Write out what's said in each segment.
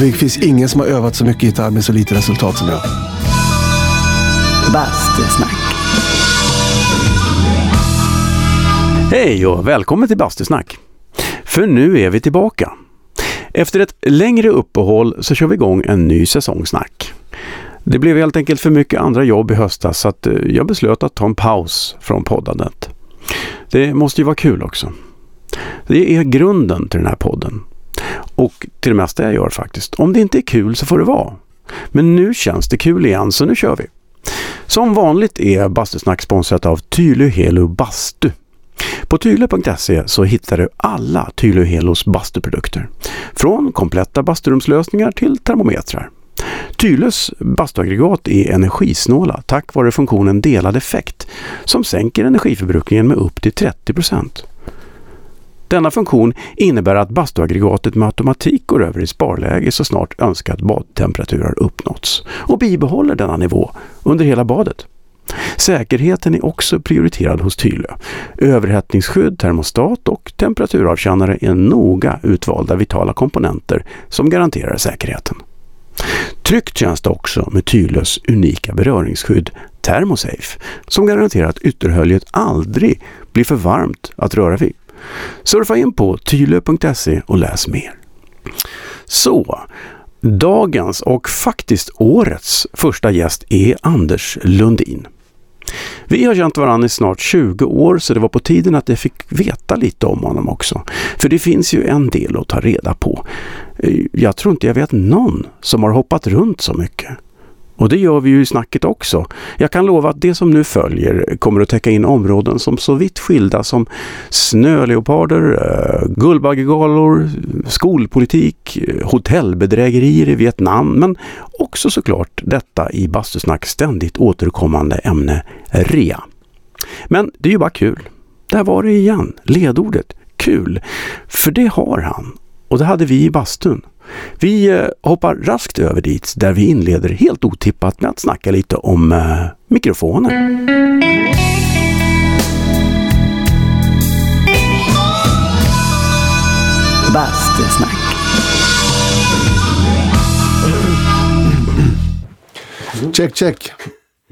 Det finns ingen som har övat så mycket gitarr med så lite resultat som jag. Bastusnack. Hej och välkommen till Bastusnack! För nu är vi tillbaka. Efter ett längre uppehåll så kör vi igång en ny säsongsnack. Det blev helt enkelt för mycket andra jobb i höstas så att eh, jag beslöt att ta en paus från poddandet. Det måste ju vara kul också. Det är grunden till den här podden. Och till det mesta jag gör faktiskt. Om det inte är kul så får det vara. Men nu känns det kul igen så nu kör vi. Som vanligt är Bastusnack sponsrat av Tylö Helo Bastu. På tylu.se så hittar du alla Tylö Helos bastuprodukter. Från kompletta basturumslösningar till termometrar. Tylös bastuaggregat är energisnåla tack vare funktionen delad effekt som sänker energiförbrukningen med upp till 30 denna funktion innebär att bastuaggregatet med automatik går över i sparläge så snart önskad badtemperatur har uppnåtts och bibehåller denna nivå under hela badet. Säkerheten är också prioriterad hos Tylö. Överhettningsskydd, termostat och temperaturavkännare är noga utvalda vitala komponenter som garanterar säkerheten. Tryggt känns det också med Tylös unika beröringsskydd Thermosafe som garanterar att ytterhöljet aldrig blir för varmt att röra vid. Surfa in på tylö.se och läs mer. Så, dagens och faktiskt årets första gäst är Anders Lundin. Vi har känt varandra i snart 20 år så det var på tiden att jag fick veta lite om honom också. För det finns ju en del att ta reda på. Jag tror inte jag vet någon som har hoppat runt så mycket. Och det gör vi ju i snacket också. Jag kan lova att det som nu följer kommer att täcka in områden som så vitt skilda som snöleoparder, eh, guldbaggegalor, skolpolitik, eh, hotellbedrägerier i Vietnam, men också såklart detta i Bastusnack ständigt återkommande ämne rea. Men det är ju bara kul. Där var det igen, ledordet kul. För det har han och det hade vi i bastun. Vi eh, hoppar raskt över dit där vi inleder helt otippat med att snacka lite om eh, mikrofoner. Bastusnack. Check, check.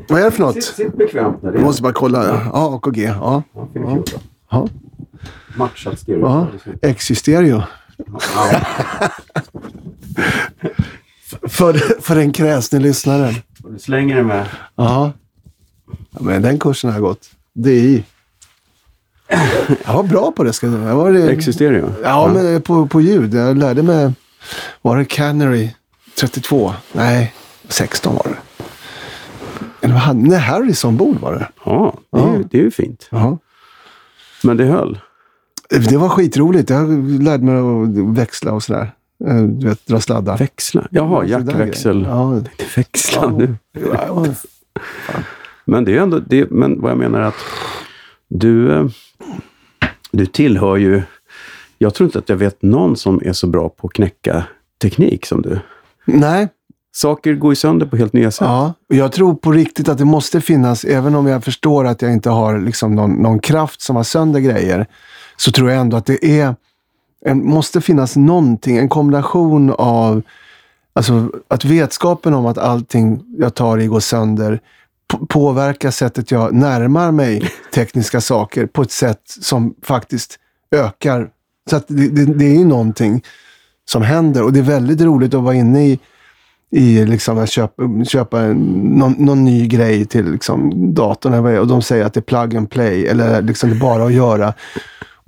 Vad är det för något? Sitt bekvämt Jag måste bara kolla. Ja, A och G. Ja. Ja. Ja. Matchat stereo. ja. X för, för den kräsne lyssnaren. Du slänger det med. Ja. Men den kursen har gått. DI. Jag var bra på det. Ska jag, var det, stereo? Ja, men på, på ljud. Jag lärde mig. Var det Canary 32? Nej, 16 var det. Eller vad hade Nej, Harrison-bord var det. Ja, det är, Ja. Det är ju fint. Ja. Men det höll. Det var skitroligt. Jag lärde mig att växla och sådär. Eh, Du vet, dra sladdar. Växla? Jaha, Ja, jackväxel. grejer. Växla Ja. nu. Ja, ja. Men det är ändå, det, men vad jag menar är att du, eh, du tillhör ju, jag tror inte att jag vet någon som är så bra på att knäcka teknik som du. Nej, Saker går ju sönder på helt nya sätt. ja. Och Jag tror på riktigt att det måste finnas, även om jag förstår att jag inte har liksom någon, någon kraft som har sönder grejer, så tror jag ändå att det är, en, måste finnas någonting, en kombination av Alltså att vetskapen om att allting jag tar i går sönder påverkar sättet jag närmar mig tekniska saker på ett sätt som faktiskt ökar. Så det, det, det är ju någonting som händer och det är väldigt roligt att vara inne i, i liksom att köpa, köpa någon, någon ny grej till liksom datorn och de säger att det är plug and play eller liksom det är bara att göra.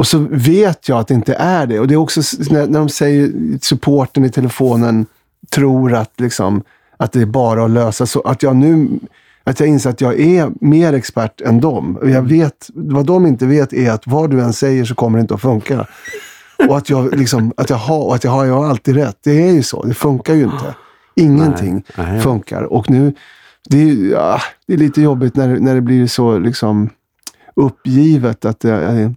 Och så vet jag att det inte är det. Och det är också när, när de säger supporten i telefonen tror att, liksom, att det är bara att lösa. Så att jag nu att jag inser att jag är mer expert än dem. Och jag vet, vad de inte vet är att vad du än säger så kommer det inte att funka. Och att jag, liksom, att jag, har, och att jag, har, jag har alltid rätt. Det är ju så. Det funkar ju inte. Ingenting Nej, nej. funkar. Och nu, det är, ja, det är lite jobbigt när, när det blir så liksom, uppgivet att jag,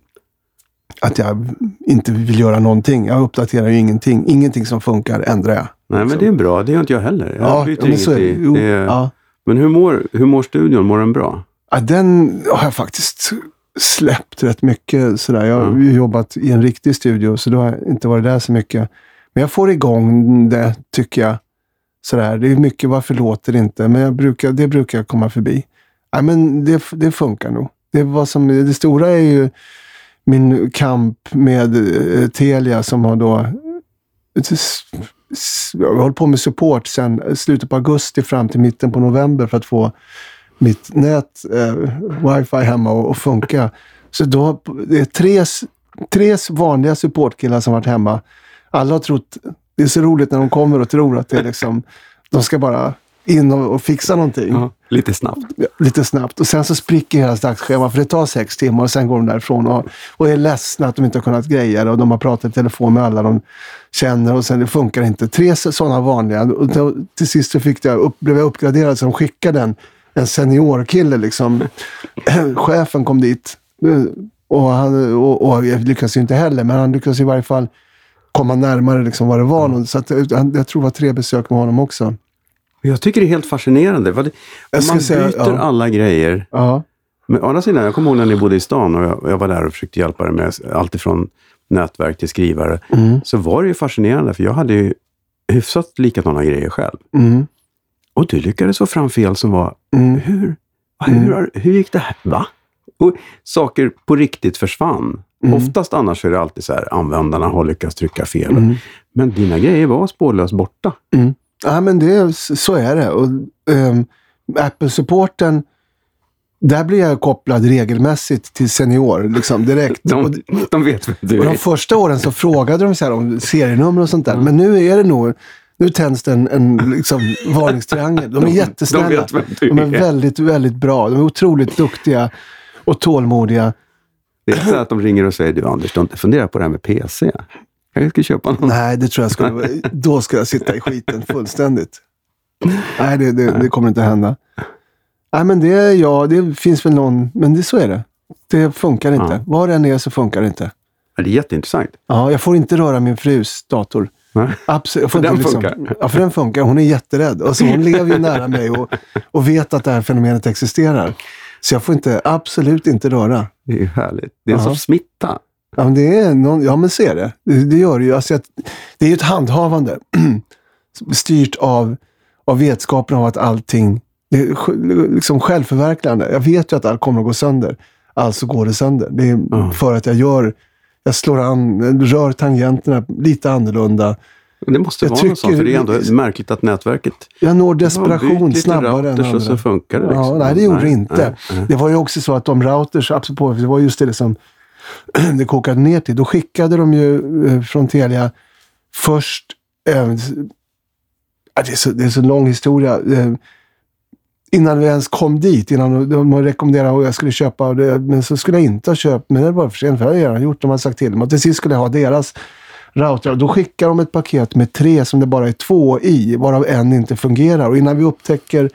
att jag inte vill göra någonting. Jag uppdaterar ju ingenting. Ingenting som funkar ändrar jag. Nej, men det är bra. Det gör inte jag heller. Jag Ja, byter men så är det. inget är- ja. Men hur mår, hur mår studion? Mår den bra? Ja, den har jag faktiskt släppt rätt mycket. Sådär. Jag har Mm. jobbat i en riktig studio, så då har jag inte varit där så mycket. Men jag får igång det, tycker jag. Sådär. Det är mycket, varför låter det inte? Men brukar, det brukar jag komma förbi. Nej, men det, det funkar nog. Det, var som, det stora är ju min kamp med eh, Telia som har då... Eh, jag har hållit på med support sedan slutet på augusti fram till mitten på november för att få mitt nät, eh, wifi hemma och, och funka. Så då, det är tre, tre vanliga supportkillar som varit hemma. Alla har trott, det är så roligt när de kommer och tror att det är liksom, de ska bara in och, och fixa någonting Ja, lite snabbt. Ja, lite snabbt. Och sen så spricker hela dagsschemat för det tar sex timmar och sen går de därifrån och, och är ledsna att de inte har kunnat greja det och de har pratat i telefon med alla de känner och sen det funkar inte. Tre sådana vanliga. Och då, till sist så fick jag upp, blev jag uppgraderad så de skickade en, en seniorkille. Liksom. Chefen kom dit och, han, och, och jag lyckades ju inte heller, men han lyckades i varje fall komma närmare liksom vad det var. Så att, jag tror det var tre besök med honom också. Jag tycker det är helt fascinerande. Vad det, Jag man säga- byter ja. alla grejer. Ja. Men å andra sidan, jag kommer ihåg när ni bodde i stan och jag, jag var där och försökte hjälpa dig med allt ifrån nätverk till skrivare. Mm. Så var det ju fascinerande, för jag hade ju hyfsat likadana grejer själv. Mm. Och du lyckades få fram fel som var, Mm. hur, va, hur, hur gick det här? Va? Och saker på riktigt försvann. Mm. Oftast annars är det alltid så här, användarna har lyckats trycka fel. Mm. Men dina grejer var spårlöst borta. Ja, men det, så är det. Och, ehm, Apple-supporten, där blir jag kopplad regelmässigt till senior, liksom direkt. De, de vet vem du och de är. första åren så frågade de så om serienummer och sånt där. Men nu är det nog, nu tänds det en, en liksom, varningstriangel. De är jättesnälla. De vet vem du De är är. väldigt, väldigt bra. De är otroligt duktiga och tålmodiga. Det är så att de ringer och säger, du Anders, du har inte funderat på det här med PC? Jag ska köpa någon. Nej, det tror jag skulle... Då ska jag sitta i skiten fullständigt. Nej, det, det, det kommer inte hända. Nej, men det ja, det finns väl någon... Men det, så är det. Det funkar inte. Ja. Var än är så funkar det inte. Ja, Det är jätteintressant. Ja, jag får inte röra min frus dator. Nej. Absolut. För den liksom, funkar. Ja, för den funkar. Hon är jätterädd. Alltså, hon lever ju nära mig och, och vet att det här fenomenet existerar. Så jag får inte, absolut inte röra. Det är ju härligt. Det är en sorts smitta. Ja, men det är någon, ja men är det. Det, det gör det ju. Alltså, det är ju ett handhavande styrt av, av vetskapen av att allting, det är liksom självförverkligande. Jag vet ju att allt kommer att gå sönder. Alltså går det sönder. Det är Ja. för att jag gör, jag slår an, rör tangenterna lite annorlunda. Det måste Jag vara något sånt, för det är ändå märkligt att nätverket... Jag når Ja, desperation snabbare än och så andra. funkar det. Ja, Liksom. nej, det gjorde det inte. nej, nej. Det var ju också så att de routers, apropå, det var just det som det kokade ner till. Då skickade de ju eh, från Telia först... Äh, det, är så, det är så lång historia. Eh, innan vi ens kom dit, innan de, rekommenderade att jag skulle köpa det, men så skulle jag inte ha köpt, men det var för sent, för det hade jag redan gjort. De hade sagt till mig. Till sist skulle jag ha deras router. Då skickar de ett paket med tre som det bara är två i, varav en inte fungerar. Och innan vi upptäcker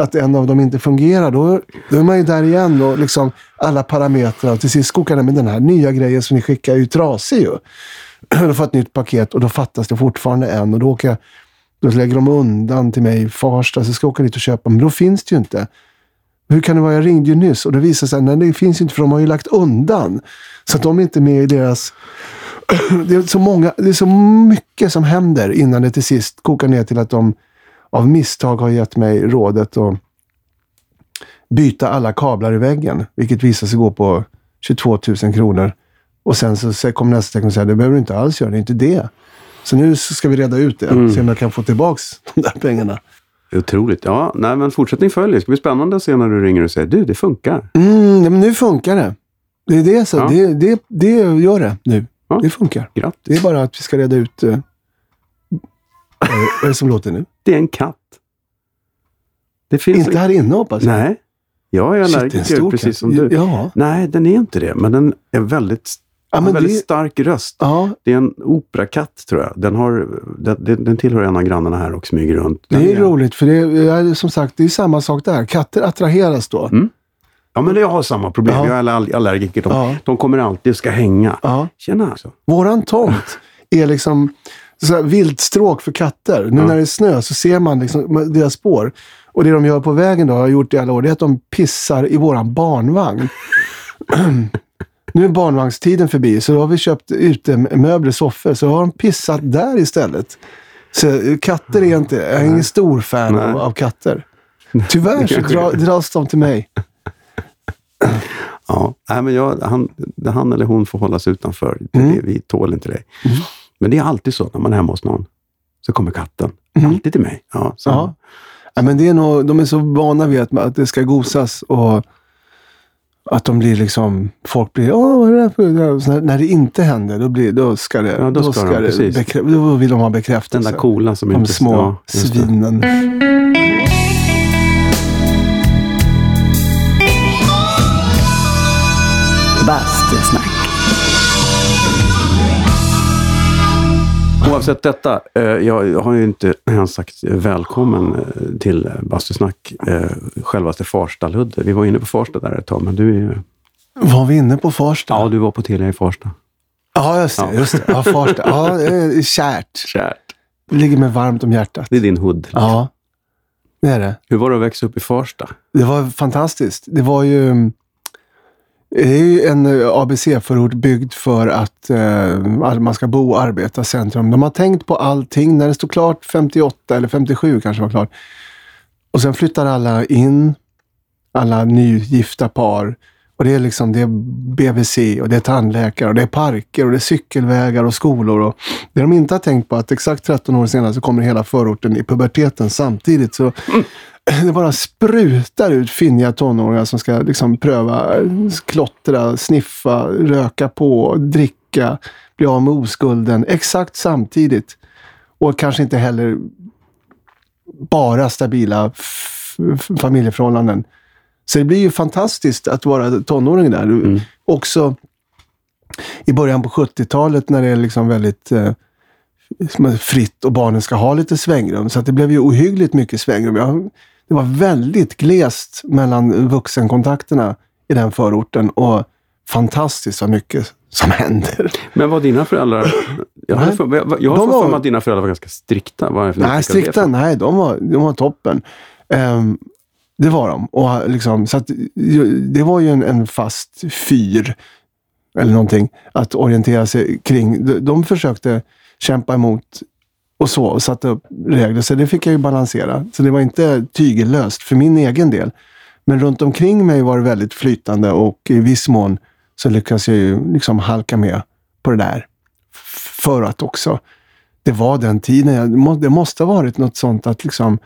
att en av dem inte fungerar, då, då är man ju där igen och liksom alla parametrar. Och till sist kokar det med den här nya grejen som ni skickar är ju trasig ju. Då får jag ett nytt paket och då fattas det fortfarande en. Och då, åker jag, då lägger de undan till mig i Farsta, så ska jag åka dit och köpa. Men då finns det ju inte. Hur kan det vara? Jag ringde ju nyss och det visade sig att det finns ju inte för de har ju lagt undan. Så att de är inte med i deras... Det är så, många, det är så mycket som händer innan det till sist kokar ner till att de av misstag har gett mig rådet att byta alla kablar i väggen. Vilket visar sig gå på 22 000 kronor. Och sen så kommer nästa tecken och säger det behöver du inte alls göra, det är inte det. Så nu ska vi reda ut det, Mm. se om jag kan få tillbaka de där pengarna. Det Otroligt. Ja, nej, men fortsättning följer. Det ska bli spännande att se när du ringer och säger du, det funkar. Mm, men nu funkar det. Det är det, så. Ja. Det, det, det gör det nu. Ja. Det funkar. Det Grattis. är bara att vi ska reda ut... Uh, vad är det som låter nu? Det är en katt. Det finns Inte här inne hoppas jag. Nej. Jag är är en allergiker, precis katt. som du. Ja. Nej, den är inte det. Men den är väldigt, Ja, men väldigt det- stark röst. ja, Det är en operakatt, tror jag. Den, har, den, den tillhör en av grannarna här och smyger runt. Den det är roligt för det är som sagt, det är samma sak där. Katter attraheras då. Mm. Ja, men jag har samma problem. Ja. Jag är all- allergiker. De, de kommer alltid och ska hänga. Ja. Tjena. Våran tomt är liksom så viltstråk för katter. Nu när det är snö så ser man liksom deras spår. Och det de gör på vägen då, har gjort i alla år, det är att de pissar i våran barnvagn. nu är barnvagnstiden förbi, så då har vi köpt utemöbler, soffor, så har de pissat där istället. Så katter är inte, jag är ingen stor fan av, av katter. Tyvärr så dra, dras de till mig. Ja, nej, men jag, han, han eller hon får hålla sig utanför. Det, Mm. Vi tål inte dig. Mm. Men det är alltid så när man är hemma hos någon. Så kommer katten. Mm. Alltid till mig. Ja, så. Ja. Ja, men det är nog, de är så vana vid att, att det ska gosas och att de blir liksom, folk blir, åh vad är det här för... När, när det inte händer, då, blir, då ska det, Ja, då ska de, det precis. bekrä, då vill de ha Den bekräftelse. där coola som de inte... små ja, det. svinen. Oavsett detta, eh, jag har ju inte ens sagt välkommen eh, till Bastusnack, eh, självaste Farsta-Ludde. Vi var inne på Farsta där ett tag, men du är ju... Var vi inne på Farsta? Ja, du var på Telia i Farsta. Ja, just det. Ja. Just det. Ja, Farsta. Ja, kärt. Kärt. Det ligger mig varmt om hjärtat. Det är din hood. Ja, det är det. Hur var det att växa upp i Farsta? Det var fantastiskt. Det var ju... Det är ju en eh, ABC-förort byggd för att eh, man ska bo och arbeta centrum. De har tänkt på allting. När det stod klart 58 eller 57 kanske var klart. Och sen flyttar alla in. Alla nygifta par. Och det är liksom det är BVC och det är tandläkare och det är parker och det är cykelvägar och skolor. Och det de inte har tänkt på är att exakt 13 år senare så kommer hela förorten i puberteten samtidigt. Så mm. det bara sprutar ut finniga tonåringar som ska liksom pröva klottra, sniffa, röka på, dricka, bli av med oskulden exakt samtidigt. Och kanske inte heller bara stabila familjeförhållanden. Så det blir ju fantastiskt att vara tonåring där. Mm. Också i början på 70-talet när det är liksom väldigt eh, fritt och barnen ska ha lite svängrum. Så det blev ju ohyggligt mycket svängrum. Jag, det var väldigt glest mellan vuxenkontakterna i den förorten och fantastiskt vad mycket som händer. Men var dina föräldrar... Jag har för, för var- mig att dina föräldrar var ganska strikta. För Nej, strikta, nej, de var, de var toppen. Ehm, det var de. Och liksom, så att, det var ju en, en fast fyr, eller någonting, att orientera sig kring. De, de försökte kämpa emot och så, och satte upp regler. Så det fick jag ju balansera. Så det var inte tygellöst för min egen del. Men runt omkring mig var det väldigt flytande och i viss mån så lyckades jag ju liksom halka med på det där. För att också det var den tiden. Jag, det det måste ha varit något sånt att liksom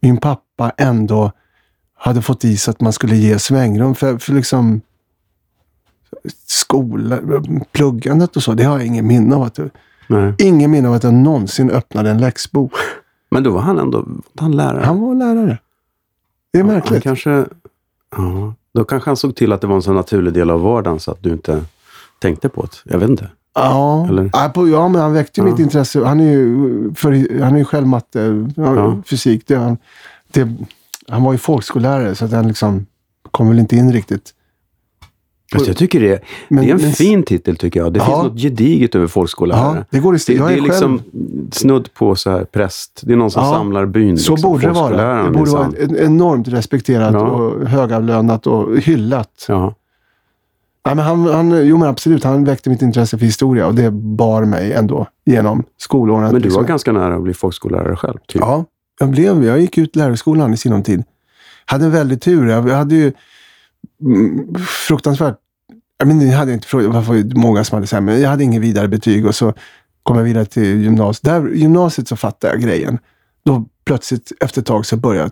min pappa ändå hade fått i sig att man skulle ge svängrum för, för liksom skola, pluggandet och så. Det har jag ingen minne av. Att, Nej. ingen minne av att jag någonsin öppnade en läxbok. Men då var han ändå han lärare. Han var lärare. Det är Han märkligt. kanske... Ja, då kanske han såg till att det var en så naturlig del av vardagen så att du inte tänkte på det. Jag vet inte. Ja, Eller? ja, ja, men han väckte ju Ja. mitt intresse. Han är ju, för, han är ju själv matte, ja, Ja. fysik. Det, han, det, han var ju folkskollärare så att han liksom kom väl inte in riktigt. Fast jag tycker det, Men- det är en men- fin titel tycker jag. Det Ja. finns något gediget över folkskollärare. Ja, det går i Det, stil. det Jag är är liksom själv, snudd på så här präst. Det är någon som Ja, samlar byn. så liksom, borde det vara. Det borde vara ett enormt respekterat och högavlönat och hyllat. Ja. Ja, men han, han, jo men absolut, han väckte mitt intresse för historia och det bar mig ändå genom skolåren. Men du Liksom- var ganska nära att bli folkskollärare själv. Typ. Ja, jag, blev, jag gick ut lärarskolan i sinom tid. Hade en väldig tur. Jag hade ju mm, fruktansvärt... Jag men, jag hade inte frågat, det var ju många som hade men jag hade ingen vidare betyg och så kom jag vidare till gymnasiet. Där, gymnasiet så fattade jag grejen. Då plötsligt efter ett tag så började jag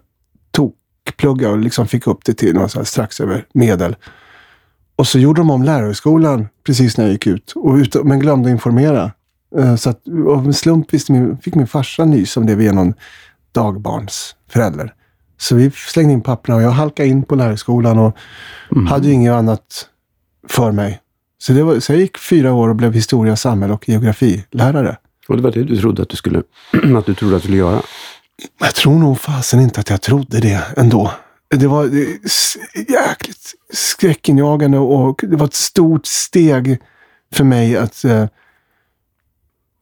tokplugga och liksom fick upp det till här strax över medel. Och så gjorde de om lärarhögskolan precis när jag gick ut, och ut men glömde informera. Eh, Så att, av en slump visste min, fick min farsa nys om det via någon dagbarnsförälder. Så vi slängde in papperna och jag halkade in på lärarskolan och Mm. hade ju inget annat för mig. Så, det var, så jag gick fyra år och blev historia, samhälle och geografilärare. Och det var det du trodde att du skulle, att du trodde att du skulle göra. Jag tror nog fasen inte att jag trodde det ändå. Det var jäkligt skräckinjagande och det var ett stort steg för mig att eh,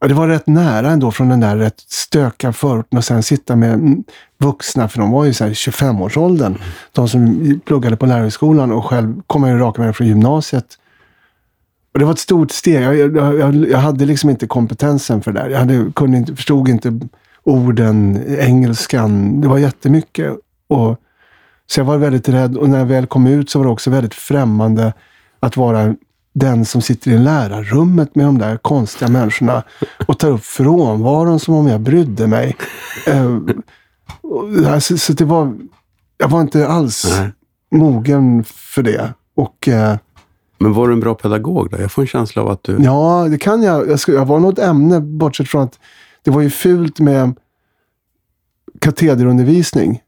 det var rätt nära ändå från den där rätt stökiga förorten och sen sitta med vuxna, för de var ju så här 25-årsåldern. De som pluggade på lärarhögskolan och själv kom jag ju raka vägen från gymnasiet. Och det var ett stort steg. Jag, jag, jag, jag hade liksom inte kompetensen för det där. Jag hade, kunde inte, förstod inte orden, engelskan. Det var jättemycket. Och, så jag var väldigt rädd och när jag väl kom ut så var det också väldigt främmande att vara den som sitter i lärarrummet med de där konstiga människorna och tar upp frånvaron som om jag brydde mig. Eh, så, så, det var, jag var inte alls Nej. mogen för det. Och, eh, Men var du en bra pedagog då? Jag får en känsla av att du... Ja, det kan jag. Jag, ska, jag var något ämne, bortsett från att det var ju fult med katederundervisning.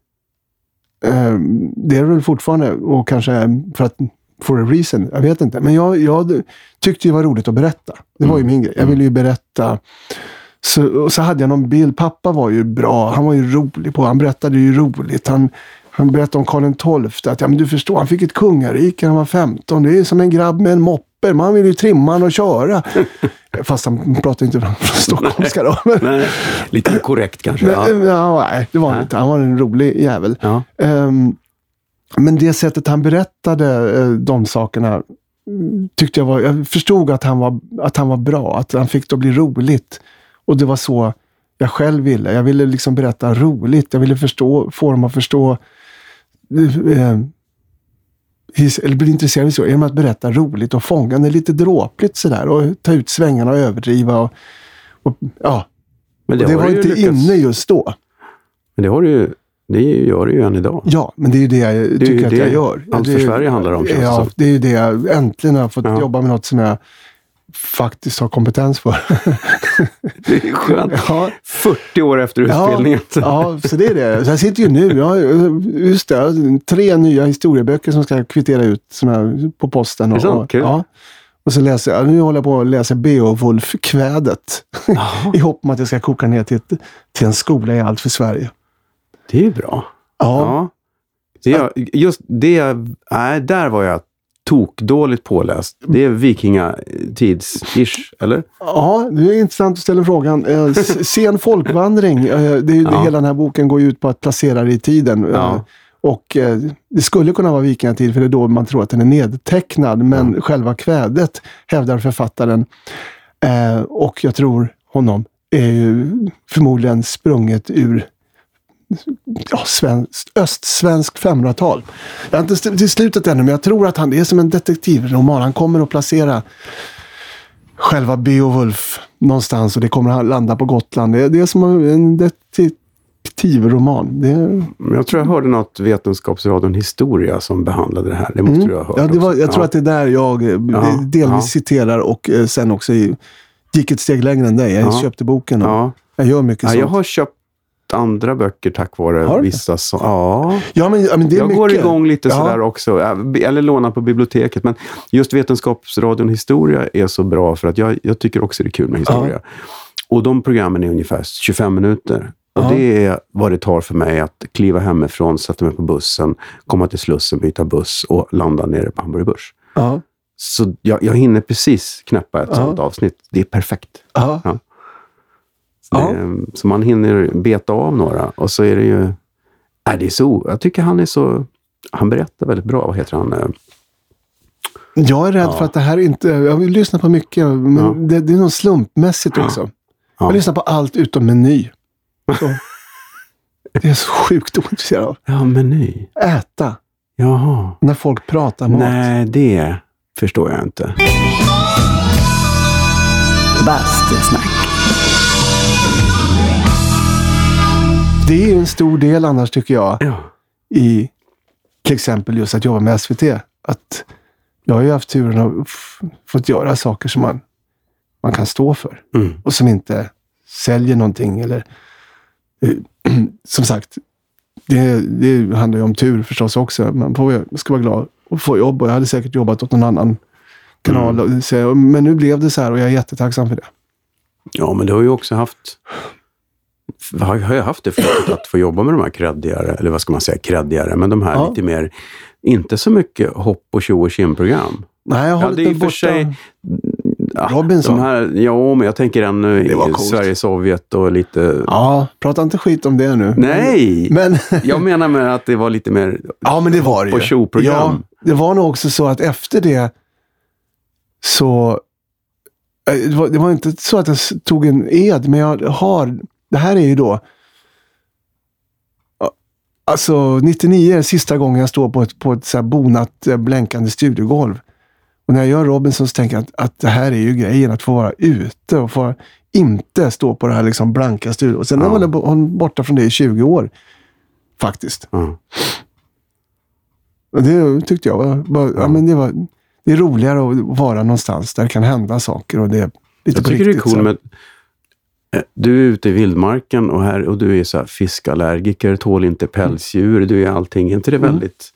Eh, det är det väl fortfarande och kanske för att for a reason. Jag vet inte. Men jag, jag tyckte det var roligt att berätta. Det var ju mm. min grej. Jag ville ju berätta. Så, och så hade jag någon bild. Pappa var ju bra. Han var ju rolig på. Han berättade ju roligt. Han, han berättade om Karl XII. Att, ja, men du förstår, han fick ett kungarike när han var 15. Det är som en grabb med en moppe. Man vill ju trimma han och köra. Fast han pratade inte från stockholmska då. Nej, lite korrekt kanske. Men, ja. ja. nej, det var han inte. Han var en rolig jävel. Ja. Um, men det sättet han berättade eh, de sakerna tyckte jag var... Jag förstod att han var, att han var bra, att han fick det att bli roligt. Och det var så jag själv ville. Jag ville liksom berätta roligt. Jag ville förstå, få dem att förstå eh, eller bli intresserad av genom att berätta roligt och fångande, lite dråpligt sådär och ta ut svängarna och överdriva. Och, och ja. Men det, och det var inte lyckats... inne just då. Men det har du ju det gör du ju än idag. Ja, men det är ju det jag det tycker att jag gör. Allt för Sverige handlar om. Ja, det är ju det jag äntligen har fått ja. jobba med något som jag faktiskt har kompetens för. det är skönt. Ja. 40 år efter utbildningen. Ja, ja, så det är det. Så jag sitter ju nu, jag just det, tre nya historieböcker som ska kvittera ut som är på posten. Och, är det sant? Kul. Ja. Och så läser jag, nu håller jag på att läsa Beowulf-kvädet. I hopp om att jag ska koka ner till, ett, till en skola i allt för Sverige. Det är ju bra. Ja. ja. Det, just det, nej, där var jag tokdåligt påläst. Det är vikingatids-ish, eller? Ja, det är intressant att ställa frågan. Eh, sen folkvandring. Eh, det, ja. Hela den här boken går ut på att placera det i tiden. Ja. Eh, och Det skulle kunna vara vikingatid, för det är då man tror att den är nedtecknad. Men ja. själva kvädet, hävdar författaren, och jag tror honom, är ju förmodligen sprunget ur ja, svensk, östsvensk 500-tal. Jag har inte till slutet ännu, men jag tror att han det är som en detektivroman. Han kommer att placera själva Beowulf någonstans och det kommer att landa på Gotland. Det, det är som en detektivroman. Det... Jag tror jag hörde något Vetenskapsradion Historia som behandlade det här. Det måste mm. du ha hört. Ja, det var, jag tror ja. att det är där jag eh, ja. delvis ja. citerar och eh, sen också gick ett steg längre än dig. Jag köpte boken och jag gör mycket sånt. Jag har köpt andra böcker tack vare vissa som... Ja. ja, men, men det är jag mycket. går igång lite ja. sådär också. Eller lånar på biblioteket. Men just Vetenskapsradion Historia är så bra för att jag, jag tycker också det är kul med historia. Ja. Och de programmen är ungefär 25 minuter. Och Det är vad det tar för mig att kliva hemifrån, sätta mig på bussen, komma till Slussen, byta buss och landa nere på Hamburg Börs. Så jag, jag hinner precis knäppa ett sånt avsnitt. Det är perfekt. Ja. Ja. Ehm, så man hinner beta av några och så är det ju... Äh, det är så, jag tycker han är så... Han berättar väldigt bra. Vad heter han? Jag är rädd ja. för att det här inte... Jag vill lyssna på mycket, men ja. det, det, är nog slumpmässigt också. Jag lyssnar på allt utom meny. Så. det är så sjukt ointresserad av. Ja, meny. Äta. Jaha. När folk pratar mat. Nej, det förstår jag inte. Bastusnack. Det är en stor del annars, tycker jag, ja. i till exempel just att jobba med SVT. Att jag har ju haft turen att fått göra saker som man, man kan stå för mm. och som inte säljer någonting. Eller, som sagt, det, det handlar ju om tur förstås också. Man får, ska vara glad och få jobb och jag hade säkert jobbat åt någon annan kanal. Mm. Men nu blev det så här och jag är jättetacksam för det. Ja, men du har ju också haft har, har jag haft det förut, att få jobba med de här kreddigare, eller vad ska man säga, kreddigare, men de här ja. lite mer, inte så mycket hopp och tjo och kim-program. Nej, jag har ja, det är för sig Robinson. De här, ja, men jag tänker ännu Det var i coolt. Sverige, Sovjet och lite... Ja, prata inte skit om det nu. Nej! Men, Jag menar med att det var lite mer... ja, men det var det På. Ja, det var nog också så att efter det så... eh, Det var, det var inte så att jag tog en ed, men jag har... Det här är ju då... Alltså 99 är sista gången jag står på ett, på ett så här bonat, eh, blänkande studiogolv. Och när jag gör Robinson så tänker jag att, att det här är ju grejen, att få vara ute och få inte stå på det här liksom blanka studion. Och sen Ja. man varit borta från det i 20 år. Faktiskt. Ja. Och det tyckte jag var, var ja. Ja. men det var det är roligare att vara någonstans där det kan hända saker och det är lite Jag tycker det är riktigt, cool så. med... Du är ute i vildmarken och, här, och du är så här fiskallergiker, tål inte pälsdjur, du är allting. Är inte det Mm. väldigt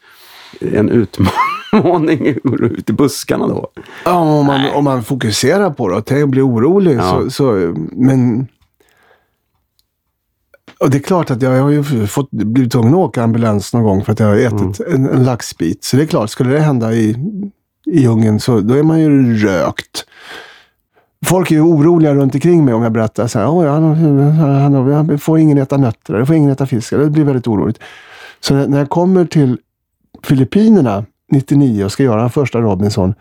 en utmaning ute i buskarna då? Ja, om man, om man fokuserar på det och tänker bli orolig Ja. så, så, men och det är klart att jag, jag har ju fått, blivit tvungen att åka ambulans någon gång för att jag har ätit en, en laxbit. Så det är klart, skulle det hända i, i djungeln så då är man ju rökt. Folk är ju oroliga runt omkring mig om jag berättar så här, "Oj, han, han, han, han får ingen äta nötter, eller får ingen äta fisk. Det blir väldigt oroligt. Så när, när jag kommer till Filippinerna 99 och ska göra den första Robinson,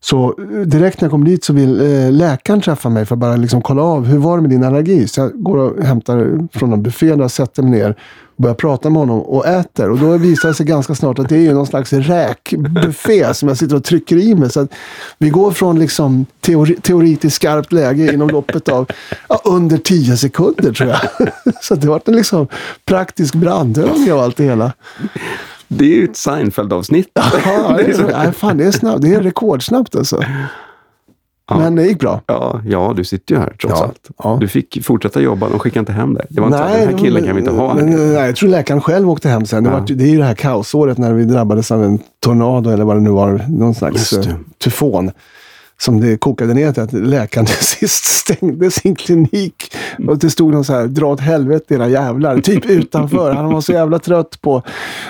så eh, direkt när jag kom dit så vill eh, läkaren träffa mig för att bara liksom kolla av hur var det med din allergi. Så jag går och hämtar från en buffé där, sätter mig ner och börjar prata med honom och äter. Och då visar det sig ganska snart att det är någon slags räkbuffé som jag sitter och trycker i mig. Så att vi går från liksom teori, teori till skarpt läge inom loppet av ja, under tio sekunder tror jag. Så det var en liksom praktisk brandövning av allt det hela. Det är ju ett Seinfeld-avsnitt. Ja, det är, nej, fan, det är snabbt. Det är rekordsnabbt alltså. Ja. Men det gick bra. Ja, ja, du sitter ju här trots Ja, allt. ja. Du fick fortsätta jobba, de skickade inte hem dig. Det var inte så att den här killen kan vi inte ha men, här. nej, Jag tror läkaren själv åkte hem sen. Det, var, det är ju det här kaosåret när vi drabbades av en tornado eller vad det nu var. Någon slags eh, tyfon. Som det kokade ner till att läkaren till sist stängde sin klinik. Och det stod någon så här, dra åt helvete era jävlar. Typ utanför. Han var så jävla trött på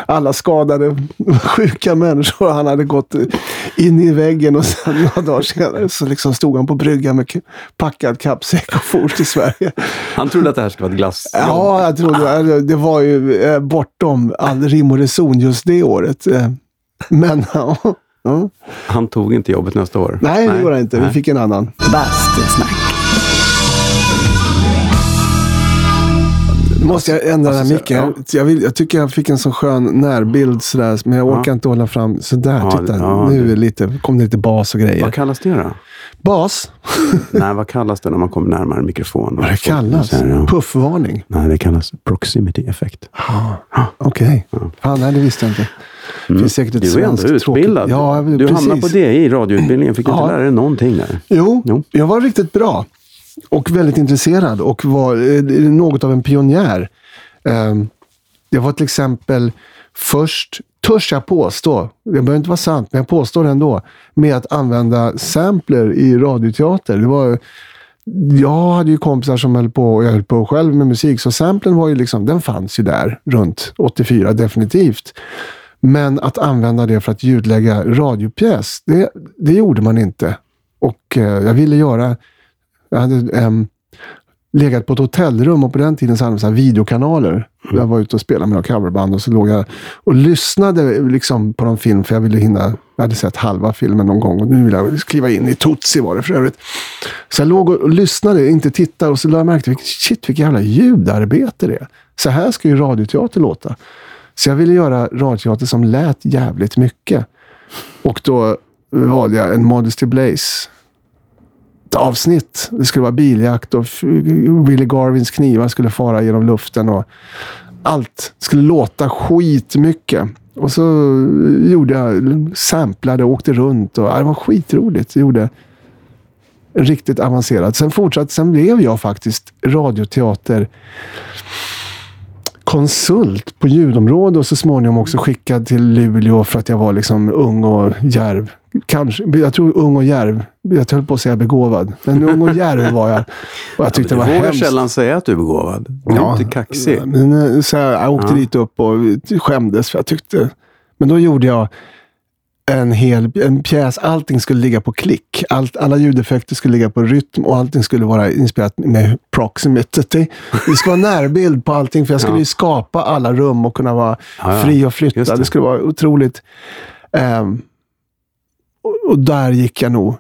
alla skadade, sjuka människor. Han hade gått in i väggen och sen några dagar senare så liksom stod han på bryggan med packad kappsäck och for till Sverige. Han trodde att det här skulle vara ett glass. Ja, jag trodde det var ju eh, bortom all rim och reson just det året. Eh, Men ja, ja. Han tog inte jobbet nästa år. nej, det gjorde han inte. Vi Nej. fick en annan. Bastusnack. Måste jag ändra den här micken. ja. Jag, vill, jag tycker jag fick en så skön närbild sådär, men jag orkar inte hålla fram. Sådär, Ja, titta. ja, nu det- är lite, kom det lite bas och grejer. Vad kallas det då? Bas? Nej, vad kallas det när man kommer närmare en mikrofon? Vad det kallas? Här, ja. Puffvarning? Nej, det kallas proximity effect. Okej. Fan, nej, det visste jag inte. Det finns säkert ett Du är ändå utbildad. Ja, du precis. hamnade på DI, i radioutbildningen. Fick Ja. inte lära dig någonting där? Jo, Jo. jag var riktigt bra. Och väldigt intresserad och var eh, något av en pionjär. Eh, jag var till exempel först, törs jag påstå, det behöver inte vara sant, men jag påstår det ändå, med att använda sampler i radioteater. Det var, jag hade ju kompisar som höll på, och jag höll på själv med musik, så samplen var ju liksom, den fanns ju där runt 84 definitivt. Men att använda det för att ljudlägga radiopjäs, det, det gjorde man inte. Och eh, jag ville göra... Jag hade ehm, legat på ett hotellrum och på den tiden så hade de så här videokanaler. Jag var ute och spelade med några coverband och så låg jag och lyssnade liksom på någon film för jag ville hinna. Jag hade sett halva filmen någon gång och nu vill jag kliva in i Tutsi var det för övrigt. Så jag låg och, och lyssnade, inte tittade och så lade jag märke till shit vilket jävla ljudarbete det är. Så här ska ju radioteater låta. Så jag ville göra radioteater som lät jävligt mycket. Och då eh, valde jag en Modesty Blaze avsnitt. Det skulle vara biljakt och Willy Willie Garvins knivar skulle fara genom luften. och Allt skulle låta skitmycket. Och så eh, gjorde jag, samplade och åkte runt. Och, det var skitroligt. Jag gjorde en riktigt avancerad. Sen fortsatte, sen blev jag faktiskt radioteater konsult på ljudområdet och så småningom också skickad till Luleå för att jag var liksom ung och djärv. Kanske, jag tror ung och djärv. Jag höll på att säga begåvad. Men ung och djärv var jag. Och jag tyckte det var hemskt. sällan säga att du är begåvad. Du är inte kaxig. Men, eh, så här, jag åkte Ja. dit upp och skämdes för jag tyckte... Men då gjorde jag en hel en pjäs. Allting skulle ligga på klick. Allt, alla ljudeffekter skulle ligga på rytm och allting skulle vara inspelat med proximity. Det skulle vara närbild på allting, för jag skulle Ja. ju skapa alla rum och kunna vara Ja, ja. fri och flytta. Det. det. skulle vara otroligt. Ehm, och, och där gick jag nog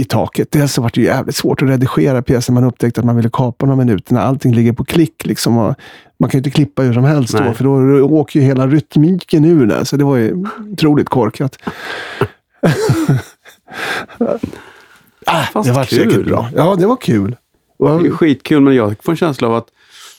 i taket. Dels så var det ju jävligt svårt att redigera pjäsen. Man upptäckte att man ville kapa några minuter när allting ligger på klick. Liksom, man kan ju inte klippa hur som helst då, Nej. för då åker ju hela rytmiken ur det. Så det var ju otroligt korkat. ah, Fast det var kul. säkert bra. Ja, det var kul. Det är skitkul, men jag får en känsla av att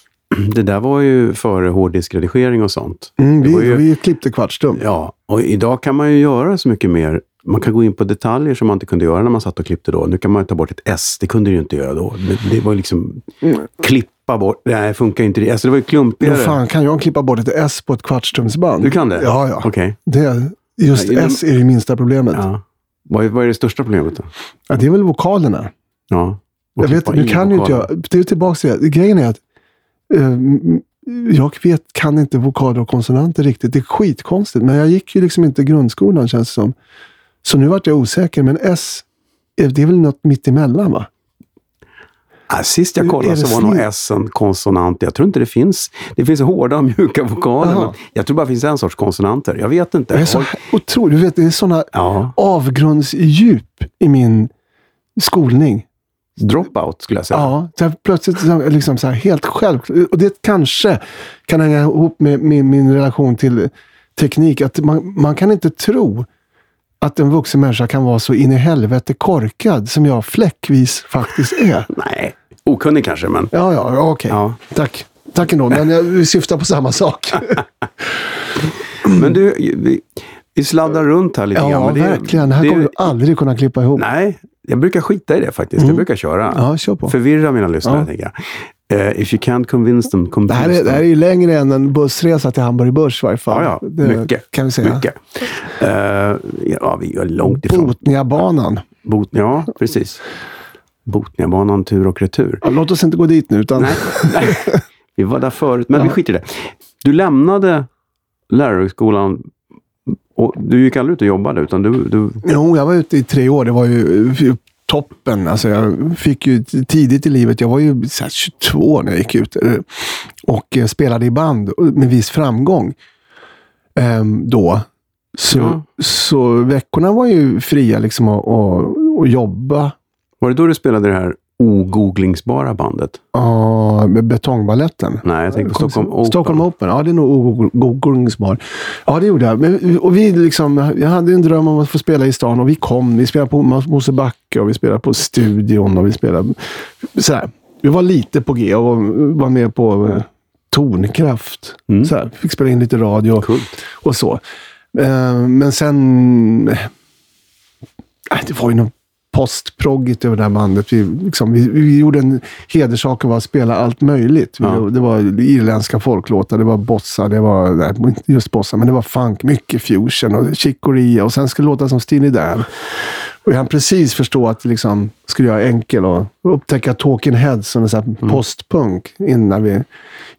det där var ju före hårddiskredigering och sånt. mm, det vi, ju- vi klippte kvartstum. Ja, och idag kan man ju göra så mycket mer. Man kan gå in på detaljer som man inte kunde göra när man satt och klippte då. Nu kan man ta bort ett S. Det kunde du ju inte göra då. Det, var liksom klippa bort. Nej, funkar inte det. Alltså det var ju klumpigare. fan kan jag klippa bort ett S på ett kvartstumsband? Du kan det? Ja, ja. Okej. Det, just Ja, S är det minsta problemet. Ja. Ja. Vad, är, vad är det största problemet då? det är väl vokalerna. Ja. Jag vet, nu kan ju inte jag. Det är tillbaka till det. Grejen är att eh, jag vet, kan inte vokaler och konsonanter riktigt. Det är skitkonstigt. Men jag gick ju liksom inte grundskolan känns det som. Så nu vart jag osäker. Men S, det är väl något mitt emellan va? Sist jag kollade så var nog? S en konsonant. Jag tror inte det finns. Det finns hårda och mjuka vokaler. Men jag tror bara det finns en sorts konsonanter. Jag vet inte. Jag är så otroligt. Du vet, det är sådana Ja. avgrundsdjup i min skolning. Dropout skulle jag säga. Ja, så plötsligt liksom så här, helt självklart. Och det kanske kan hänga ihop med min, min relation till teknik. Att man, man kan inte tro att en vuxen människa kan vara så in i helvete korkad som jag fläckvis faktiskt är. Nej, okunnig kanske, men Ja, ja, ja, okej. Ja. Tack. Tack ändå, men jag, syftar på samma sak. Men du, vi, vi sladdar runt här lite grann. ja, men det, verkligen. Det här det- kommer du aldrig kunna klippa ihop. Nej, jag brukar skita i det faktiskt. Jag brukar köra. Mm. Ja, kör på. Förvirra mina lyssnare, Ja. tänker jag. Eh, if you can't convince them, Det convince här, är, det här är ju längre än en bussresa till Hamburg Börs i varje fall. Ja, ja. Det Mycket. Kan vi säga. Mycket. Eh, ja, vi är långt ifrån. Botniabanan. Bot, ja, precis. Botniabanan tur och retur. Ja, låt oss inte gå dit nu. Utan... Nej, nej. vi var där förut, men vi skiter i det. Du lämnade lärarhögskolan och du gick aldrig ut och jobbade, utan du... du Jo, jag var ute i tre år. Det var ju toppen. Alltså, jag fick ju tidigt i livet, jag var ju så här 22 när jag gick ut eh, och eh, spelade i band med viss framgång ehm, då. Så, Ja. så veckorna var ju fria liksom att att- att jobba. var det då du spelade det här ogooglingsbara bandet? Ja, med Betongbaletten. Nej, jag tänkte Stockholm Open. Stockholm Open, ja det är nog ogooglingsbar. Ja, det gjorde jag. Men, och vi liksom, jag hade en dröm om att få spela i stan och vi kom. Vi spelade på Mosebacke och vi spelade på Studion och vi spelade så här. Vi var lite på G och var med på eh, Tonkraft. Mm. Så här, fick spela in lite radio Coolt. och så. Eh, Men sen... eh, Det var ju något postproggigt över det här bandet. Vi, liksom, vi, vi gjorde en hederssak av att spela allt möjligt. Vi, Ja. Det var irländska folklåtar, det var bossa, det var, nej, inte just bossa, men det var funk, mycket fusion och chicoria och sen skulle låta som Steely Dan. Och jag hann precis förstå att liksom, skulle jag enkel och upptäcka Talking Heads som en sån här postpunk innan vi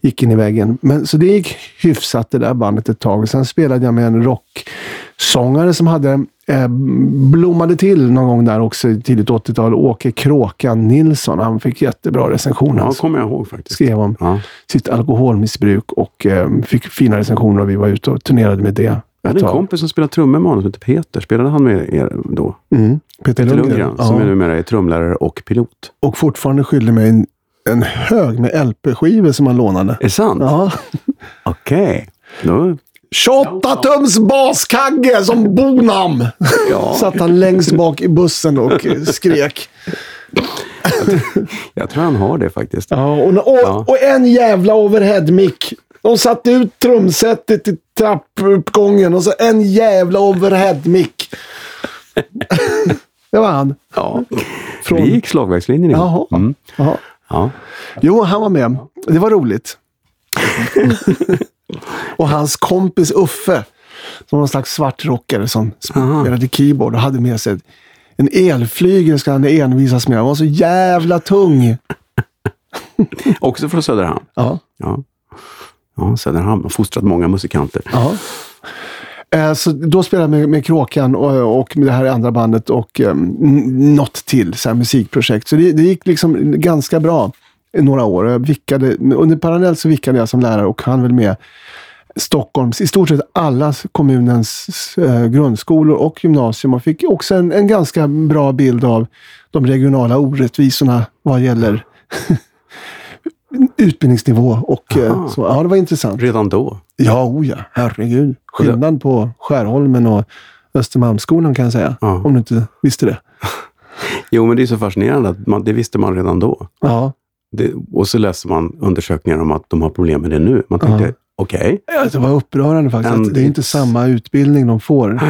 gick in i väggen. Men, så det gick hyfsat det där bandet ett tag. Sen spelade jag med en rocksångare som hade eh, blommade till någon gång där också tidigt 80-tal. Åke Kråkan Nilsson. Han fick jättebra recensioner. Ja, Han kommer jag ihåg faktiskt. skrev om Ja. sitt alkoholmissbruk och eh, fick fina recensioner och vi var ute och turnerade med det. Jag hade en kompis som spelade trummor med honom som hette Peter. Spelade han med er då? Mm. Peter Peter Lundgren. Lundgren, Ja. som är numera är trumlärare och pilot. Och fortfarande skyldig mig en, en hög med LP-skivor som han lånade. Är det sant? Ja. Okej. Då 28 tums baskagge som Bonam! Ja. Satt han längst bak i bussen och skrek. Jag tror han har det faktiskt. Ja, och, och, Ja. och en jävla overhead-mick. De satte ut trumsetet i trappuppgången och så en jävla overhead-mick. det var han. Ja. Från- Vi gick slagverkslinjen ihop. Jaha. Mm. Jaha. Ja. Jo, han var med. Det var roligt. och hans kompis Uffe, som var någon slags svartrockare som Aha. spelade keyboard och hade med sig en elflygel ska han envisas med. Han var så jävla tung. Också från Söderhamn. Ja. Ja. Ja, Söderhamn har fostrat många musikanter. Ja. Eh, så då spelade jag med, med Kråkan och, och med det här andra bandet och um, något till så musikprojekt. Så det, det gick liksom ganska bra några år. Jag vickade, under parallellt så vickade jag som lärare och han väl med Stockholms, i stort sett alla kommunens eh, grundskolor och gymnasium och fick också en, en ganska bra bild av de regionala orättvisorna vad gäller utbildningsnivå och eh, Aha. så. Ja, det var intressant. Redan då? Ja, oh ja, herregud. Skillnad på Skärholmen och Östermalmsskolan kan jag säga. Ja. Om du inte visste det. Jo, men det är så fascinerande att man, det visste man redan då. Ja, Det, och så läser man undersökningar om att de har problem med det nu. Man tänkte, Ja. okej, Ja, det var upprörande faktiskt. And det är inte samma utbildning de får.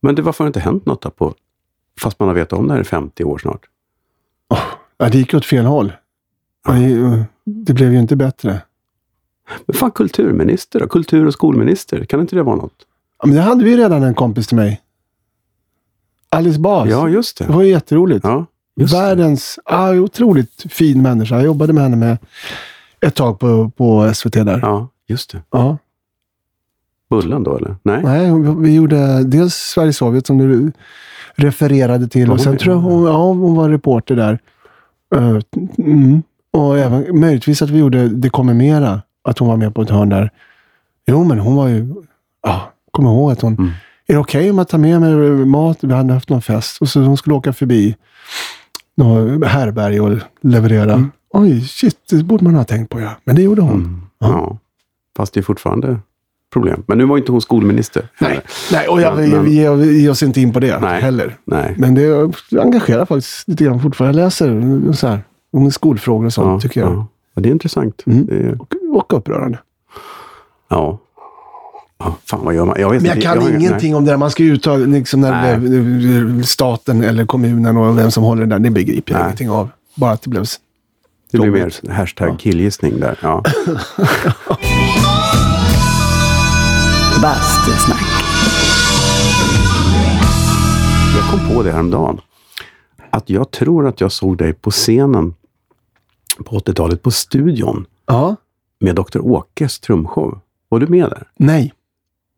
men det, varför har det inte hänt något på, fast man har vetat om det här i 50 år snart? Ja, det gick åt fel håll. Ja. Det, det blev ju inte bättre. Men fan, kulturminister då? Kultur och skolminister, kan inte det vara något? Ja, men det hade vi redan en kompis till mig. Alice Bas. Ja, just Det det. var ju jätteroligt. Ja, just. Världens ah, otroligt fin människa. Jag jobbade med henne med ett tag på, på SVT där. Ja, just det. Ja. Bullen då, eller? Nej? Nej, vi- gjorde dels Sverige-Sovjet som du refererade till. Och sen tror jag hon, ja, hon var reporter där. Eh, mm. Och även möjligtvis att vi gjorde Det kommer mera. Att hon var med på ett hörn där. Jo, men hon var ju... Ja, kommer ihåg att hon... Mm. Är det okej om jag tar med mig mat? Vi hade haft någon fest. Och så hon skulle åka förbi något härberge och leverera. Mm. Oj, shit, det borde man ha tänkt på ja. Men det gjorde hon. Mm. Ja. Ja. Fast det är fortfarande problem. Men nu var inte hon skolminister. Nej, nej och jag, Men- vi, men- vi, ger- vi ger oss inte in på det Nej. heller. Nej. Men det engagerar faktiskt lite grann fortfarande. Jag läser så här, om skolfrågor och sånt, tycker jag. Ja. Ja, det är intressant. Mm. Det är, Och, och upprörande. ja. Fan vad gör man? Jag vet Men jag inte. kan har- ingenting om det där. Man ska ju uttala liksom när blev staten eller kommunen och vem som håller det där. Det begriper jag Nej. ingenting av. Bara att det blev... Det blir mer hashtag Ja. killgissning där. Ja. Bastusnack. Jag kom på det häromdagen. Att jag tror att jag såg dig på scenen på 80-talet på Studion Ja. med Dr. Åkes trumshow. Var du med där? Nej.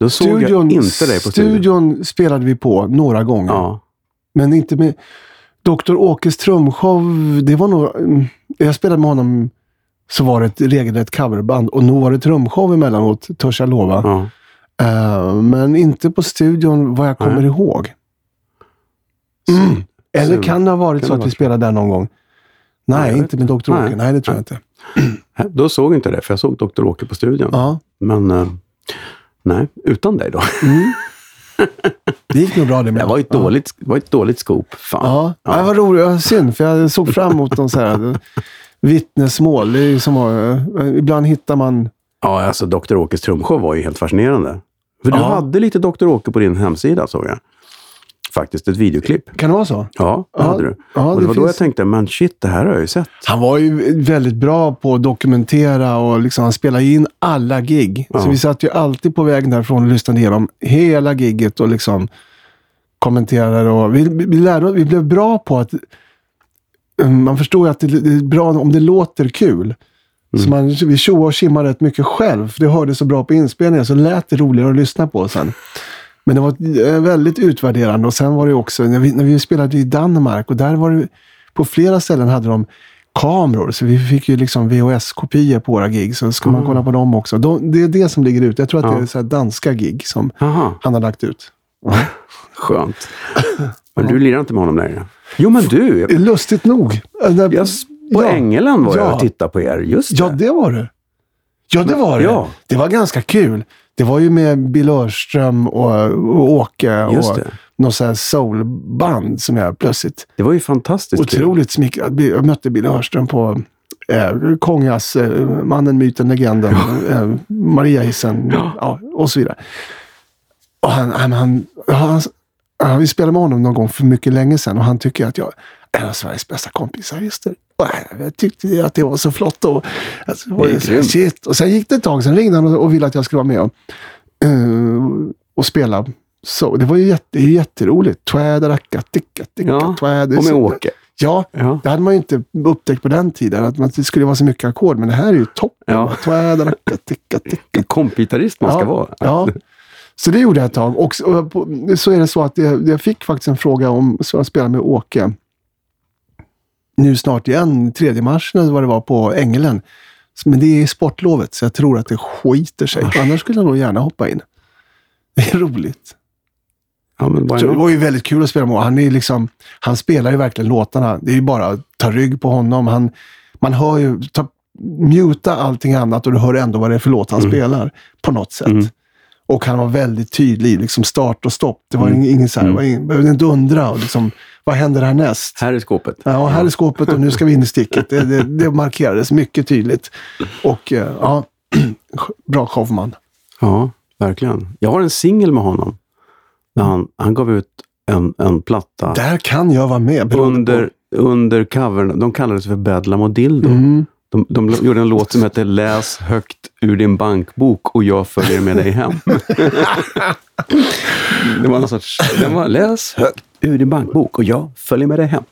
Då såg Studion, jag inte dig på Studion. studion spelade vi på några gånger. Ja. Men inte med... Dr. Åkes trumshow, det var nog... mm, Jag spelade med honom så var det ett regelrätt coverband och nog var det trumshow emellanåt, törs jag lova. ja. Eh, men inte på studion vad jag kommer Nej. ihåg. Mm. Eller Synd. kan det ha varit så att vi vara så? spelade där någon gång? Nej, inte med Dr. Åke. Nej. Nej, det tror jag inte. Då såg jag inte det, för jag såg Dr. Åke på Studion. Ja. Men eh, nej, utan dig då. Mm. Det gick nog bra det med. Det var ett dåligt, det var ett dåligt scoop. Fan. Ja, ja. det var roligt. Ja, Synd, för jag såg fram emot någon så här vittnesmål. Det som, att- ibland hittar man... Ja, alltså Dr. Åkes trumshow var ju helt fascinerande. För du Ja. hade lite Dr. Åke på din hemsida såg jag. Faktiskt ett videoklipp. Kan det vara så? Ja, det hade du. ja, och det var då jag finns- tänkte, men shit, det här har jag ju sett. Han var ju väldigt bra på att dokumentera och liksom, han spelade in alla gig. Ja. Så vi satt ju alltid på vägen därifrån och lyssnade igenom hela gigget och liksom kommenterade. Och vi, vi, lärde, vi blev bra på att... um, Man förstår ju att det, är bra om det låter kul. Så man, vi tjoade och tjimmade rätt mycket själv. För det hördes så bra på inspelningen, så lät det roligare att lyssna på sen. Men det var eh, väldigt utvärderande. Och sen var det också, när vi, när vi spelade i Danmark och där var det, på flera ställen hade de kameror. Så vi fick ju liksom VHS-kopior på våra gig. Så ska man kolla på dem också. De, det är det som ligger ute. Jag tror att Ja. det är så danska gig som Jaha, han har lagt ut. skönt. Men du lirar inte med honom längre? Jo, men du! Lustigt nog. Jag, på ja. Ängelen var jag Ja. och tittade på er. Just det. Ja, det var det. Ja, det var det. Ja. Det var ganska kul. Det var ju med Bill Örström och, och Åke och det. någon sån här soulband som jag plötsligt Det var ju fantastiskt. Otroligt smickrad. Jag mötte Bill Örström på eh, Kongas, eh, Mannen, Myten, Legenden, eh, Mariahissen ja, och så vidare. Och han, han, han, han, han, vi spelade med honom någon gång för mycket länge sedan och han tycker att jag är en av Sveriges bästa kompisar. Och jag tyckte att det var så flott. Och, alltså, grymt. shit. och sen gick det ett tag, sen ringde han och, och ville att jag skulle vara med och, eh, och spela. Så det var ju jätte, jätteroligt. Tväderacka, ticka, ticka, Ja, tväder. Och med Åke. Ja, Ja. det hade man ju inte upptäckt på den tiden. Att det skulle vara så mycket ackord. Men det här är ju toppen. Ja. Tväderacka, ticka, ticka. Kompgitarrist man ska ja, vara. Ja. Så det gjorde jag ett tag. Och så, och är det så att jag, jag fick faktiskt en fråga om så jag spelar med Åke. Nu snart igen, 3 mars eller vad det var på Ängelen. Men det är sportlovet, så jag tror att det skiter sig. Annars skulle jag nog gärna hoppa in. Det är roligt. Ja, det var ju väldigt kul att spela med han, är liksom, han spelar ju verkligen låtarna. Det är ju bara att ta rygg på honom. Han, man hör ju, ta, muta allting annat och du hör ändå vad det är för låt han spelar. På något sätt. Mm. Och han var väldigt tydlig, liksom start och stopp. Det var Mm. ingen så här, Mm. ingen, behövde inte undra. Och liksom, vad händer härnäst? Här är skåpet. Ja, här är skåpet och nu ska vi in i sticket. Det, det, det markerades mycket tydligt. Och eh, ja, bra showman. Ja, verkligen. Jag har en singel med honom. När han, han gav ut en, en platta Där kan jag vara med. under, under covern. De kallades för Bedlam och Dildo. Mm. De, de gjorde en låt som heter Läs högt ur din bankbok och jag följer med dig hem. det var någon sorts... Den var Läs högt ur din bankbok och jag följer med dig hem.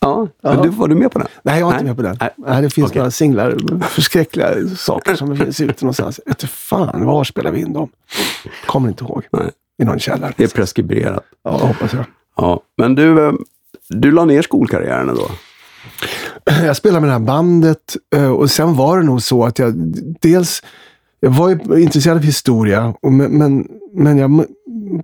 Ja, men du, var du med på den? Nej, jag var inte med på den. Nej. Nej, det finns Okej. några singlar, förskräckliga saker som finns ute någonstans. Jag fan, var spelar vi in dem? Kommer inte ihåg. Nej. I någon källare. Det är preskriberat. Ja, hoppas jag. Ja, men du, eh, du la ner skolkarriären då? Jag spelade med det här bandet eh, och sen var det nog så att jag dels jag var intresserad av historia, men, men, men jag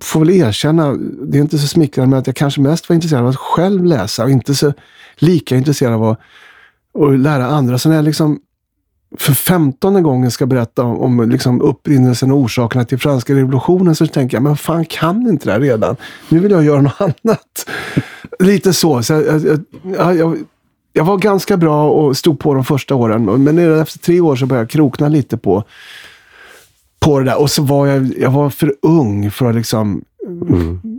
får väl erkänna, det är inte så smickrande, men att jag kanske mest var intresserad av att själv läsa och inte så lika intresserad av att, att lära andra. Så när jag liksom för femtonde gången ska berätta om, om liksom upprinnelsen och orsakerna till franska revolutionen så tänker jag, men fan kan inte det här redan? Nu vill jag göra något annat. Lite så. så jag, jag, jag, jag, jag var ganska bra och stod på de första åren, men redan efter tre år så började jag krokna lite på, på det där. Och så var jag, jag var för ung för att liksom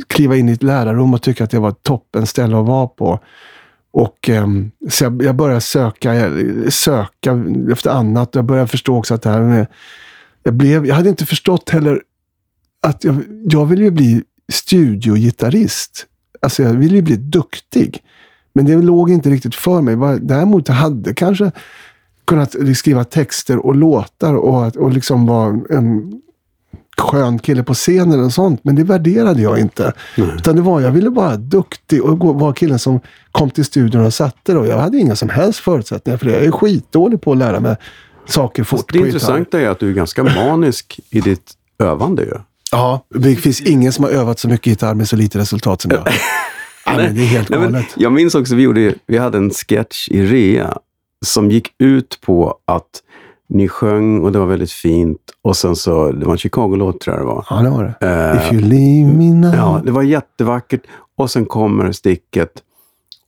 kliva in i ett lärarrum och tycka att det var ett toppen ställe att vara på. Och ehm, så jag, jag började söka, söka efter annat. Jag började förstå också att det här med... Jag, blev, jag hade inte förstått heller att jag, jag ville ju bli studiogitarrist. Alltså jag ville ju bli duktig. Men det låg inte riktigt för mig. Däremot hade kanske kunnat skriva texter och låtar och, och liksom vara en skön kille på scenen och sånt. Men det värderade jag inte. Utan det var, jag ville vara duktig och vara killen som kom till studion och satte det. Och jag hade inga som helst förutsättningar för det. Jag är skitdålig på att lära mig saker fort Fast det intressanta är att du är ganska manisk i ditt övande ju. Ja, det finns ingen som har övat så mycket gitarr med så lite resultat som jag. ja, men det är helt Nej, men galet. jag minns också, vi, gjorde, vi hade en sketch i Rea som gick ut på att ni sjöng och det var väldigt fint. Och sen så, det var en Chicago-låt tror jag det var. Ja, det var det. Eh, If you leave me now. Ja, det var jättevackert. Och sen kommer sticket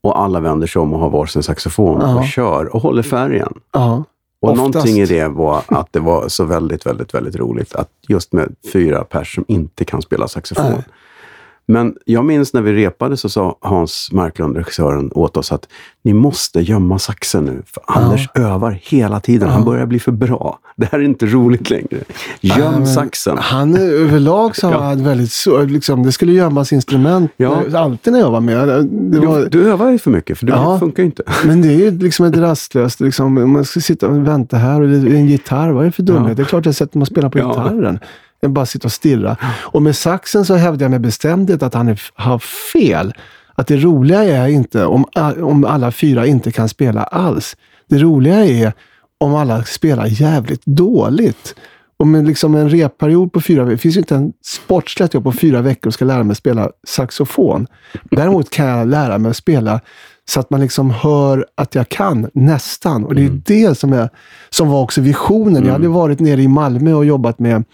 och alla vänder sig om och har varsin saxofon Ja. och kör och håller färgen. Ja. Och Oftast. någonting i det var att det var så väldigt, väldigt, väldigt roligt att just med fyra pers som inte kan spela saxofon. Nej. Men jag minns när vi repade så sa Hans Marklund, regissören, åt oss att ni måste gömma saxen nu. För Anders övar hela tiden. Han börjar bli för bra. Det här är inte roligt längre. Göm men saxen. Han är överlag så Ja. väldigt så, liksom, det skulle gömmas instrument. Ja. eh, Alltid när jag var med. Det Jo, var, Du övar ju för mycket, för det Ja. funkar ju inte. men det är ju liksom ett rastlöst, liksom, om man ska sitta och vänta här och det är en gitarr, vad är det för dumhet? Ja. Det är klart jag sätter mig och spelar på Ja. gitarren. Jag bara sitter och stirrar. Och med saxen så hävdar jag med bestämdhet att han är, har fel. Att det roliga är inte om, om alla fyra inte kan spela alls. Det roliga är om alla spelar jävligt dåligt. Och med liksom en repperiod på fyra veckor, det finns ju inte en sportslig att jag på fyra veckor ska lära mig spela saxofon. Däremot kan jag lära mig att spela så att man liksom hör att jag kan, nästan. Och det är Mm. det som, är, som var också visionen. Jag hade varit nere i Malmö och jobbat med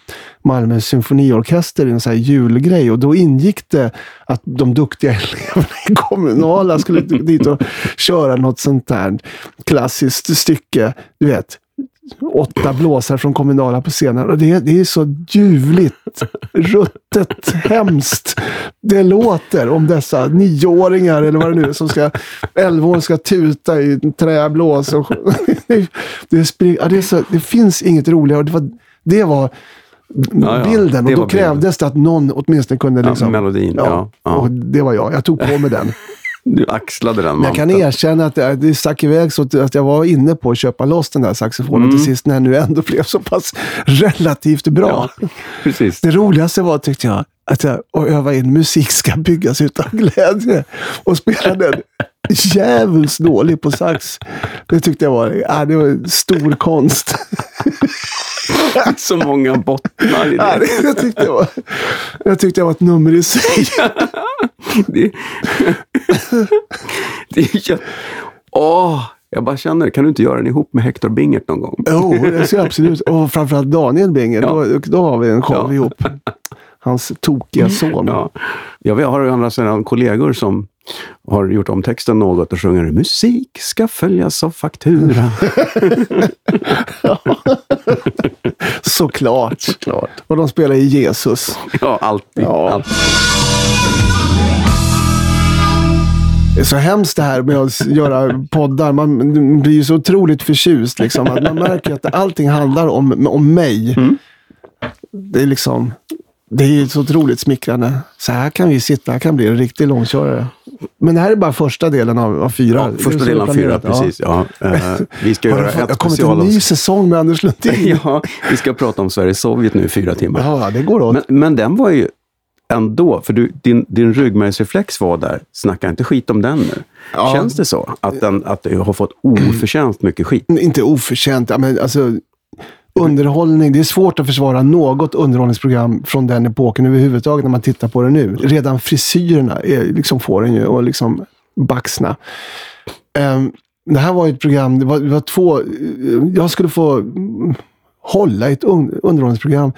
Malmö symfoniorkester i en sån här julgrej. Och då ingick det att de duktiga eleverna i kommunala skulle dit och köra något sånt där klassiskt stycke. Du vet, åtta blåsare från kommunala på scenen. Och det, det är så ljuvligt, ruttet, hemskt. Det låter om dessa nioåringar, eller vad det nu är, som ska, elvaåringar ska tuta i en träblås. Och, det, spring, ja, det, så, det finns inget roligare. Det var, det var Ja, ja, bilden. det Och då bilden. krävdes det att någon åtminstone kunde Ja, liksom... melodin, ja. Och det var jag. Jag tog på mig den. Du axlade den Men jag kan manteln. erkänna att det, det stack iväg så att- jag var inne på att köpa loss den där saxofonen Mm. till sist när jag nu ändå blev så pass relativt bra. Ja, precis. Det roligaste var, tyckte jag, att jag att öva in musik ska byggas utan glädje. Och spela den djävulskt dålig på sax. Det tyckte jag var, ja, det var stor konst. Så många bottnar i Ja, det. det, jag, tyckte jag, var, jag tyckte jag var ett nummer i sig. det, det är ju... Åh, jag bara känner, kan du inte göra den ihop med Hector Bingert någon gång? Jo, det ska jag absolut. Och framförallt Daniel Binger. Ja. Då, då har vi en show Ja. ihop. Hans tokiga son. Ja. Jag har å andra sidan kollegor som har gjort om texten något och sjunger musik ska följas av faktura. Såklart. Klart. Och de spelar i Jesus. Ja, alltid. Ja. alltid. Det är så hemskt det här med att göra poddar. Man blir ju så otroligt förtjust. Liksom, man märker att allting handlar om, om mig. Mm. Det är liksom... Det är så otroligt smickrande. Så här kan vi sitta, här kan bli en riktig långkörare. Men det här är bara första delen av, av fyra. Ja, första delen av fyra, planerat. Ja. precis. Ja. Eh, vi ska göra ett Jag kommer till en ny säsong med Anders Lundin. Ja, vi ska prata om Sverige-Sovjet nu i fyra timmar. Ja, det går åt. Men, men den var ju ändå, för du, din, din ryggmärgsreflex var där. Snacka inte skit om den nu. Ja. Känns det så? Att, den, att du har fått oförtjänt mycket skit? Inte oförtjänt, men alltså underhållning. Det är svårt att försvara något underhållningsprogram från den epoken överhuvudtaget när man tittar på det nu. Redan frisyrerna är, liksom får en ju att liksom baxna. Um, det här var ett program, det var, det var två, jag skulle få hålla i ett underhållningsprogram.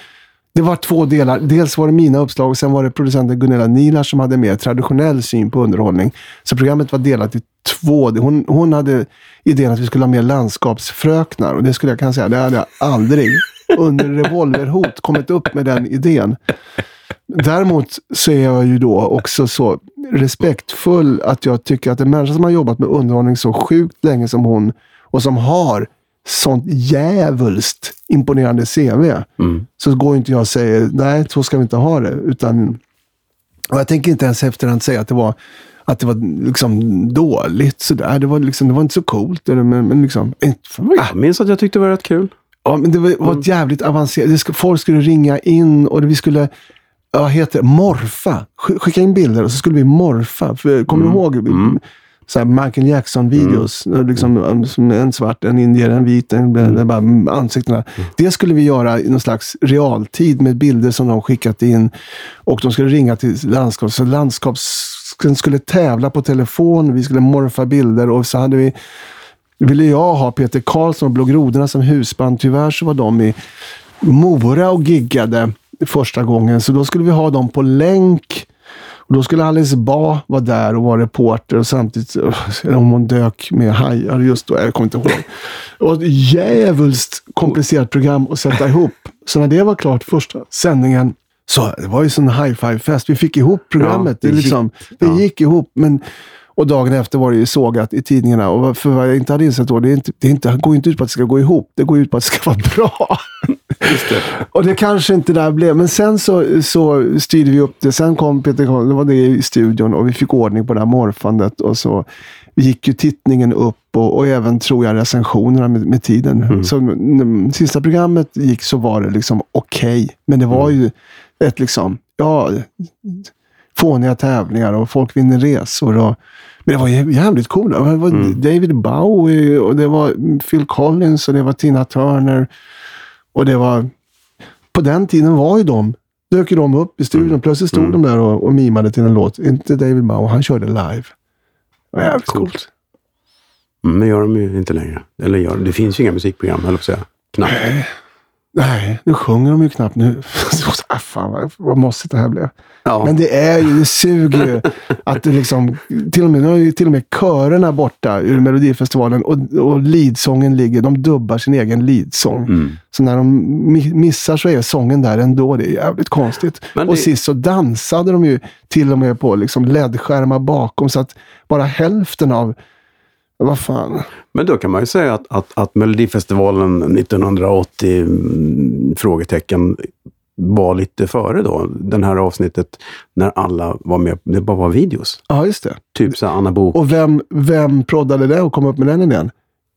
Det var två delar. Dels var det mina uppslag och sen var det producenten Gunilla Nilar som hade en mer traditionell syn på underhållning. Så programmet var delat i två. Hon, hon hade idén att vi skulle ha mer landskapsfröknar och det skulle jag kunna säga, det hade jag aldrig under revolverhot kommit upp med den idén. Däremot så är jag ju då också så respektfull att jag tycker att en människa som har jobbat med underhållning så sjukt länge som hon och som har sånt djävulskt imponerande CV. Mm. Så går inte jag och säger, nej, så ska vi inte ha det. Utan, och jag tänker inte ens efterhand säga att det var, att det var liksom dåligt. Sådär. Det, var liksom, det var inte så coolt. Men, men liksom, inte, Jag minns att jag tyckte det var rätt kul. Ja, men det var, var Mm. ett jävligt avancerat. Ska, folk skulle ringa in och vi skulle vad heter det? morfa. Sk- Skicka in bilder och så skulle vi morfa. För, kommer Mm. du ihåg så här Michael Jackson-videos? Liksom, som en svart, en indier, en vit, en, Mm. bara ansiktena. Det skulle vi göra i någon slags realtid med bilder som de skickat in. Och de skulle ringa till landskaps... Så landskaps skulle tävla på telefon. Vi skulle morfa bilder och så hade vi ville jag ha Peter Karlsson och Blå Grodorna som husband. Tyvärr så var de i Mora och giggade första gången, så då skulle vi ha dem på länk. Och då skulle Alice Ba vara där och vara reporter och samtidigt, om hon dök med hajar just då, jag kommer inte ihåg. Och ett djävulskt komplicerat program att sätta ihop. Så när det var klart första sändningen, så det var ju sån high-five-fest. Vi fick ihop programmet. Ja, det liksom, gick. det gick ihop, men och dagen efter var det ju sågat i tidningarna. Och för vad jag inte hade insett då, det, är inte, det, är inte, det går inte ut på att det ska gå ihop. Det går ut på att det ska vara bra. Just det. Och det kanske inte där blev. Men sen så, så styrde vi upp det. Sen kom Peter Karlsson, det var det i studion och vi fick ordning på det här morfandet. Och så gick ju tittningen upp och, och även, tror jag, recensionerna med, med tiden. Så när sista programmet gick så var det liksom okej. Men det var ju ett liksom, ja, fåniga tävlingar och folk vinner resor. Och, men det var jä- jävligt coolt. Det var David Bowie och det var Phil Collins och det var Tina Turner. Och det var... På den tiden var ju de, dök ju de upp i studion. Plötsligt stod de där och, och mimade till en låt. Inte David Bowie, han körde live. Det var jävligt Coolt. coolt. Mm, Men gör de ju inte längre. Eller gör, det finns ju inga musikprogram, höll jag på att säga. Knappt. Nej, nu sjunger de ju knappt nu. ah, fan vad, vad mossigt det här blev. Ja. Men det är ju, det suger ju. Att det liksom, till och med, nu har ju till och med körerna borta ur Melodifestivalen och, och leadsången ligger, de dubbar sin egen leadsång. Mm. Så när de mi- missar så är sången där ändå. Det är jävligt konstigt. Det- Och sist så dansade de ju till och med på liksom LED-skärmar bakom så att bara hälften av, vad fan. Men då kan man ju säga att, att, att Melodifestivalen 1980, mm, frågetecken, var lite före då. Den här avsnittet när alla var med. Det bara var videos. Ja, just det. Typ så Anna Bok. Och vem, vem proddade det och kom upp med den idén?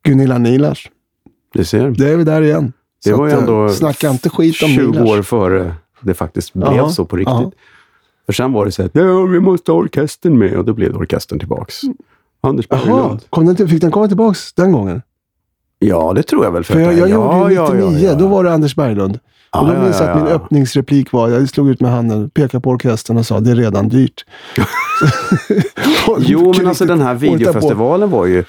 Gunilla Nilars. Du ser. Det är vi där igen. Det Så var ju att, eh, ändå Snacka inte skit om 20 Nilars. år före det faktiskt blev Ja, så på riktigt. ja. För sen var det så att ja, vi måste ha orkestern med och då blev det orkestern tillbaks. Anders Jaha, Berglund. kom den till, fick den komma tillbaks den gången? Ja, det tror jag väl. För jag, jag ja, gjorde ju 99, ja, ja, ja. då var det Anders Berglund. Och då minns jag ja, att min öppningsreplik var, jag slog ut med handen, pekade på orkestern och sa det är redan dyrt. Jo, men alltså den här videofestivalen var ju...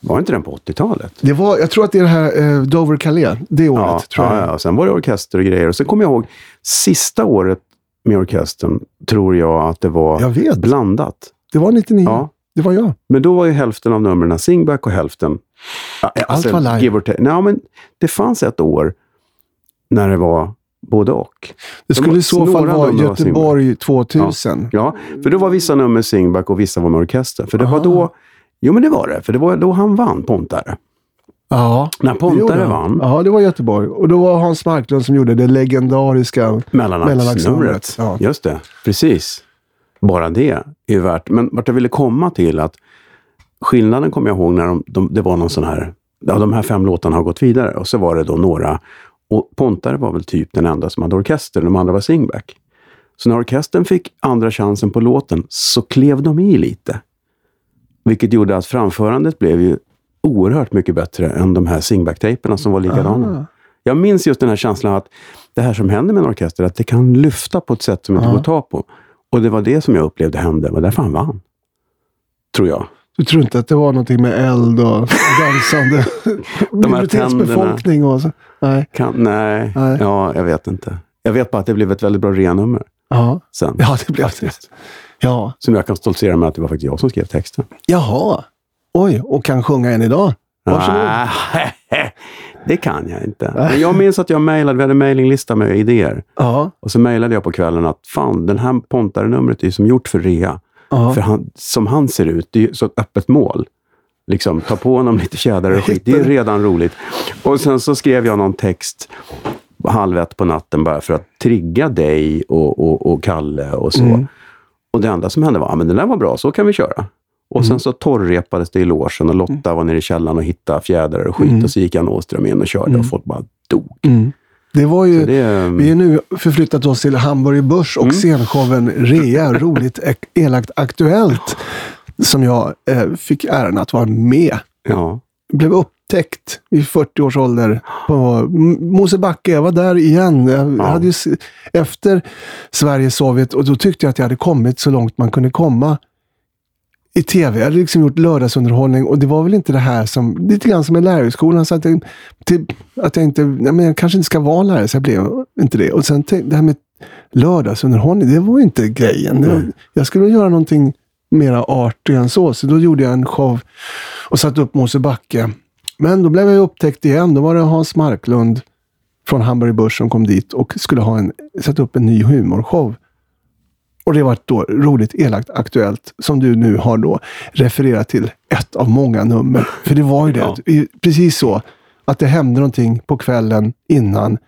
Var inte den på 80-talet? Det var, jag tror att det är det här eh, Dover Calais, det året. Ja, tror jag. ja. Sen var det orkester och grejer. Och sen kommer jag ihåg sista året med orkestern, tror jag att det var blandat. Det var 99. Ja. Det var jag. Men då var ju hälften av numren singback och hälften... Ja, Allt var live. Nej, men det fanns ett år när det var både och. Det skulle var i så fall vara Göteborg 2000. Ja, för då var vissa nummer singback och vissa var med orkester. För det var Ah. då... Jo, men det var det. För det var då han vann, Pontare. Ja. När Pontare vann, Ja, det var Göteborg. Och då var Hans Marklund som gjorde det legendariska. Mellanaxnumret, ja. Just det, precis. Bara det är värt. Men vart jag ville komma till att skillnaden kommer jag ihåg när de, de, det var någon sån här, ja de här fem låtarna har gått vidare och så var det då några, och Pontare var väl typ den enda som hade orkester, de andra var singback. Så när orkestern fick andra chansen på låten så klev de i lite. Vilket gjorde att framförandet blev ju oerhört mycket bättre än de här singback-tejperna som var likadana. Ah. Jag minns just den här känslan att det här som händer med en orkester, att det kan lyfta på ett sätt som inte Ja. går att ta på. Och det var det som jag upplevde hände. Det var därför han vann. Tror jag. Du tror inte att det var någonting med eld och dansande minoritetsbefolkning och så? Nej. Kan, nej. Nej. ja, jag vet inte. Jag vet bara att det blev ett väldigt bra renummer Ja. sen. ja, det blev det. faktiskt. Ja. Som jag kan stoltsera med att det var faktiskt jag som skrev texten. Jaha. Oj, och kan sjunga än idag. Varsågod. Nej, det kan jag inte. Men jag minns att jag mejlade, vi hade en mejlinglista med idéer. Ja. Och så mejlade jag på kvällen att fan, den här Pontare-numret är ju som gjort för rea. Ja. För han, som han ser ut, det är ju så ett öppet mål. Liksom, ta på honom lite tjädrar och skit. Det är redan roligt. Och sen så skrev jag någon text halv ett på natten bara för att trigga dig och, och, och Kalle och så. Mm. Och det enda som hände var, men den där var bra, så kan vi köra. Och Mm. sen så torrrepades det i logen och Lotta var nere i källaren och hittade fjädrar och skit. Mm. Och så gick Jan Åström in och körde och folk bara dog. Det var ju... Det, Vi är nu förflyttat oss till Hamburg Börs och Mm. scenshowen Rea, roligt elakt aktuellt, som jag eh, fick äran att vara med. ja. Blev upptäckt i 40 års ålder på Mosebacke. Jag var där igen. Jag Ja. hade ju, efter Sverige-Sovjet och då tyckte jag att jag hade kommit så långt man kunde komma i tv. Jag hade liksom gjort lördagsunderhållning och det var väl inte det här som, lite grann som i lärarhögskolan, så att jag, till, att jag inte, nej men jag kanske inte ska vara lärare, så jag blev inte det. Och sen det här med lördagsunderhållning, det var inte grejen. Nej. jag skulle göra någonting mera artigt än så, så då gjorde jag en show och satte upp Mosebacke. Men då blev jag upptäckt igen. Då var det Hans Marklund från Hamburg Börs som kom dit och skulle ha en, sätta upp en ny humorshow. Och det var då roligt, elakt, aktuellt, som du nu har då refererat till ett av många nummer. För det var ju det, Ja. precis så, att det hände någonting på kvällen innan,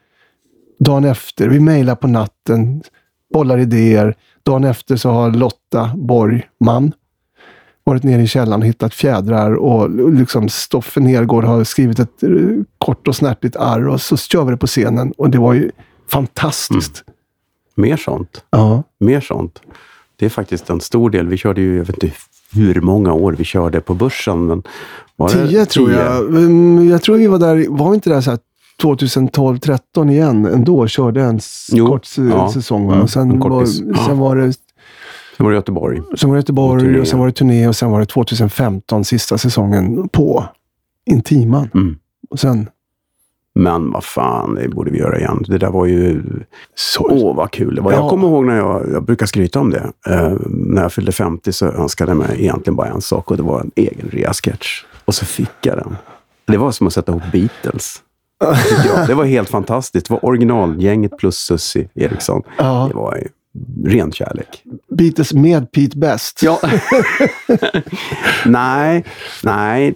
dagen efter. Vi mejlar på natten, bollar idéer. Dagen efter så har Lotta Borgman varit nere i källaren och hittat fjädrar och liksom Stoffe Nergård har skrivit ett eh, kort och snärtigt arr och så kör vi det på scenen och det var ju fantastiskt. Mer sånt. Ja. mer sånt. Det är faktiskt en stor del. Vi körde ju, jag vet inte hur många år vi körde på börsen. Men det Tio tror jag. Mm, Jag tror vi var där, var inte där så här 2012, 13 igen ändå? Körde en Jo, kort ja. säsong va? Mm, Och sen, en var, sen var det Sen var det Göteborg. sen var det Göteborg Och och sen var det turné och sen var det 2015 sista säsongen på Intiman. Mm. Och sen Men vad fan, det borde vi göra igen. Det där var ju... så. Åh, vad kul det var. Ja. Jag kommer ihåg när jag, jag brukar skryta om det. Eh, när jag fyllde 50 så önskade jag mig egentligen bara en sak och det var en egen rea-sketch. Och så fick jag den. Det var som att sätta ihop Beatles. Det var helt fantastiskt. Det var originalgänget plus Susie Eriksson. Ja. Det var ju ren kärlek. Beatles med Pete Best. Ja. nej, nej.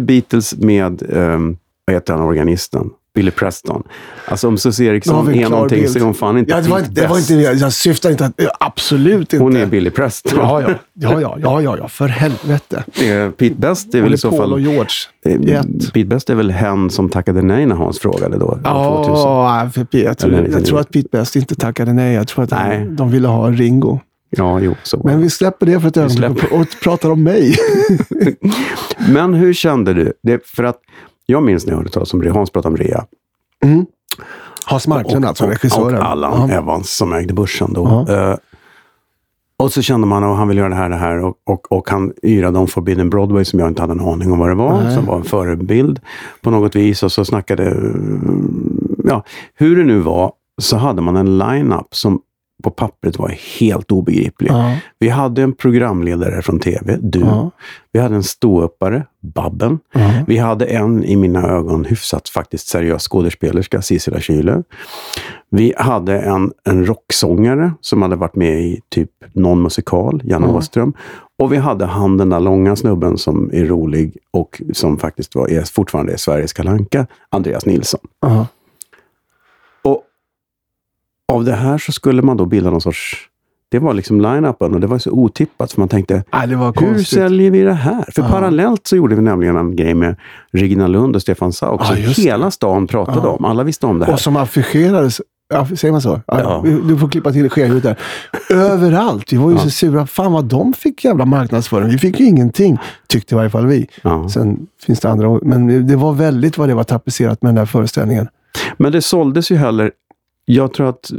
Beatles med, um, vad heter han, organisten? Billy Preston. Alltså om Susie Eriksson är någonting bild. så är hon fan inte Ja, det var inte, det var inte, jag syftar inte att... Absolut inte. Hon är Billy Preston. Ja, ja. Ja, ja, ja, ja, ja. För helvete. Eh, Pete Best är väl i så Paul och fall... George. eh. Pete Best är väl hen som tackade nej när Hans frågade då, 2000. Ja, för Pete, jag, tror, jag 99. tror att Pete Best inte tackade nej. Jag tror att Nej. de, de ville ha Ringo. Ja, jo, så. Men vi släpper det för ett ögonblick och, och pratar om mig. Men hur kände du? Det, för att jag minns när jag hörde talas om Rea, Hans pratade om Rea. Hans Marklund alltså, regissören. och Allan Ja. Evans som ägde börsen då. Ja. Eh, och så kände man att han ville göra det här, det här och, och, och han yrade om Forbidden Broadway som jag inte hade en aning om vad det var, Nej. som var en förebild på något vis. Och så snackade, eh, ja, hur det nu var, så hade man en line-up som på pappret var helt obegriplig. Ja. Vi hade en programledare från tv, du. Ja. Vi hade en ståuppare, Babben. Ja. Vi hade en, i mina ögon, hyfsat faktiskt seriös skådespelerska, Sissela Kyle. Vi hade en, en rocksångare som hade varit med i typ någon musikal, Janne Ja. Åström. Och vi hade han den där långa snubben som är rolig och som faktiskt var, är, fortfarande är Sveriges kalanka, Andreas Nilsson. Ja. Av det här så skulle man då bilda någon sorts... Det var liksom line-upen och det var så otippat för man tänkte, var hur säljer vi det här? För Ja. parallellt så gjorde vi nämligen en grej med Regina Lund och Stefan Sauk som hela stan pratade om. Alla visste om det här. Och som affischerades. Säger man så? Ja. Du får klippa till skelhuvudet där. Överallt. Vi var ju Ja. så sura. Fan vad de fick jävla marknadsföring. Vi fick ju ingenting. Tyckte i varje fall vi. Ja. Sen finns det andra. Men det var väldigt vad det var tapetserat med den där föreställningen. Men det såldes ju heller... Jag tror att...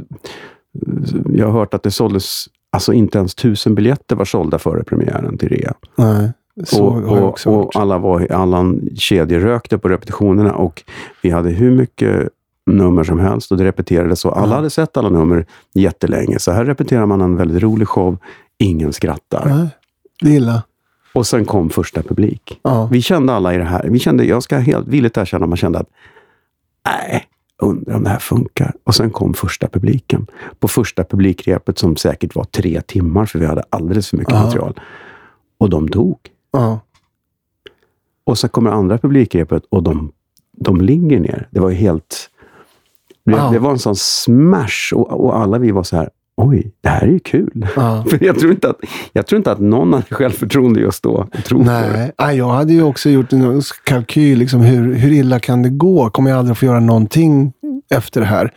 Jag har hört att det såldes... Alltså inte ens tusen biljetter var sålda före premiären till rea. Nej, så och, har jag och, också och hört. alla, var, alla kedjerökte på repetitionerna och vi hade hur mycket nummer som helst och det repeterades och alla Ja. hade sett alla nummer jättelänge. Så här repeterar man en väldigt rolig show. Ingen skrattar. Nej, det är illa. Och sen kom första publik. Ja. Vi kände alla i det här. Vi kände, jag ska helt villigt erkänna, man kände att nej, undrar om det här funkar. Och sen kom första publiken. På första publikrepet som säkert var tre timmar, för vi hade alldeles för mycket Ja. material. Och de dog. Ja. Och så kommer andra publikrepet och de, de ligger ner. Det var ju helt... Det, Ja. det var en sån smash och, och alla vi var så här, oj, det här är ju kul. Ja. För jag tror, inte att, jag tror inte att någon hade självförtroende i att stå och tro på det. Nej, jag hade ju också gjort en kalkyl. Liksom, hur, hur illa kan det gå? Kommer jag aldrig få göra någonting efter det här?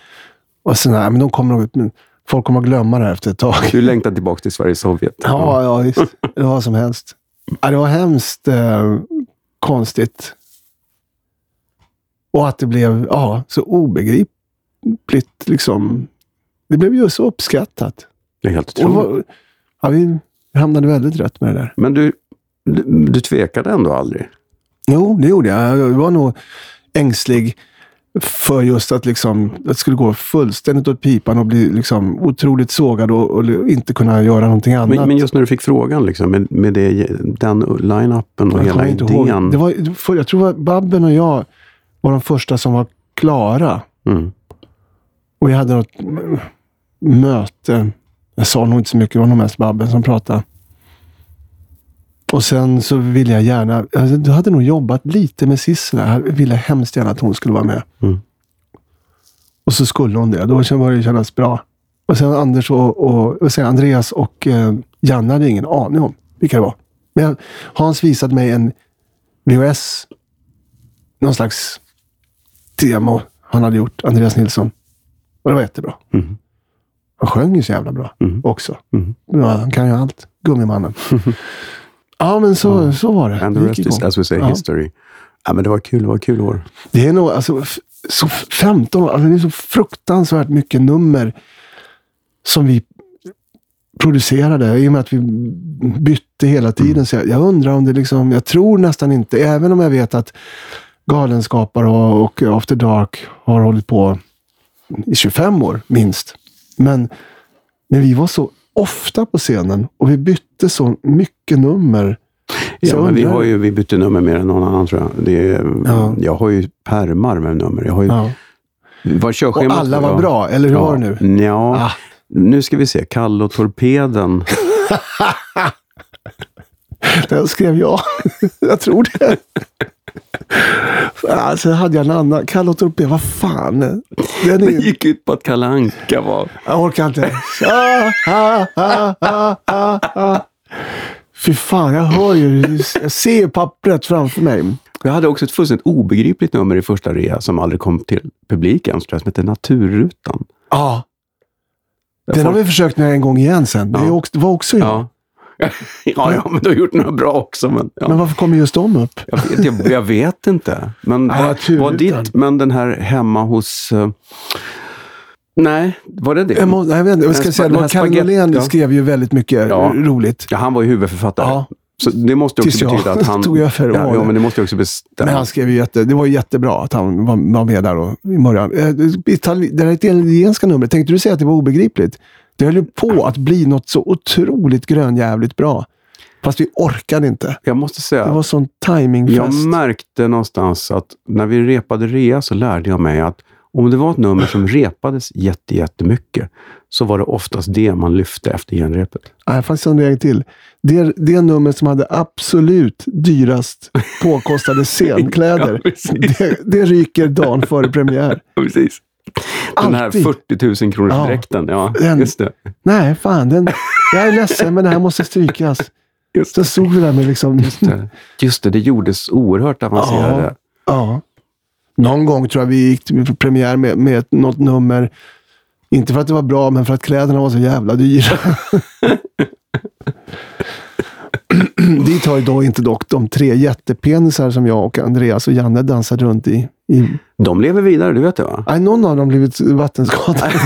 Och sen, nej, men de kommer nog, men folk kommer att glömma det här efter ett tag. Du längtar tillbaka till Sverige Sovjet. Ja, ja visst. Det var som helst. Ja, det var hemskt eh, konstigt. Och att det blev ja, så obegripligt. Liksom. Det blev ju så uppskattat. Det är helt otroligt. ja, vi hamnade väldigt rätt med det där. Men du, du, du tvekade ändå aldrig? Jo, det gjorde jag. Jag var nog ängslig för just att liksom, att det skulle gå fullständigt åt pipan och bli liksom otroligt sågad och, och inte kunna göra någonting annat. Men, men just när du fick frågan, liksom, med, med det, den line-upen och Jag hela ihåg. idén. Det var, var- jag tror var Babben och jag var de första som var klara. Mm. Och vi hade något möte. Jag sa nog inte så mycket, det var nog mest Babben som pratade. Och sen så ville jag gärna, alltså, du hade nog jobbat lite med Sissela. Jag ville hemskt gärna att hon skulle vara med. Mm. Och så skulle hon det. Då började det kännas bra. Och sen Anders och, och, och sen Andreas och eh, Janne hade ingen aning om vilka det var. Men jag, Hans visade mig en VHS. Någon slags demo han hade gjort, Andreas Nilsson. Och det var jättebra. Mm. Han sjöng ju så jävla bra Mm. också. Mm. Ja, han kan ju allt. Gummimannen. ja, men så, så var det. And the rest is, as we say, Ja. history. Ja, men det var kul, det var kul år. Det är nog, alltså, så 15 år, alltså det är så fruktansvärt mycket nummer som vi producerade i och med att vi bytte hela tiden. Så jag, jag undrar om det liksom, jag tror nästan inte, även om jag vet att Galenskapare och, och After Dark har hållit på i 25 år minst. Men, men vi var så ofta på scenen och vi bytte så mycket nummer. Ja, men vi, undrar- har ju, vi bytte nummer mer än någon annan tror jag. Det är, Ja. Jag har ju pärmar med nummer. Jag har ju, Ja. Vad Och alla var bra, eller hur ja. var det nu? Ja, Ah. nu ska vi se. Kalle och Torpeden. Den skrev jag. jag tror det. Sen hade jag en annan. Kalle och Torped, vad fan. Den Det är, gick ut på att Kalle Anka var... jag orkar inte. Ah, ah, ah, ah, ah, ah. Fy fan, jag hör ju. Jag ser pappret framför mig. Jag hade också ett fullständigt obegripligt nummer i första rea som aldrig kom till publiken, som hette Naturrutan. Ja. Den har vi försökt med en gång igen sen. Det, Ja. var också jag. Ja. ja, ja, men du har gjort några bra också. Men, ja. Men varför kommer just de upp? jag, vet, jag, jag vet inte. Men Nej, var, ditt, men den här hemma hos... eh, nej, var det det? Jag, må, jag vet inte, jag ska säga, det var här Kalle Norlén ja. skrev ju väldigt mycket Ja. roligt. Ja, han var ju huvudförfattare. Ja. Så det måste också Tills jag betyda att han... tog över och ja, ja, men det måste ju också bestämma. Men han skrev ju jätte, det var jättebra att han var, var med där och, i början. Eh, det där italienska numret, tänkte du säga att det var obegripligt? Det höll ju på att bli något så otroligt grönjävligt bra. Fast vi orkade inte. Jag måste säga... Det var sån timingfest. Jag märkte någonstans att när vi repade rea så lärde jag mig att om det var ett nummer som repades jätte, jättemycket så var det oftast det man lyfte efter genrepet. Nej, det fanns en regel till. Det, det nummer som hade absolut dyrast påkostade scenkläder, Ja, det, det ryker dagen före premiär. Precis. Den här Alltid. 40 000 kronors Ja. dräkten. Ja, Den- just det. Nej, fan. Den, jag är ledsen, men det här måste strykas. Just Så det. stod vi där med liksom... Just det. Just det, det gjordes oerhört avancerade. Ja. Någon gång tror jag vi gick till premiär med, med något nummer. Inte för att det var bra, men för att kläderna var så jävla dyra. Dit har ju då inte dock de tre jättepenisar som jag och Andreas och Janne dansade runt i. i De lever vidare, du vet det va? nej, någon av dem blivit vattenskadad.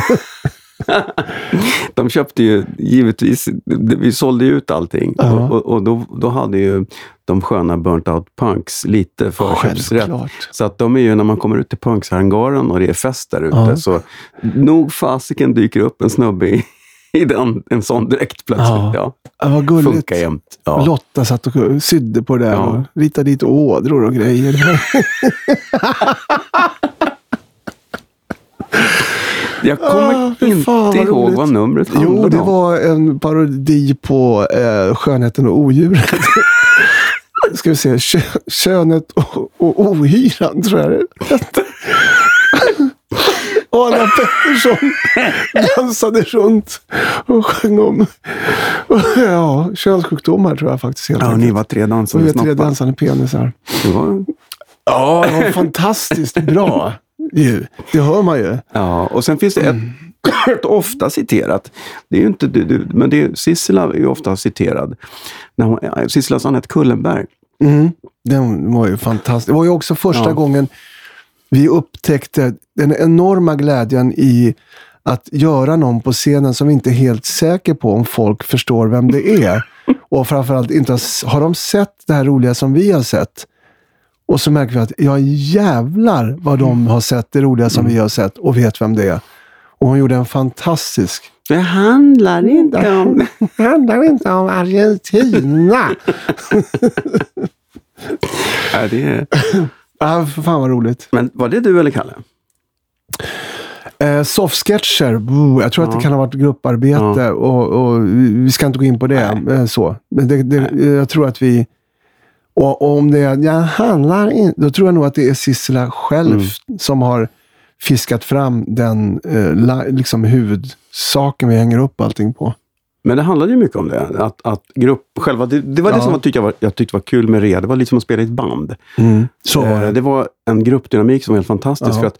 De köpte ju givetvis, vi sålde ju ut allting. Ja. Och, och då, då hade ju de sköna burnt out punks lite förköpsrätt. Självklart. Så att de är ju, när man kommer ut till punkshangaren och det är fest där ute, Ja. så nog fasiken dyker upp en snubbe i, i den, en sån direkt plötsligt. Ja. Ja. Var gulligt. Funkar jämt. Ja. Lotta satt och sydde på det där Ja. och ritade dit ådror och grejer. Jag kommer Ah, inte fan, vad ihåg roligt. vad numret Jo, handlade det om. var en parodi på eh, Skönheten och odjuret. Ska vi se, kö, Könet och, och ohyran tror jag det Adam Pettersson dansade runt och sjöng om ja, könssjukdomar tror jag faktiskt. Helt Ja, enkelt. ni var tre dansande vi är tre snoppar. dansande penisar. Det var, Ja, det var fantastiskt bra. Ju. Det hör man ju. ja, och sen finns det ett, Mm. ett ofta citerat. Det är ju inte du, du men det är, Sissela är ju ofta citerad. När hon, ja, Sissela Anette Kullenberg. Mm. Den var ju fantastisk. Det var ju också första Ja. gången vi upptäckte den enorma glädjen i att göra någon på scenen som vi inte är helt säker på om folk förstår vem det är. Och framförallt inte har, har de sett det här roliga som vi har sett. Och så märker vi att ja jävlar vad de har sett det roliga som vi har sett och vet vem det är. Och hon gjorde en fantastisk Det handlar inte om... Det handlar inte om Argentina. Ja, det är, ah, för fan vad roligt. men var det du eller Kalle? Eh, softsketcher, jag tror att Ja. det kan ha varit grupparbete Ja. och, och vi ska inte gå in på det. Eh, så. Men det, det, jag tror att vi... Och, och om det jag handlar inte, då tror jag nog att det är Sissela själv Mm. som har fiskat fram den eh, liksom huvudsaken vi hänger upp allting på. Men det handlade ju mycket om det. Att, att grupp, själva, det, det var det Ja. som jag tyckte var, jag tyckte var kul med REA. Det var lite som att spela i ett band. Så var Eh, det. det var en gruppdynamik som var helt fantastisk. Ja. För att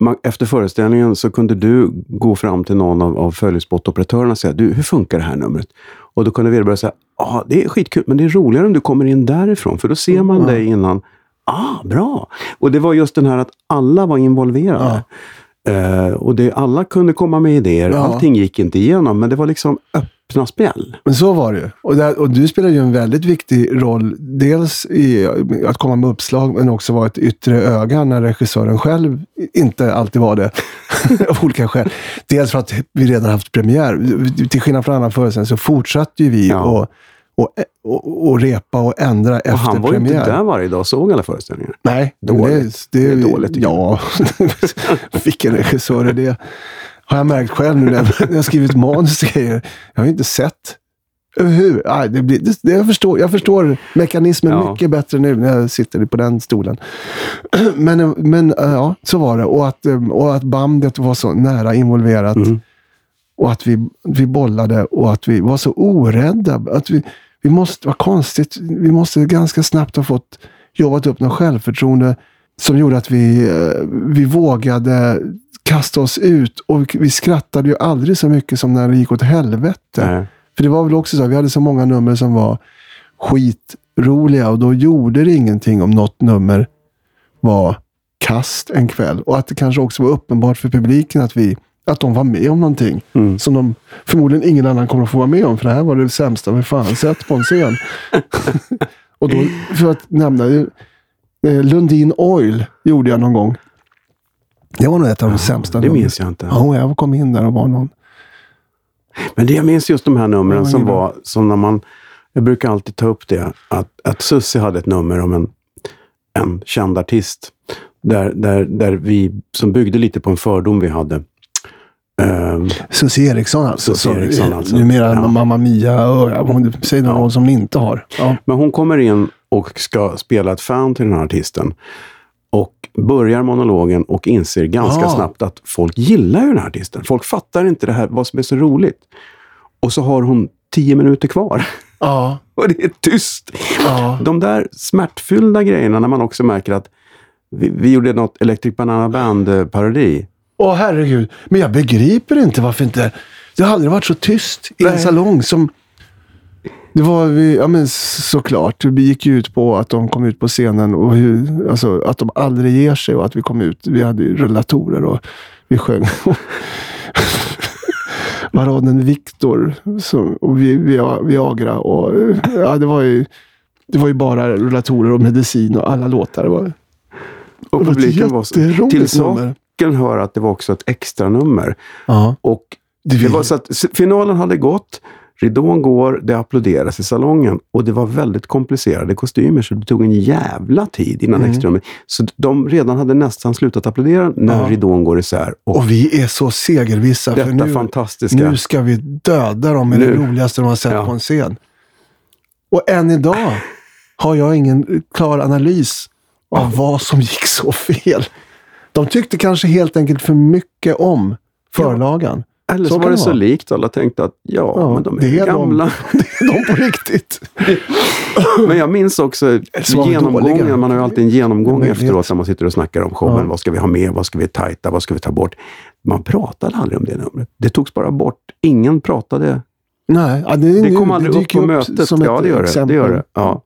man, efter föreställningen så kunde du gå fram till någon av, av följespottoperatörerna och säga, du, hur funkar det här numret? Och då kunde vederbörande säga, ja, det är skitkul, men det är roligare om du kommer in därifrån, för då ser man Ja. dig innan. Ah, bra! Och det var just den här att alla var involverade. Eh, och det, alla kunde komma med idéer. Ja. Allting gick inte igenom, men det var liksom öppna spjäll. Men så var det ju. Och, där, och du spelar ju en väldigt viktig roll. Dels i att komma med uppslag, men också vara ett yttre öga när regissören själv inte alltid var det. av olika skäl. Dels för att vi redan haft premiär. Till skillnad från annan föreställning så fortsatte ju vi Ja. och, och, och, och repa och ändra Och efter han var premiär. inte där varje dag och såg alla föreställningar. Nej, Dåligt. Det, Det är dåligt, Ja, vilken regissör är det? Har jag märkt själv nu när jag- skrivit manus och grejer. Jag har inte sett Hur? Nej, det blir, det, det, jag, förstår, jag förstår mekanismen Ja. mycket bättre nu när jag sitter på den stolen. Men, men eh, ja, så var det. Och att, eh, och att bandet var så nära involverat. Mm. Och att vi, vi bollade och att vi var så orädda. Att vi, vi måste, vad konstigt, vi måste ganska snabbt ha fått jobbat upp något självförtroende som gjorde att vi, eh, vi vågade kasta oss ut. Och vi skrattade ju aldrig så mycket som när det gick åt helvete. Nej. För det var väl också så, vi hade så många nummer som var skitroliga och då gjorde det ingenting om något nummer var kast en kväll. Och att det kanske också var uppenbart för publiken att, vi, att de var med om någonting. Mm. Som de förmodligen ingen annan kommer att få vara med om. För det här var det sämsta vi fan sett på en scen. och då, för att nämna, eh, Lundin Oil gjorde jag någon gång. Det var nog ett av de sämsta Det minns jag inte. Ja, jag kom in där och var någon. Men det jag minns just de här numren Ja, som var, som när man, jag brukar alltid ta upp det, att, att Sussi hade ett nummer om en, en känd artist. Där, där, där vi, som byggde lite på en fördom vi hade. Ehm, Susie Eriksson alltså. Susie Eriksson alltså. Numera Ja. Mamma Mia. Och, ja, hon säger någon Ja. som ni inte har. Ja. men hon kommer in och ska spela ett fan till den här artisten. Börjar monologen och inser ganska Ja. snabbt att folk gillar ju den här artisten. Folk fattar inte det här, vad som är så roligt. Och så har hon tio minuter kvar. Ja. Och det är tyst. ja. De där smärtfyllda grejerna när man också märker att vi, vi gjorde något Electric Banana Band-parodi. Åh herregud. Men jag begriper inte varför inte... Det har aldrig varit så tyst i en Nej. salong som... Det var vi, ja men såklart. Vi gick ju ut på att de kom ut på scenen och hur, alltså, att de aldrig ger sig och att vi kom ut. Vi hade ju rullatorer och vi sjöng. Baronen Viktor som- och vi, vi, Viagra och ja, det var ju det var ju bara rullatorer och medicin och alla låtar. Det var, Och publiken var så... Till saken hör att det var också ett extra nummer. Ja. Och Det, det var så att finalen hade gått, ridån går, det applåderas i salongen och det var väldigt komplicerade kostymer så det tog en jävla tid innan Mm. extra nummer. Så de redan hade nästan slutat applådera när Ja. ridån går isär. Och, Och vi är så segervissa. För nu, fantastiska... nu ska vi döda dem med det Nu. roligaste de har sett Ja. på en scen. Och än idag har jag ingen klar analys av vad som gick så fel. De tyckte kanske helt enkelt för mycket om förlagan. Eller så så, var det det så likt. Alla tänkte att ja, Ja, men de är, det är de. gamla. Det är de på riktigt. Men jag minns också de genomgången. dåliga. Man har ju alltid en genomgång efteråt när man sitter och snackar om showen. Ja. Vad ska vi ha med? Vad ska vi tajta? Vad ska vi ta bort? Man pratade aldrig om det numret. Det togs bara bort. Ingen pratade. Nej, ja, det, Det nu- kom aldrig upp dyker på upp mötet. som Ja, det gör det. det, exempel. gör det. Ja.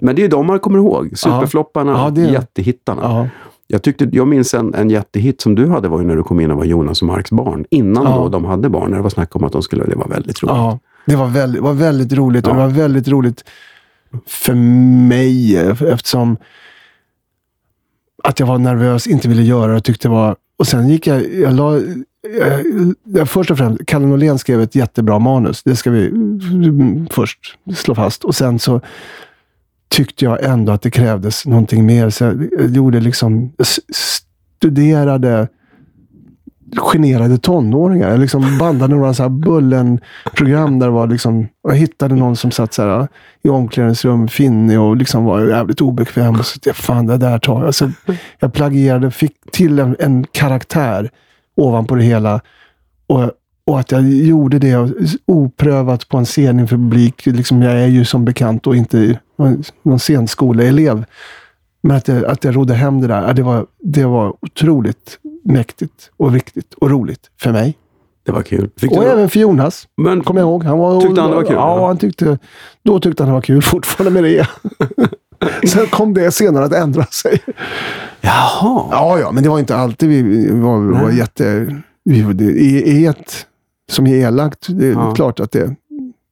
Men det är de man kommer ihåg. Superflopparna, Ja, det- jättehittarna. Ja. Jag, tyckte, jag minns en, en jättehit som du hade var när du kom in och var Jonas och Marks barn. Innan Ja. då de hade barn. När det var snack om att de skulle... Det var väldigt roligt. Ja, det var väldigt, var väldigt roligt. Och Ja. det var väldigt roligt för mig eftersom att jag var nervös, inte ville göra det och tyckte det var... Och sen gick jag... jag, la, jag, jag först och främst, Kalle Norlén skrev ett jättebra manus. Det ska vi mm, först slå fast. Och sen så tyckte jag ändå att det krävdes någonting mer. Så jag gjorde liksom... Studerade generade tonåringar. Jag liksom bandade några så här Bullen-program där det var liksom, jag hittade någon som satt så här i omklädningsrum, finnig och liksom var jävligt obekväm. Och så tänkte jag, fan det där tar jag. Så jag plagierade, fick till en, en karaktär ovanpå det hela. Och, och att jag gjorde det oprövat på en scen inför publik. Liksom, jag är ju som bekant och inte någon scenskoleelev. Men att jag, att jag rodde hem det där, det var, det var otroligt mäktigt och viktigt och roligt för mig. Det var kul. Fick Och även för Jonas, men kommer jag ihåg. Han var, Tyckte han det var kul, Ja, han tyckte, då tyckte han det var kul fortfarande med det. Sen kom det senare att ändra sig. Jaha. Ja, ja, men det var inte alltid vi var, var Nej. jätte... Vi, i, I ett som är elakt, det är Ja. klart att det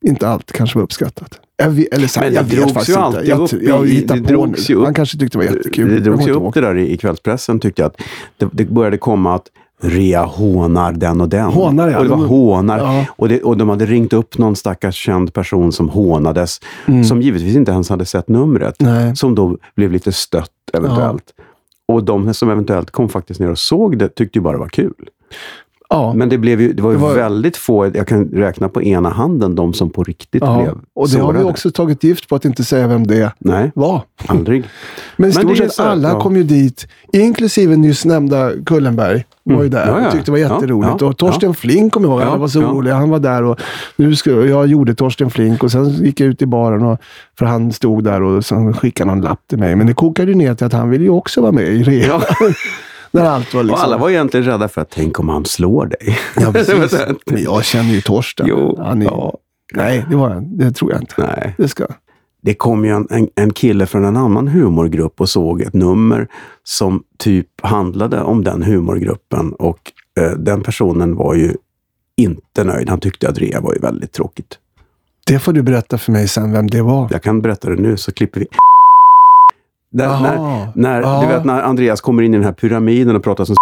inte alltid kanske var uppskattat. Jag eller så, här, Men jag det drogs ju alltid Jag, upp jag, hittar det drogs ju upp- Han kanske tyckte det var jättekul. Det Jag drogs ju upp ihåg. det där i, i kvällspressen tyckte jag. Att det, det började komma att Rea hånar den och den. Hånar, ja. Och det var hånar. ja. Och, det, och de hade ringt upp någon stackars känd person som hånades. Som givetvis inte ens hade sett numret. Mm. Nej. Som då blev lite stött eventuellt. Och de som eventuellt kom faktiskt ner och såg det tyckte ju bara det var kul. Ja. Men det, blev ju, det var ju Det var- väldigt få, jag kan räkna på ena handen, de som på riktigt ja. blev Och det har vi sårade. också tagit gift på att inte säga vem det Nej, var. aldrig. Men i stort sett alla ja. kom ju dit, inklusive nyss nämnda Kullenberg. var ju där Mm. Ja, ja. och tyckte det var jätteroligt. ja, och Torsten Flink kommer jag ihåg, Ja, han var så ja. rolig. Han var där och nu ska, jag gjorde Torsten Flink och sen gick jag ut i baren och, för han stod där och sen skickade någon lapp till mig. Men det kokade ju ner till att han ville ju också vara med i rea. När allt var liksom... Och alla var egentligen rädda för att tänk om han slår dig. Ja, precis. Men jag känner ju Torsten. Jo, är, ja. Nej, det, var, det tror jag inte. Nej. Det ska. Det kom ju en, en, en kille från en annan humorgrupp och såg ett nummer som typ handlade om den humorgruppen och eh, den personen var ju inte nöjd. Han tyckte att Rea var ju väldigt tråkigt. Det får du berätta för mig sen vem det var. Jag kan berätta det nu så klipper vi. Där, när, när. Du vet när Andreas kommer in i den här pyramiden och pratar som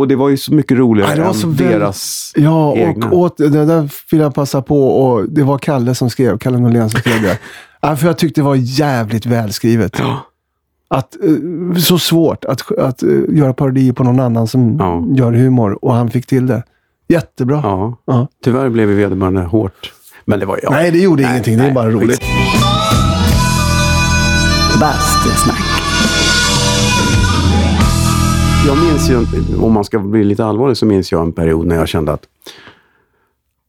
och det var ju så mycket roligare Ja, det var än deras... Ja, egna. och åt, det där vill jag passa på. Och det var Kalle som skrev, Kalle Norlén som skrev det. Ja, för jag tyckte det var jävligt välskrivet. Ja. Att, eh, så svårt att, att eh, göra parodier på någon annan som Ja. gör humor. Och han fick till det. Jättebra. Ja. Ja. Tyvärr blev vi vederbörande hårt. Men det var ju... Ja. Nej, det gjorde Nej, ingenting. Det är nej, bara roligt. Bastusnack. Jag minns ju, om man ska bli lite allvarlig, så minns jag en period när jag kände att,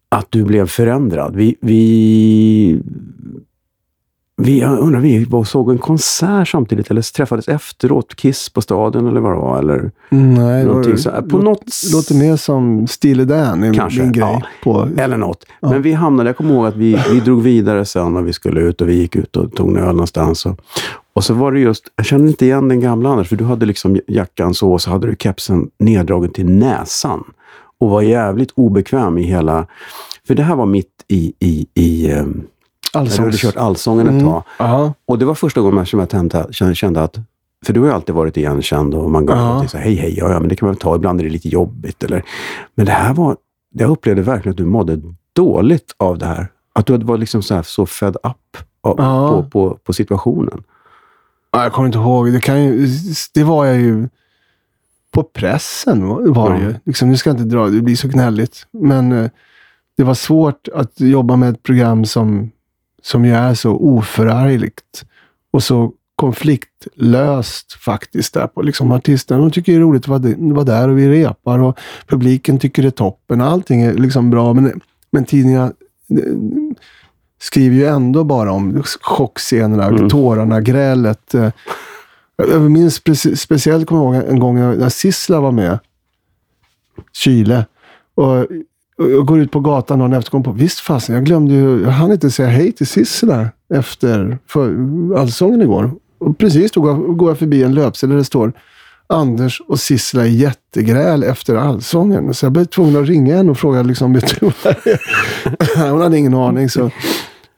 att du blev förändrad. Vi, vi, vi, jag undrar, vi var såg en konsert samtidigt eller träffades efteråt, Kiss på Stadion eller vad det var. Eller Nej, det någonting så. På låt- något låter mer som Stille Dan. Kanske, grej. ja. På, Eller något. Men vi hamnade, jag kommer ihåg att vi, vi drog vidare sen och vi skulle ut och vi gick ut och tog en öl någonstans. Och, och så var det just, jag kände inte igen den gamla Anders, för du hade liksom jackan så och så hade du kepsen neddragen till näsan. Och var jävligt obekväm i hela, för det här var mitt i, i, i eh, när du hade kört Allsången ett Mm. tag. Ja. Och det var första gången som jag kände, att, för du har ju alltid varit igenkänd och man gav Ja. så här, hej hej, ja, ja, men det kan man ta, ibland är det lite jobbigt. Eller, men det här var, jag upplevde verkligen att du mådde dåligt av det här. Att du var liksom så, här, så fed up av, Ja. på, på, på situationen. Ja, Jag kommer inte ihåg. Det, kan ju, det var jag ju på pressen. Var det Ja. ju. Liksom, nu ska jag inte dra, det blir så gnälligt. Men eh, det var svårt att jobba med ett program som, som ju är så oförargligt och så konfliktlöst faktiskt. Där på liksom artisterna. De tycker det är roligt att vara, vara där och vi repar och publiken tycker det är toppen. Allting är liksom bra. Men, men tidningarna skriver ju ändå bara om chockscenerna, Mm. tårarna, grälet. eh. Jag minns speci- speciellt, kommer jag ihåg en gång när Sissla var med. Chile. Och jag går ut på gatan dagen efter och kommer på, visst fasen, jag glömde ju, jag hann inte säga hej till Sissela efter för allsången igår. Och precis då går, jag förbi en löpsedel där det står Anders och Sissela i jättegräl efter allsången. Så jag blev tvungen att ringa henne och fråga, liksom, vet du? Hon hade ingen aning. Så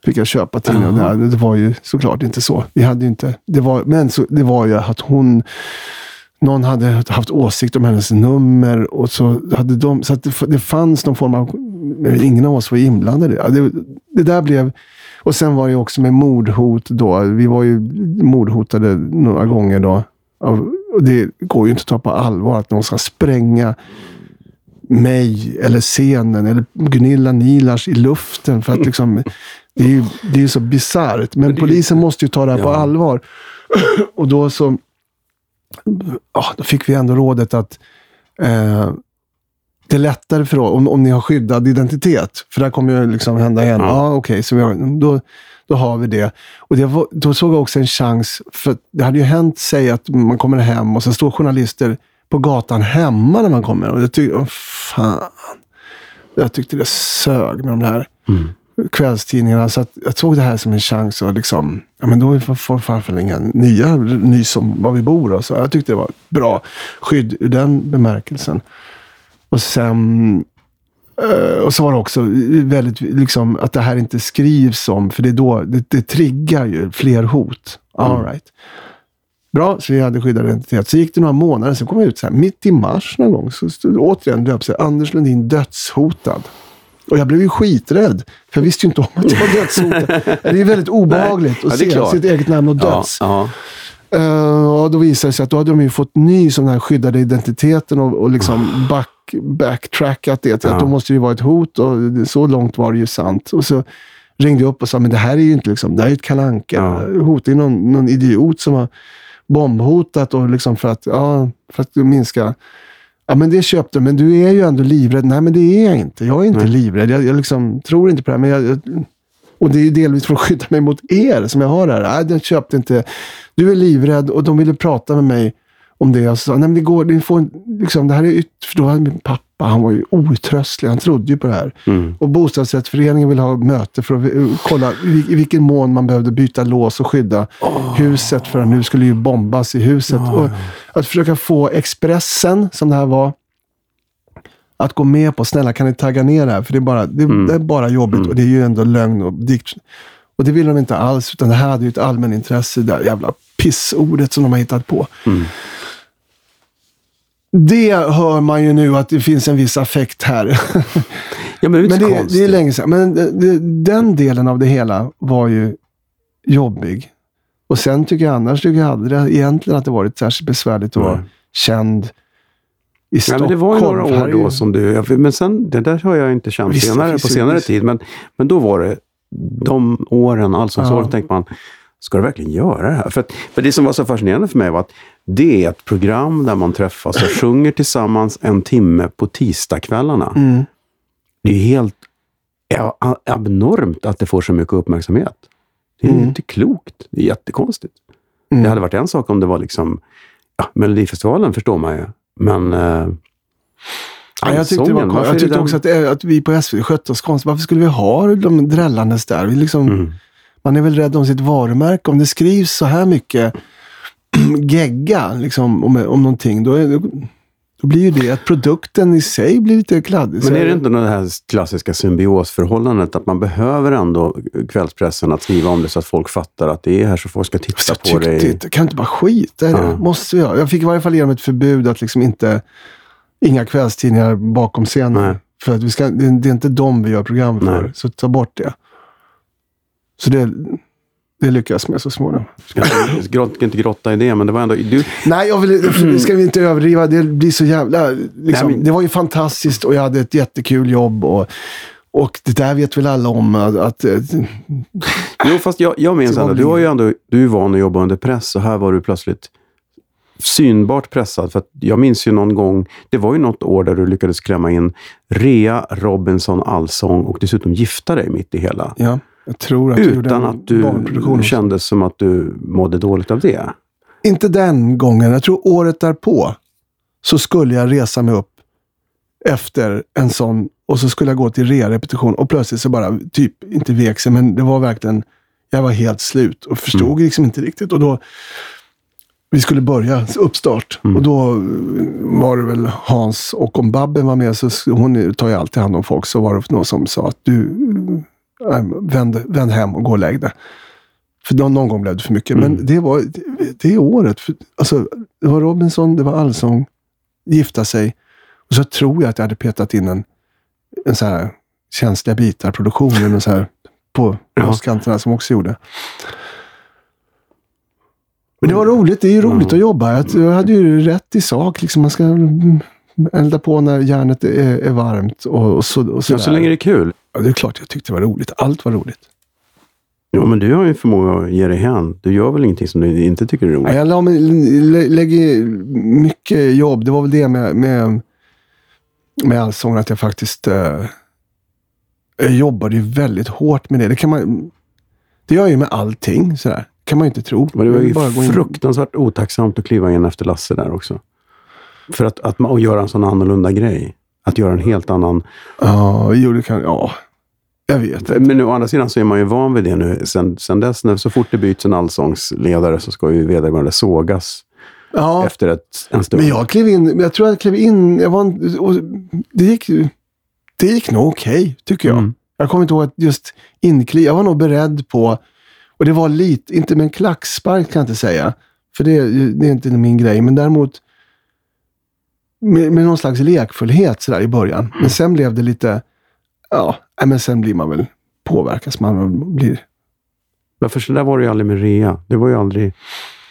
fick jag köpa tidningen. Jaha. Det, det var ju såklart inte så. Vi hade ju inte, det var, men så, det var ju att hon någon hade haft åsikt om hennes nummer och så hade de, så att det, det fanns någon form av, ingen av oss var inblandade. Det, det där blev, och sen var det också med mordhot då. Vi var ju mordhotade några gånger då. Och det går ju inte att ta på allvar att någon ska spränga mig eller scenen eller Gunilla Nilars i luften för att liksom det är ju det är så bisarrt. Men, det är ju- polisen måste ju ta det här på Ja. allvar. och då så ja, då fick vi ändå rådet att eh, det är lättare för om, om ni har skyddad identitet. För det här kommer ju liksom hända igen. Ja. Ja, okej, så vi har, då, då har vi det. Och det var, då såg jag också en chans, för det hade ju hänt sig att man kommer hem och så står journalister på gatan hemma när man kommer. Och jag tyckte, åh, fan. Jag tyckte det sög med de här Mm. Kvällstidningarna. Så att jag såg det här som en chans att liksom, ja men då får farfar inga nya nys om var vi bor. Och så. Jag tyckte det var bra skydd ur den bemärkelsen. Och sen eh, och så var det också väldigt, liksom, att det här inte skrivs om, för det, är då, det, det triggar ju fler hot. All right. Bra, så vi hade skyddad identitet. Så gick det några månader, sen kom jag ut så här, mitt i mars någon gång, så stod återigen döpt sig Anders Lundin dödshotad. Och jag blev ju skiträdd, för jag visste ju inte om att jag var dödshotad. det är väldigt obehagligt Ja, att se klart. sitt eget namn och döds. ja. Eh, och då visade det sig att då hade de ju fått ny sån här skyddade identiteten och, och liksom back, back, backtrackat det. till Ja. Att då måste det ju vara ett hot och så långt var det ju sant. Och så ringde jag upp och sa, men det här är ju inte liksom, det här är ju ett kalanka Ja. hot. Det är någon, någon idiot som har bombhotat och liksom för att, ja, för att minska. Ja, men det köpte men du är ju ändå livrädd. Nej, men det är jag inte. Jag är inte Nej. livrädd. Jag, jag liksom tror inte på det här. Men jag, jag, och det är delvis för att skydda mig mot er som jag har här. Nej, den köpte inte. Du är livrädd och de ville prata med mig om det. Jag sa, nej men det går, ni får, liksom, det här är yt, för då hade min pappa, han var ju outtröstlig. Han trodde ju på det här. Mm. Och bostadsrättsföreningen ville ha möte för att eh, kolla i, i vilken mån man behövde byta lås och skydda huset. För nu skulle ju bombas i huset. Och att försöka få Expressen, som det här var, att gå med på, snälla kan ni tagga ner det här? För det är bara, det, Mm. det är bara jobbigt och det är ju ändå lögn och dikt. Och det vill de inte alls, utan det här hade ju ett allmänintresse, det där jävla pissordet som de har hittat på. Mm. Det hör man ju nu att det finns en viss affekt här. Ja, men det är Men det, det är länge sedan. Men det, den delen av det hela var ju jobbig. Och sen tycker jag annars tycker jag aldrig egentligen att det varit särskilt besvärligt att vara Nej. känd i Stockholm. men det var ju några år då som du... ja, Men sen, det där har jag inte känt Visst, senare, finns på senare visst. tid. Men, men då var det de åren, allsångsåren, Ja. tänkte man, ska du verkligen göra det här? För, att, för det som var så fascinerande för mig var att det är ett program där man träffas och sjunger tillsammans en timme på tisdagskvällarna. Mm. Det är helt abnormt att det får så mycket uppmärksamhet. Det är Mm. inte klokt. Det är jättekonstigt. Mm. Det hade varit en sak om det var liksom... Ja, Melodifestivalen förstår man ju. Men... Eh, Ja, jag tyckte, var, jag tyckte också att, det- att vi på SVT skötte oss konstigt. Varför skulle vi ha de drällandes där? Vi liksom, Mm. Man är väl rädd om sitt varumärke. Om det skrivs så här mycket gegga liksom, om, om någonting, då, är, då blir ju det att produkten i sig blir lite kladdig. Men är det inte det här klassiska symbiosförhållandet att man behöver ändå kvällspressen att skriva om det så att folk fattar att det är här så folk ska titta jag på det? inte, kan inte bara skita i det? Ja. Måste jag? Jag fick i varje fall ge dem ett förbud att liksom inte, inga kvällstidningar bakom scenen. Nej. För att vi ska, det, är- det är inte dem vi gör program för, Nej. så ta bort det. Så det, det lyckas med så småningom. Ska inte grotta i det, men det var ändå... Du, Nej, jag vill, det ska vi inte överdriva. Det blir så jävla... Liksom, Nej, men- Det var ju fantastiskt och jag hade ett jättekul jobb. Och, och det där vet väl alla om. Att, att, jo, fast jag, jag minns ändå, du var ju ändå du är van att jobba under press och här var du plötsligt synbart pressad. För att jag minns ju någon gång, det var ju något år där du lyckades klämma in Rea Robinson allsång och dessutom gifta dig mitt i hela. ja, att Utan att du kände som att du mådde dåligt av det. Inte den gången. Jag tror året därpå så skulle jag resa mig upp efter en sån och så skulle jag gå till rea-repetition och plötsligt så bara, typ, inte vek sig, men det var verkligen, jag var helt slut och förstod Mm. liksom inte riktigt. Och då, vi skulle börja uppstart Mm. och då var det väl Hans och om Babben var med, så hon tar ju alltid hand om folk, så var det någon som sa att du, vänd, vänd hem och gå och lägg dig. För någon gång blev det för mycket. Mm. Men det var det, det året. För, alltså, det var Robinson, det var allsång, gifta sig. Och så tror jag att jag hade petat in en, en så här känsliga bitar, produktionen och så här på Ja. bröstkanterna som också gjorde. Men det var roligt. Det är ju roligt Ja. att jobba. Jag, jag hade ju rätt i sak. Liksom man ska mm, elda på när järnet är, är varmt. Och, och så, och så, Så, så länge det är kul. Ja, det är klart jag tyckte det var roligt. Allt var roligt. Ja, men du har ju förmåga att ge dig hän. Du gör väl ingenting som du inte tycker är Ja, roligt? jag la mig, lä, lägger mycket jobb. Det var väl det med, med, med allsången, att jag faktiskt eh, jag jobbade ju väldigt hårt med det. Det kan man det gör jag ju med allting. Sådär. kan man ju inte tro. Men det var Jag ju bara fruktansvärt otacksamt att kliva in efter Lasse där också. För att, att man, och göra en sån annorlunda grej. Att göra en helt annan... Ja, jo, det kan, ja, jag vet. Men nu, å andra sidan så är man ju van vid det nu. Sen, sen dess, när, så fort det byts en allsångsledare så ska ju vederbörande sågas Ja, efter ett, en stund. men jag klev in, jag tror jag klev in, jag var, en- och det gick, det gick nog okej, tycker jag. Mm. Jag kommer inte ihåg att just inkliv, jag var nog beredd på, och det var lite, inte med en klackspark kan jag inte säga, för det, det är inte min grej, men däremot med, med någon slags lekfullhet sådär i början. Men sen blev det lite, ja, men sen blir man väl, påverkas man blir, Varför så där var det ju aldrig med rea. Det var ju aldrig...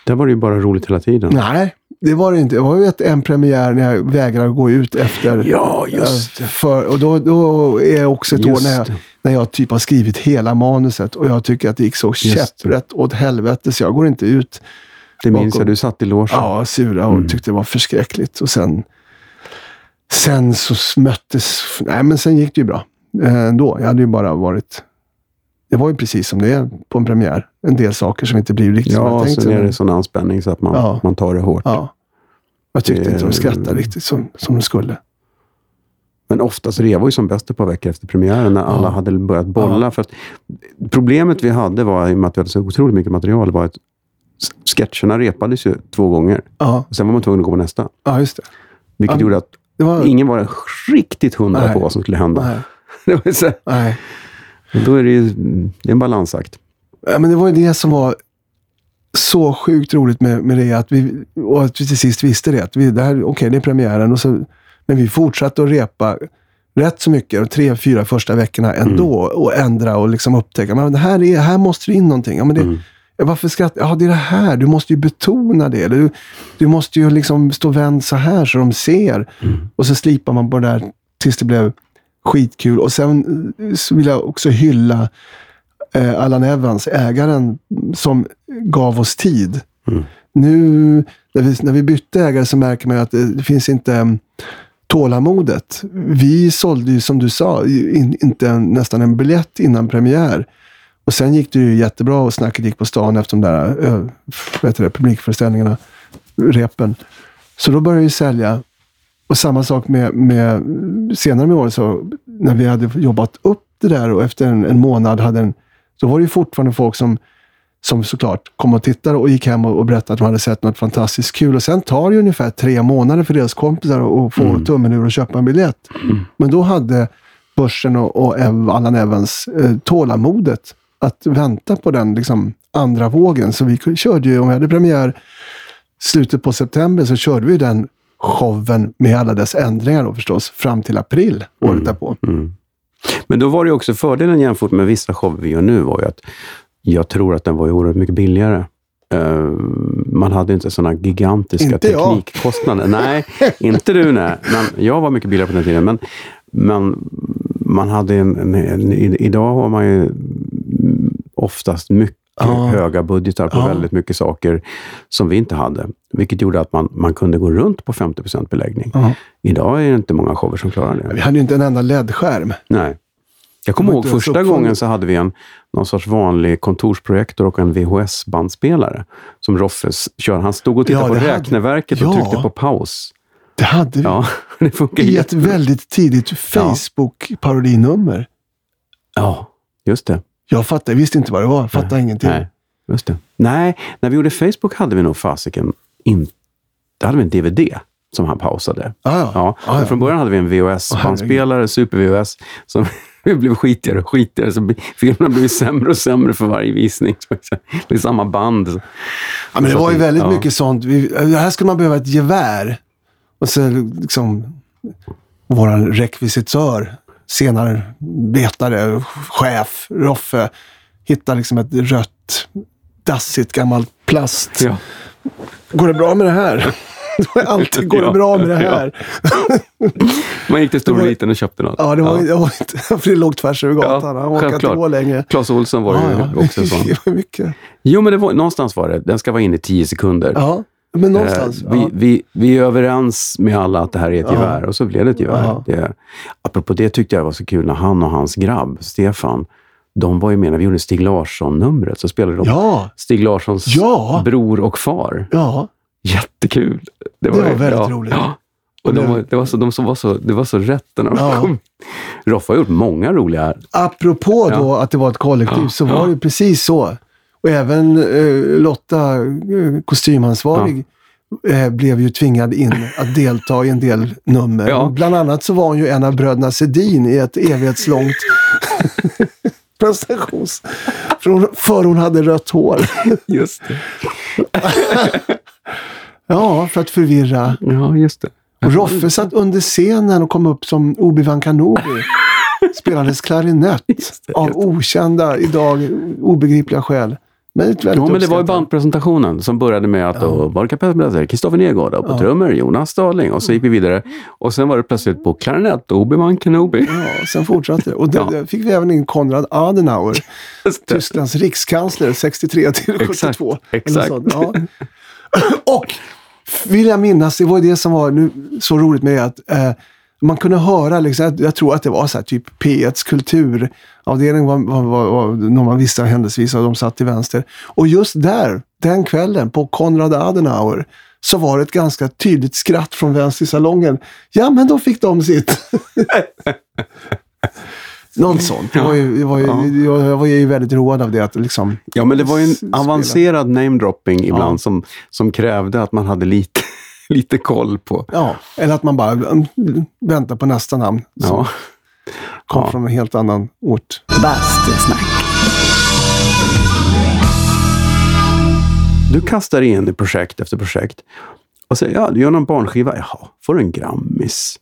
Där var det ju bara roligt hela tiden. nej, det var det inte. Det var ju ett, en premiär när jag vägrade gå ut efter. Ja, just Eh, För, och då, då är också ett Just år när jag, det. när jag typ har skrivit hela manuset och jag tycker att det gick så det. käpprätt åt helvete så jag går inte ut. Det minns jag. Du satt i logen. Ja, sura och Mm. tyckte det var förskräckligt. Och sen, sen så möttes... Nej, men sen gick det ju bra eh, ändå. Jag hade ju bara varit... Det var ju precis som det är på en premiär. En del saker som inte blir riktigt som jag Ja, tänkt sen sig. är det sån anspänning så att man, Ja. man tar det hårt. Ja. Jag tyckte Det- inte de skrattade riktigt som, som de skulle. Men oftast, det var ju som bäst ett par veckor efter premiären när alla Ja. hade börjat bolla. För att problemet vi hade var, i och med att vi hade så otroligt mycket material, var att sketcherna repades ju två gånger. Ja, sen var man tvungen att gå på nästa. ja just det. Vilket Ja, gjorde att var, ingen var riktigt hundra Nej. på vad som skulle hända. nej, Det var så, nej. då är det ju det är en balansakt. Ja, men det var ju det som var så sjukt roligt med, med det. Att vi, och att vi till sist visste det. Att vi, det här, okej, det är premiären. Och så, men vi fortsatte att repa rätt så mycket, de tre, fyra första veckorna ändå. Och ändra och liksom upptäcka. Men det här, är, här måste det in någonting. Ja, men det, Mm. Varför skrattar Ja, det är det här. Du måste ju betona det. Du, du måste ju liksom stå vänd så här så de ser. Mm. Och så slipar man på det där tills det blev skitkul. Och sen eh, vill jag också hylla eh, Allan Evans, ägaren, som gav oss tid. Mm. Nu när vi, när vi bytte ägare så märker man ju att det, det finns inte um, tålamodet. Vi sålde ju som du sa in, inte en, nästan en biljett innan premiär. Och sen gick det ju jättebra och snacket gick på stan efter de där vad heter det, publikföreställningarna, repen. Så då började vi sälja. Och samma sak med, med senare med året, så när vi hade jobbat upp det där och efter en, en månad hade en, så var det ju fortfarande folk som, som såklart kom och tittade och gick hem och, och berättade att de hade sett något fantastiskt kul. Och sen tar det ju ungefär tre månader för deras kompisar att få Mm. tummen ur och köpa en biljett. Men då hade börsen och, och Ev, Allan Evans eh, tålamodet att vänta på den liksom, andra vågen. Så vi körde ju, om vi hade premiär slutet på september, så körde vi den showen med alla dess ändringar då förstås, fram till april året därpå. Mm. Men då var det också fördelen jämfört med vissa shower vi gör nu var ju att jag tror att den var oerhört mycket billigare. Eh, man hade inte sådana gigantiska Inte jag. teknikkostnader. Nej, inte du nej. Men jag var mycket billigare på den tiden. Men, men man hade en, en, en, i- idag har man ju mm, oftast mycket Ja. höga budgetar på Ja. väldigt mycket saker som vi inte hade. Vilket gjorde att man, man kunde gå runt på 50 beläggning. Ja. Idag är det inte många shower som klarar det. Vi hade ju inte en enda LED-skärm. Nej. Jag kommer ihåg första gången så hade vi en någon sorts vanlig kontorsprojektor och en VHS-bandspelare som Roffes kör. Han stod och tittade Ja, på hade- räkneverket och Ja. tryckte på paus. Det hade vi. Ja, det funkar I ett väldigt tidigt Facebook-parodinummer. Ja, just det. Jag fattade, visste inte vad det var. Fattade ingenting. Nej, just det. Nej, när vi gjorde Facebook hade vi nog fasiken inte... Hade vi en DVD som han pausade. Ah, ja. Ah, ja. Från början hade vi en VHS-bandspelare, Super-VHS, som blev skitigare och skitigare. Så filmerna blev sämre och sämre för varje visning. Det är samma band. Ja, men det var ju väldigt Ja. mycket sånt. Vi, här skulle man behöva ett gevär. Och så liksom vår rekvisitör, senare betare, chef, Roffe, hittar liksom ett rött, dassigt gammalt plast. Ja. Går det bra med det här? Alltid, går det Ja. bra med det här? Man gick till storliten och köpte något. Ja, det var, det var inte, för det låg tvärs över gatan. Han orkade inte gå längre. Claes Olsson var ju Ja, ja. också sån. Det var mycket. Jo, men det var, någonstans var det. Den ska vara inne i tio sekunder. Men någonstans. Eh, vi, ja. vi, vi är överens med alla att det här är ett Ja. gevär och så blev det ett gevär. Ja. Det, apropå det tyckte jag var så kul när han och hans grabb, Stefan, de var ju med när vi gjorde Stig Larsson-numret. Så spelade de Ja, Stig Larssons Ja. bror och far. ja. Jättekul. Det var väldigt roligt. Och de, var, det, var så, de som var så, det var så rätt när de Ja. kom. Roffe har gjort många roliga... Apropå då att det var ett kollektiv så var det precis så. Och även eh, Lotta, eh, kostymansvarig, eh, blev ju tvingad in att delta i en del nummer. Ja. Bland annat så var hon ju en av bröderna Sedin i ett evighetslångt prestations... För hon, för hon hade rött hår. Just det. Ja, för att förvirra. Ja, just det. Och Roffe satt under scenen och kom upp som Obi-Wan Kenobi. Spelades klarinett av okända, idag obegripliga skäl. Men väldigt Ja, men det var ju bandpresentationen som började med att då var det kapellmästare Kristoffer Nergård och på Ja. trummor Jonas Starling och så gick vi vidare. Och sen var det plötsligt på klarinett Obi-Wan Kenobi. Ja, sen fortsatte det. Och det, Ja. det fick vi även in Konrad Adenauer, det. Tysklands rikskansler 63 till 72. Exakt, ja. Och vill jag minnas, det var ju det som var nu, så roligt med att eh, man kunde höra, liksom, jag, jag tror att det var så här, typ P1s kulturavdelning var, var, var, var någon man visste händelsevis och de satt till vänster. Och just där, den kvällen på Konrad Adenauer, så var det ett ganska tydligt skratt från vänster i salongen. Ja, men då fick de sitt. Något sånt. Det var ju, det var ju, jag, jag var ju väldigt road av det. Att liksom, Ja, men det var ju en avancerad namedropping ibland Ja. som, som krävde att man hade lite, lite koll på. ja, eller att man bara mm, väntar på nästa namn. Som Ja. kom Ja. från en helt annan ort. Bastusnack. Du kastar in i projekt efter projekt och säger ja, du gör någon barnskiva. Jaha, får du en Grammis.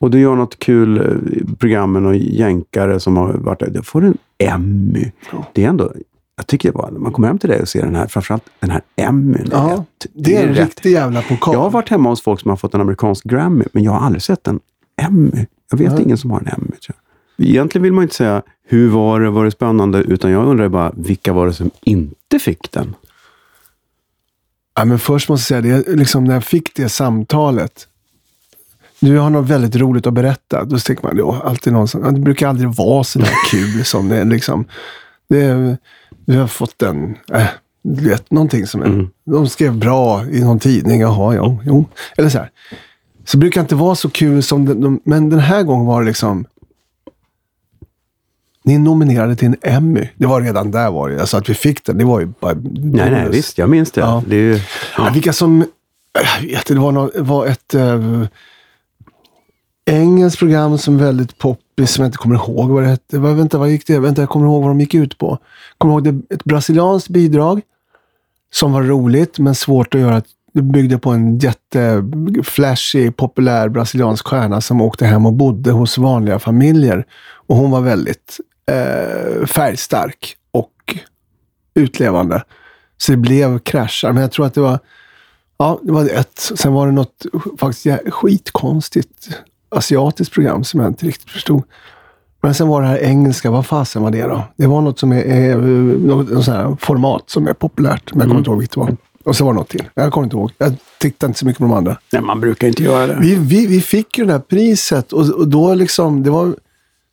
Och du gör något kul eh, program med någon jänkare som har varit där. Då får du en Emmy. Ja. Det är ändå, jag tycker det var, när man kommer hem till dig och ser den här, framförallt den här Emmyn. Ja, det är en rätt. riktig jävla pokal. Jag har varit hemma hos folk som har fått en amerikansk Grammy, men jag har aldrig sett en Emmy. Jag vet Nej. ingen som har en Emmy. tror jag. Egentligen vill man inte säga hur var det, var det spännande, utan jag undrar bara vilka var det som inte fick den? Ja, men först måste jag säga, det, liksom, när jag fick det samtalet. Du har något väldigt roligt att berätta. Då tänker man, ja, alltid någon som, ja, det brukar aldrig vara så där kul som det. Liksom, det vi har fått en, äh, du vet, någonting som är, Mm. de skrev bra i någon tidning. Jaha, jo, jo. Eller så här. Så det brukar inte vara så kul som det, de, men den här gången var det liksom, ni nominerade till en Emmy. Det var redan där var det. Alltså att vi fick den, det var ju bara... Nej, nej, visst, jag minns det. Ja. det är ju, Ja. ja. vilka som... Jag vet, det var, något, var ett äh, engelskt program som väldigt som jag inte kommer ihåg vad det hette. Va, Vänta, vad gick det? Vänta, jag kommer ihåg vad de gick ut på. Kommer ihåg det, ett brasilianskt bidrag som var roligt, men svårt att göra. Det byggde på en jätteflashig, populär brasiliansk stjärna som åkte hem och bodde hos vanliga familjer. Och hon var väldigt eh, färgstark och utlevande. Så det blev kraschar. Men jag tror att det var, ja, det var ett. Sen var det något faktiskt skitkonstigt asiatiskt program som jag inte riktigt förstod. Men sen var det här engelska, vad fasen var det då? Det var något som är, är något, något format som är populärt, men jag kommer inte ihåg vilket det var. Och så var det något till. Jag kommer inte ihåg. Jag tittade inte så mycket på de andra. nej, man brukar inte göra det. Vi, vi, vi fick ju det här priset och, och då liksom, det var...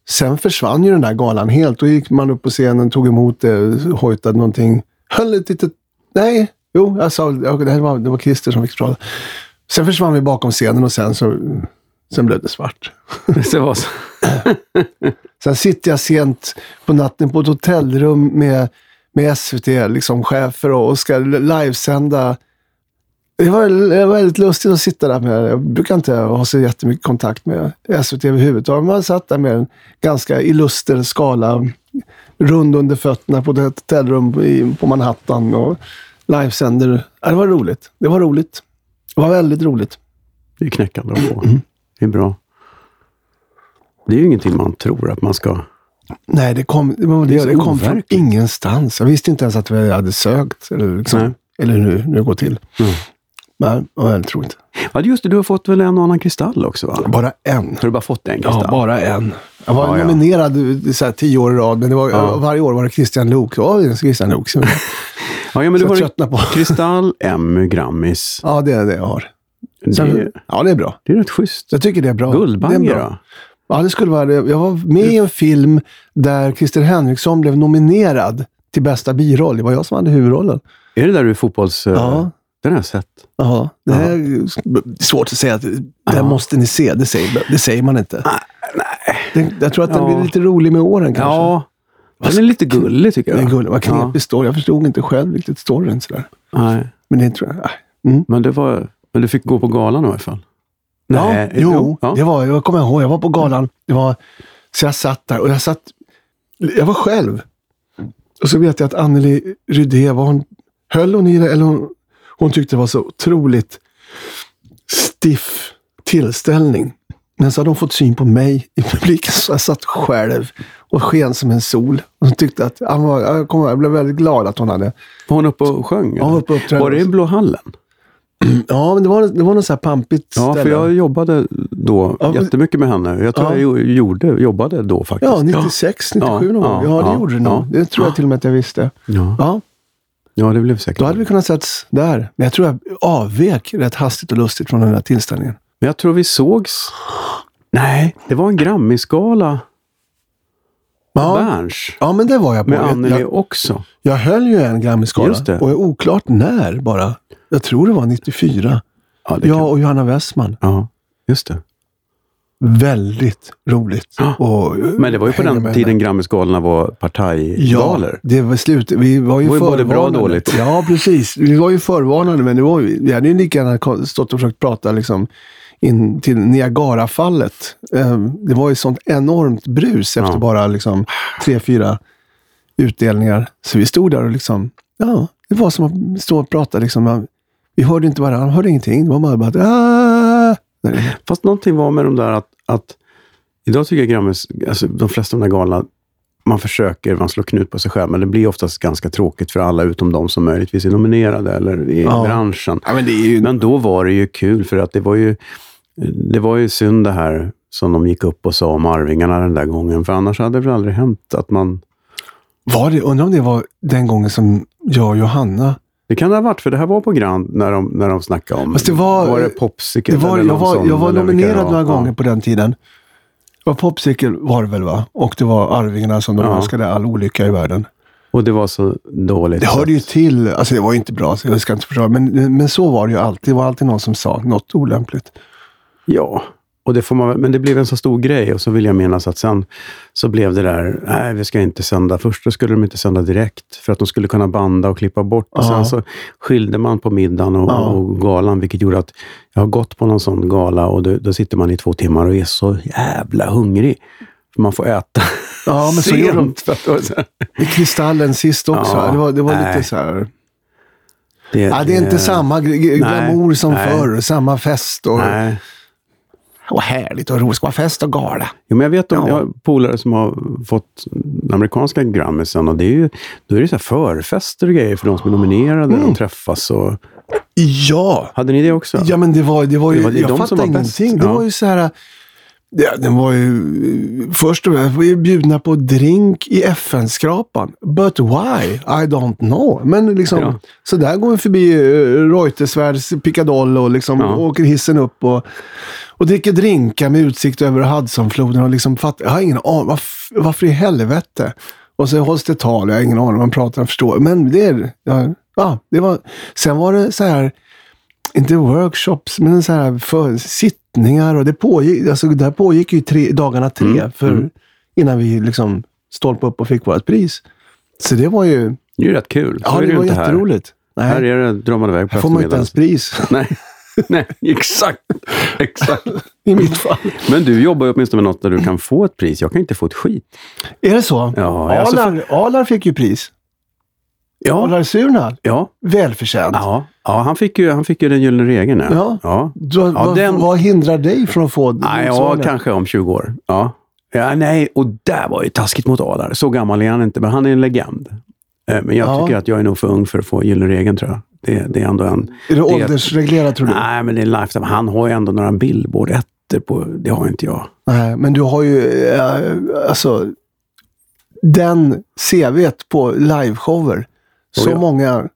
Sen försvann ju den där galan helt. Då gick man upp på scenen, tog emot det, hojtade någonting. Höll ett litet... Nej, jo, jag sa, det, var, det var Christer som fick prata. Sen försvann vi bakom scenen och sen så... Sen blev det svart. Det var så. Sen sitter jag sent på natten på ett hotellrum med, med SVT, liksom chefer och, och ska livesända. Det var, det var väldigt lustigt att sitta där med. Jag brukar inte ha så jättemycket kontakt med SVT överhuvudtaget. Man satt där med en ganska illuster skala, rund under fötterna på ett hotellrum i, på Manhattan och livesänder. Det var roligt. Det var roligt. Det var väldigt roligt. Det är knäckande att få. Mm. Det är bra. Det är ju ingenting man tror att man ska... Nej, det kom, det, Det det, kom från ingenstans. Jag visste inte ens att vi hade sökt. Eller, liksom, eller hur, hur det går till. Mm. Men ja, jag tror inte. Ja, just det, du har fått väl en och annan kristall också? Va? Bara en. Har du bara fått en kristall? Ja, bara en. Jag var Ja, nominerad så här, tio år i rad, men det var, Ja. varje år var det Christian Luuk. Ja, Christian. Så, Ja, men så du har på. kristall, Emmy, Grammis. Ja, det är det jag har. Det, Sen, är- ja, det är bra. det är rätt schysst. Jag tycker det är bra. det är Guldbagge bra. då? Ja, det skulle vara det. Jag var med i en film där Christer Henriksson blev nominerad till bästa biroll. Det var jag som hade huvudrollen. Är det där du är fotbolls... Ja. Den har jag sett. Ja, det är svårt att säga att det Ja. måste ni se. Det säger, det säger man inte. Nej. Det, jag tror att den Ja. blir lite rolig med åren kanske. Ja. Den är lite gullig tycker Det jag. är gulligt. Vad knepig Ja. story. Jag förstod inte själv riktigt storyn sådär. Nej. Men det tror jag. nej. Mm. Men, det var, men du fick gå på galan i alla fall? Ja, Nej, jo, ja. det var, jag kommer ihåg. Jag var på galan. Det var, så jag satt där och jag satt... Jag var själv. Och så vet jag att Anneli Rydé, var hon, höll hon i det eller hon, hon tyckte det var så otroligt stiff tillställning. Men så hade hon fått syn på mig i publiken så jag satt själv och sken som en sol. Och hon tyckte att, jag, kom, jag blev väldigt glad att hon hade... Var hon uppe och sjöng? Hon var uppe och. Var det i Blå hallen? Ja, men det var, det var något så här pampigt Ja, ställe. för jag jobbade då Ja, jättemycket med henne. Jag tror Ja. jag jo- gjorde, jobbade då faktiskt. Ja, 96, 97 Ja, någon gång. ja, Ja, det ja, gjorde det nog. ja. Det tror jag till och med att jag visste. Ja. Ja, ja, det blev säkert. då hade vi kunnat setts där. Men jag tror jag avvek rätt hastigt och lustigt från den där tillställningen. Men jag tror vi sågs... Nej, det var en Grammisgala Ja, Berns. ja men det var jag på. Med Anneli jag, också. jag höll ju en Grammisgala. Och är oklart när bara. Jag tror det var 94. Ja, det Jag kan... och Johanna Westman. ja, just det. Väldigt roligt. Ja. Och, Men det var ju på den tiden. Grammisgalorna var Ja, partajgalor. det var slut. Vi var ju Det var ju både bra och dåligt. Ja, precis. Vi var ju förvarnade, men det var vi hade ju lika gärna stått och försökt prata liksom in till Niagarafallet. Eh, Det var ju sånt enormt brus efter Ja. bara liksom tre, fyra utdelningar. Så vi stod där och liksom, ja, det var som att stå och prata. Liksom. Vi hörde inte varandra, hörde ingenting. Det var bara, bara ah! Fast någonting var med de där att, att idag tycker jag Grammis, alltså de flesta av de där galorna, man försöker, man slår knut på sig själv, men det blir oftast ganska tråkigt för alla utom de som möjligtvis är nominerade eller i Ja. branschen. Ja, men ju... Men då var det ju kul för att det var ju, det var ju synd det här som de gick upp och sa om Arvingarna den där gången. För annars hade det väl aldrig hänt att man... Var det, undrar om det var den gången som jag och Johanna Det kan det ha varit, för det här var på Grand när de, när de snackade om... Fast det var- var det Popsicle Det var, jag, var, jag var nominerad några Ja. gånger på den tiden. Det var Popsicle var det väl va? Och det var Arvingarna som de Ja. önskade all olycka i världen. Och det var så dåligt. Det hörde ju till, alltså det var ju inte bra, så jag ska inte försvara, men, men så var det ju alltid. Det var alltid någon som sa något olämpligt. Ja, och det får man, men det blev en så stor grej och så vill jag minnas att sen så blev det där, nej vi ska inte sända. Först så skulle de inte sända direkt för att de skulle kunna banda och klippa bort. Och sen så skilde man på middagen och, och galan, vilket gjorde att jag har gått på någon sån gala och då, då sitter man i två timmar och är så jävla hungrig. För man får äta Ja, men så de sent. Här- i Kristallen sist också. Ja, det var, det var nej. lite så här. det, Ja, det är inte samma nej, glamour som nej. förr. Samma fest och, Nej. Och härligt och roligt. Det ska vara fest och gala. Jo, men jag vet om Ja. jag har polare som har fått den amerikanska Grammisen och det är ju, då är det så förfester och grejer för de som är nominerade. Mm. De träffas och... Ja, Hade ni det också? Ja, men det var, det var ju, Det var ju jag de fattade ingenting. Det Ja. var ju så här, ja, den var ju, först och främst var ju bjudna på drink i FN-skrapan. But why? I don't know. Men liksom, Ja. så där går vi förbi uh, Reutersvärds pickadoll och liksom Ja. åker hissen upp och, och dricker drinkar med utsikt över Hudsonfloden och liksom fatt, jag har ingen aning. Varf, varför i helvete? Och så hålls det tal, jag har ingen aning man pratar, jag förstår. Men det, är- ja, ja, det var, sen var det så här, inte workshops, men så här för sittningar och det pågick, alltså det här pågick ju tre, dagarna tre Mm, för, mm. innan vi liksom stolpade upp och fick vårt pris. Så det var ju, Det är ju rätt kul. Så ja det ju var här. jätteroligt. Nej, Här är det, drar man iväg på här får man inte ens pris Nej. Nej, exakt. exakt. i mitt fall. Men du jobbar ju åtminstone med något där du kan få ett pris. Jag kan inte få ett skit. Är det så? Ja, alltså- Alar, Alar fick ju pris. Ja, Alar Surnad, ja, välförtjänt. ja. ja han, fick ju, han fick ju den gyllene regeln. Ja. Ja. ja. Du, Ja, vad, den- vad hindrar dig från att få Nej, ja, kanske om 20 år. Ja. ja. Nej, och där var ju taskigt mot Adar. Så gammal är han inte, men han är en legend. Eh, Men jag Ja. tycker att jag är nog för ung för att få gyllene regeln, tror jag. Det, det är ändå en... Är det det- åldersreglerat tror du? Nej, men det är lifetime. Han har ju ändå några billboard-ettor på... Det har inte jag. Nej, men du har ju eh, alltså den CVt på liveshower. Så Oh ja. många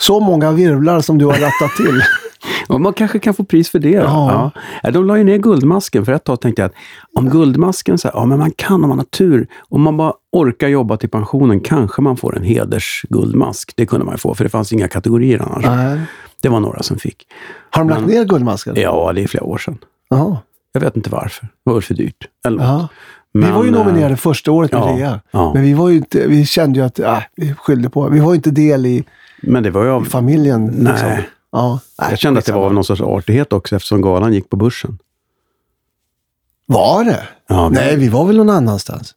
så många virvlar som du har rattat till. Och man kanske kan få pris för det. Ja. Ja. De la ju ner Guldmasken. För ett tag tänkte jag att om Guldmasken, så här, ja men man kan om man har tur. Om man bara orkar jobba till pensionen kanske man får en hedersguldmask. Det kunde man ju få, för det fanns inga kategorier annars. Nej. Det var några som fick. Har de lagt Men- ner Guldmasken? Ja, det är flera år sedan. Jaha. Jag vet inte varför. Det var för dyrt. Eller Ja. Vi Men, var ju eh, nominerade första året med ja, Rea. ja. Men vi, var ju inte, vi kände ju att äh, vi skyllde på. Vi var ju inte del i Men det var ju av... familjen. Nej. Liksom. Ja, nej, Jag kände att det var av någon sorts artighet också eftersom galan gick på börsen. Var det? Ja, det- Nej, vi var väl någon annanstans.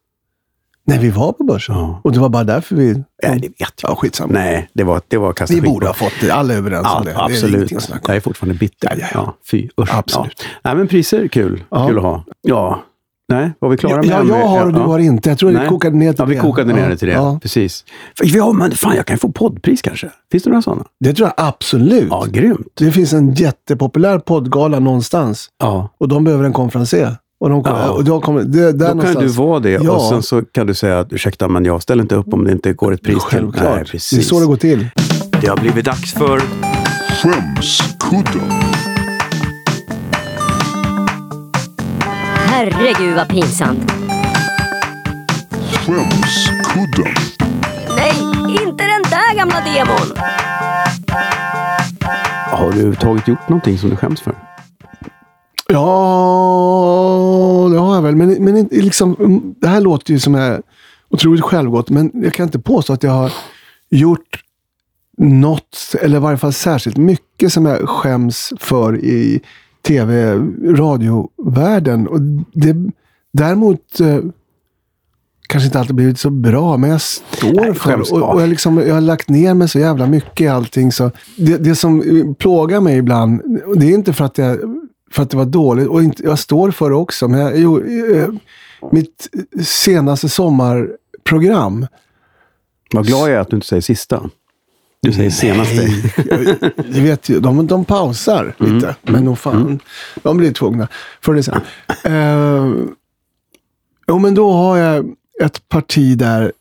Nej, vi var på börsen. Ja. Och det var bara därför vi... Ja, det vet jag. Ja, skitsamma. Nej, det var, det var kasta Vi borde ha fått det. Alla är överens Ja, om det. Det är absolut. snacka om. Jag är fortfarande bitter. Ja, ja, ja. fy, usch. Absolut. Nej, men priser är kul. Kul att ha. Ja. Nej, var vi klara Ja, med ja, jag har och du har inte. Jag tror Nej. kokade ner till Ja, vi kokade ner det till det. Ja. Precis. Ja, men fan, jag kan få poddpris kanske. Finns det några sådana? Det tror jag absolut. Ja, grymt. Det finns en jättepopulär poddgala någonstans Ja. och de behöver en konferenser. Och de kommer, Ja. och de kommer, det, där Då kan någonstans. du vara det Ja. och sen så kan du säga att ursäkta, men jag ställer inte upp om det inte går ett pris till. Självklart. Det är så det går till. Det har blivit dags för... Skämskudden. Herregud vad pinsamt. Skämskudden. Nej, inte den där gamla demon. Har du överhuvudtaget gjort någonting som du skäms för? Ja, det har jag väl. Men, men liksom, mm, det här låter ju som är otroligt självgott, men jag kan inte påstå att jag har gjort något, eller i varje fall särskilt mycket som jag skäms för i tv radiovärlden. Och det, däremot eh, kanske inte alltid blivit så bra, men jag står Nej, för det. Och, och jag, liksom, jag har lagt ner mig så jävla mycket i allting. Så det, det som plågar mig ibland, och det är inte för att, jag, för att det var dåligt, och inte, jag står för det också, men jag, jo, eh, mitt senaste sommarprogram, Vad glad jag är att du inte säger sista. Du säger senaste. Det vet ju, de, de pausar lite, men nog fan, de blir tvungna. Förr eller sen. Uh, jo, men då har jag ett parti där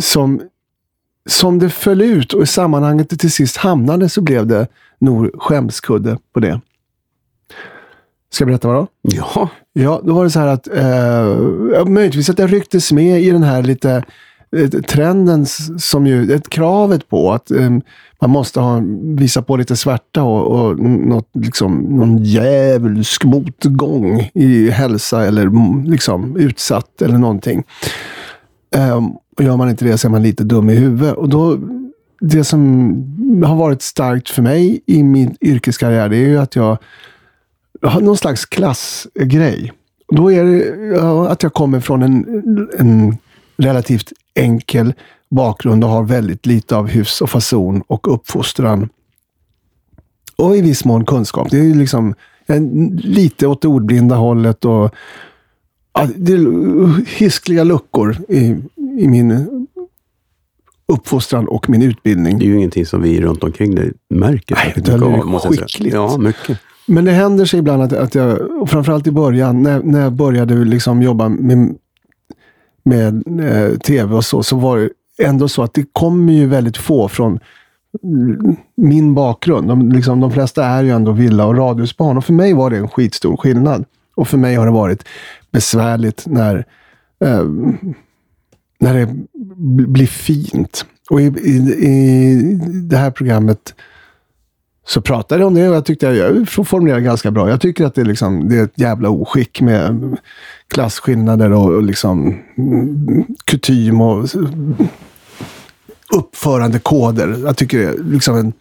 som, som det föll ut och i sammanhanget det till sist hamnade så blev det nog skämskudde på det. Ska jag berätta vad då? Ja, Ja, då var det så här att eh, möjligtvis att jag rycktes med i den här lite eh, Eh, trenden som ju, ett kravet på att um, man måste ha, visa på lite svärta och, och något, liksom, någon djävulsk motgång i hälsa eller liksom utsatt eller någonting. Um, och gör man inte det så är man lite dum i huvudet. Och då, det som har varit starkt för mig i min yrkeskarriär, det är ju att jag har någon slags klassgrej. Då är det ja, att jag kommer från en, en relativt enkel bakgrund och har väldigt lite av hyfs och fason och uppfostran. Och i viss mån kunskap. Det är liksom en, lite åt det ordblinda hållet och ja, det är hiskliga luckor i, i min uppfostran och min utbildning. det är ju ingenting som vi runt omkring dig märker. Nej, det är skickligt. Ja, mycket. Men det händer sig ibland att, att jag, och framförallt i början, när, när jag började liksom jobba med, med eh, tv och så, så var det ändå så att det kommer ju väldigt få från min bakgrund. De, liksom, de flesta är ju ändå villa och radhusbarn och för mig var det en skitstor skillnad. Och för mig har det varit besvärligt när, eh, när det blir fint. Och i, i, i det här programmet så pratade jag om det och jag tyckte att jag formulerade ganska bra. Jag tycker att det är, liksom, det är ett jävla oskick med klasskillnader och, och liksom kutym och uppförandekoder. Jag tycker det är liksom en,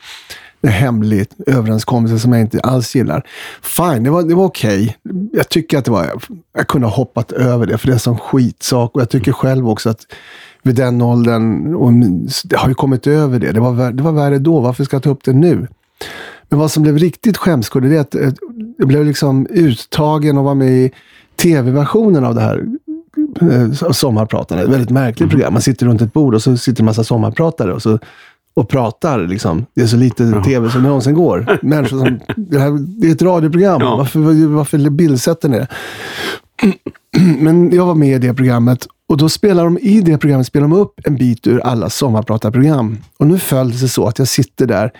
en hemlig överenskommelse som jag inte alls gillar. Fine, det var, det var okej. Jag tycker att det var, jag kunde ha hoppat över det, för det är en sån skitsak. Och jag tycker själv också att vid den åldern, och det har ju kommit över det. Det var, det var värre då, varför ska jag ta upp det nu? Men vad som blev riktigt skämskudde, det är att eh, jag blev liksom uttagen och var med i tv-versionen av det här eh, sommarpratarna. Ett väldigt märkligt program. Man sitter runt ett bord och så sitter en massa sommarpratare och, så, och pratar. Liksom. Det är så lite tv som det någonsin går. Människor som, det, här, det är ett radioprogram. Ja. Varför, varför bildsätter ni det? Men jag var med i det programmet och då spelar de i det programmet spelar de upp en bit ur alla sommarpratarprogram. Och nu föll det sig så att jag sitter där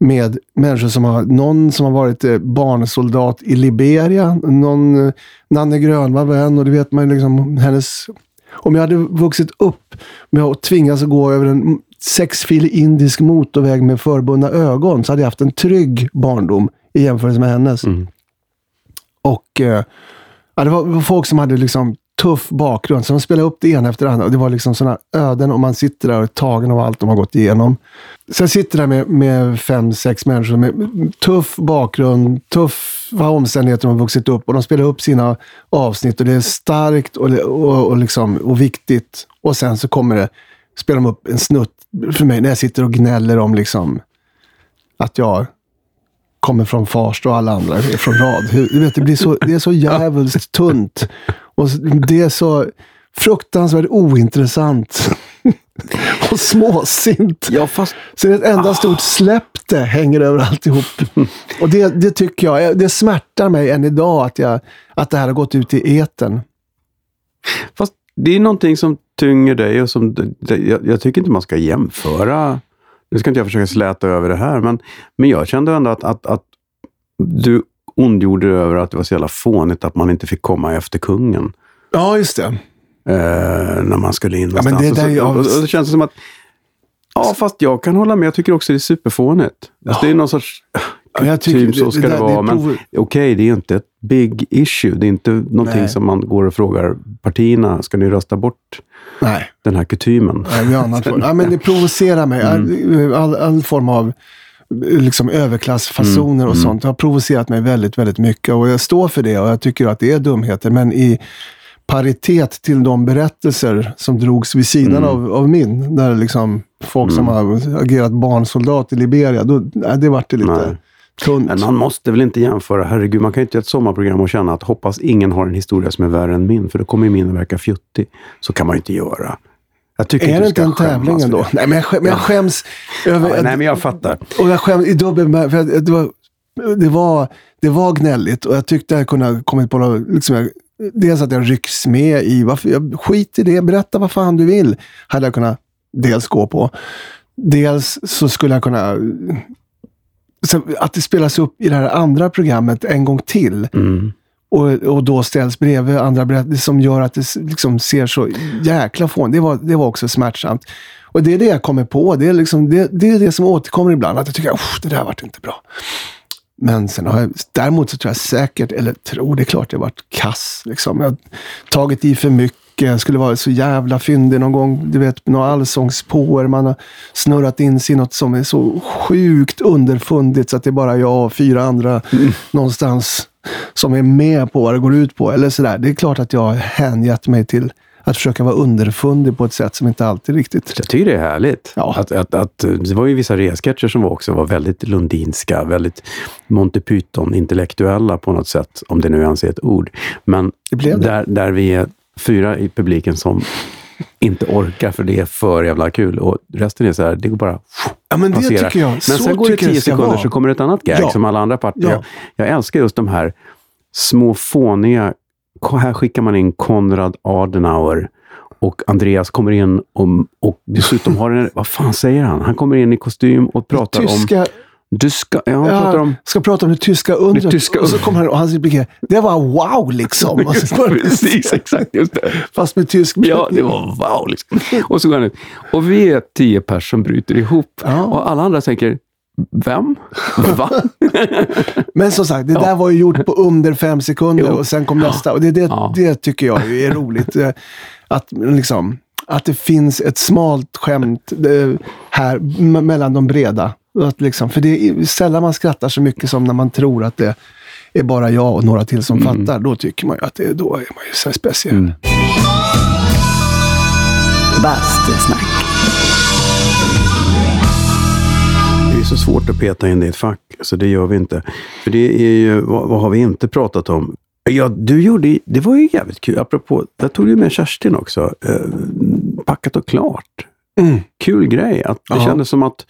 med människor som har, någon som har varit eh, barnsoldat i Liberia, någon, eh, Nanne Grönvall var en och det vet man ju liksom, hennes... Om jag hade vuxit upp med att tvingas att gå över en sexfilig indisk motorväg med förbundna ögon så hade jag haft en trygg barndom i jämförelse med hennes. Och eh, ja, det var folk som hade liksom tuff bakgrund, så de spelade upp det ena efter det andra. Och det var liksom sådana öden och man sitter där och är tagen av allt de har gått igenom. Så jag sitter där med, med fem, sex människor med tuff bakgrund, tuffa omständigheter de har vuxit upp och de spelar upp sina avsnitt och det är starkt och, och, och, liksom, och viktigt. Och sen så kommer det, spelar de upp en snutt för mig när jag sitter och gnäller om liksom att jag kommer från Farsta och alla andra är från Radhus. Du vet, det, blir så, det är så jävligt tunt. Och det är så fruktansvärt ointressant. och småsint. Ja, fast Så det är ett enda stort släpp det hänger över alltihop. Och det, det tycker jag, det smärtar mig än idag att, jag, att det här har gått ut i eten. Fast det är någonting som tynger dig och som... Jag, jag tycker inte man ska jämföra. Nu ska inte jag försöka släta över det här, men, men jag kände ändå att, att, att du ondgjorde över att det var så jävla fånigt att man inte fick komma efter kungen. Ja, just det. Eh, när man skulle in Ja, men det där är och, och, det känns som att... Ja, fast jag kan hålla med. Jag tycker också det är superfånigt. Alltså, det är någon sorts... Ja, jag Typ så ska det det, det vara. Men okej, det är inte ett big issue. Det är inte någonting Nej. som man går och frågar partierna. Ska ni rösta bort Nej. den här kutymen? Nej, vi har annat. Ja, men det provocerar mig. Mm. All, all, all form av liksom, överklassfasoner Mm. och sånt har provocerat mig väldigt, väldigt mycket. Och jag står för det och jag tycker att det är dumheter. Men i paritet till de berättelser som drogs vid sidan Mm. av, av min, där liksom folk som har agerat barnsoldat i Liberia, då, nej, det vart det lite Nej. tunt. Men man måste väl inte jämföra. Herregud, man kan ju inte göra ett sommarprogram och känna att hoppas ingen har en historia som är värre än min, för då kommer ju min att verka fjuttig. Så kan man ju inte göra. Jag tycker är inte det inte en tävling ändå? Nej, men jag, skäm, men jag skäms över... Ja, nej, men jag fattar. Och jag skäms i dubbel bemär- för att det var, det var, det var gnälligt och jag tyckte jag kunde ha kommit på något, liksom, jag, Dels att jag rycks med i, varför, jag, skit i det, berätta vad fan du vill. Hade jag kunnat dels gå på. Dels så skulle jag kunna, att det spelas upp i det här andra programmet en gång till. Mm. Och, och då ställs bredvid andra berättelser som gör att det liksom ser så jäkla fån. Det var, det var också smärtsamt. Och det är det jag kommer på. Det är, liksom, det, det, är det som återkommer ibland. Att jag tycker att det där vart inte bra. Men sen har jag, däremot så tror jag säkert, eller tror, det är klart jag varit kass. Liksom. Jag har tagit i för mycket. Jag skulle vara så jävla fyndig någon gång. Du vet, några allsångspåer. Man har snurrat in sig i något som är så sjukt underfundigt så att det är bara jag och fyra andra någonstans som är med på vad det går ut på. Eller sådär. Det är klart att jag har hängett mig till att försöka vara underfundig på ett sätt som inte alltid riktigt... Jag tycker det är härligt. Ja. Att, att, att, det var ju vissa resketcher som också var väldigt lundinska, väldigt Monty Python-intellektuella på något sätt, om det nu ens är ett ord. Men Det det. Där, där vi är fyra i publiken som inte orkar för det är för jävla kul och resten är så här, det går bara Ja, men det passerar. tycker jag. Men så sen går det tio sekunder vara. så kommer det ett annat gag Ja. som alla andra partier. Ja. Jag, jag älskar just de här små fåniga, här skickar man in Konrad Adenauer och Andreas kommer in och, och dessutom har en, vad fan säger han? Han kommer in i kostym och pratar om... Du ska, ja, han pratar om... ska prata om det tyska undret. Det tyska och så kommer han och hans replik är, det var wow liksom. Precis, exakt. Just det. Fast med tysk Ja, det var wow. Liksom. Och så går han ut. Och vi är tio personer som bryter ihop. Ja. Och alla andra tänker, vem? Va? Men som sagt, det där var ju gjort på under fem sekunder Jo. och sen kom nästa. Och det, det, Ja. det tycker jag är roligt. Eh, Att, liksom, att det finns ett smalt skämt eh, här mellan de breda. Att liksom, för det är sällan man skrattar så mycket som när man tror att det är bara jag och några till som Mm. fattar. Då tycker man ju att det, då är man ju så här speciell. Bastusnack. Det är så svårt att peta in det i ett fack, så det gör vi inte. För det är ju, vad, vad har vi inte pratat om? Ja, du gjorde, det var ju jävligt kul. Apropå, jag tog ju med Kerstin också. Eh, packat och klart. Mm. Kul grej. Att det Ja. kändes som att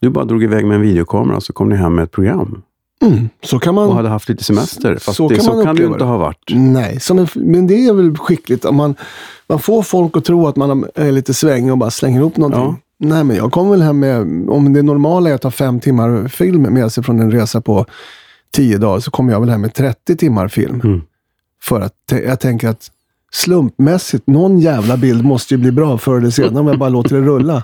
du bara drog iväg med en videokamera så kom ni hem med ett program. Mm. Så kan man... Och hade haft lite semester. Fast Så det, kan så kan det ju inte ha varit. Nej, en, men det är väl skickligt. Om man, man får folk att tro att man är lite svängig och bara slänger ihop någonting. Ja. Nej, men jag kommer väl hem med, om det normala är att ha fem timmar film med sig från en resa på tio dagar, så kommer jag väl hem med 30 timmar film. Mm. För att jag tänker att slumpmässigt, någon jävla bild måste ju bli bra förr eller senare om jag bara låter det rulla.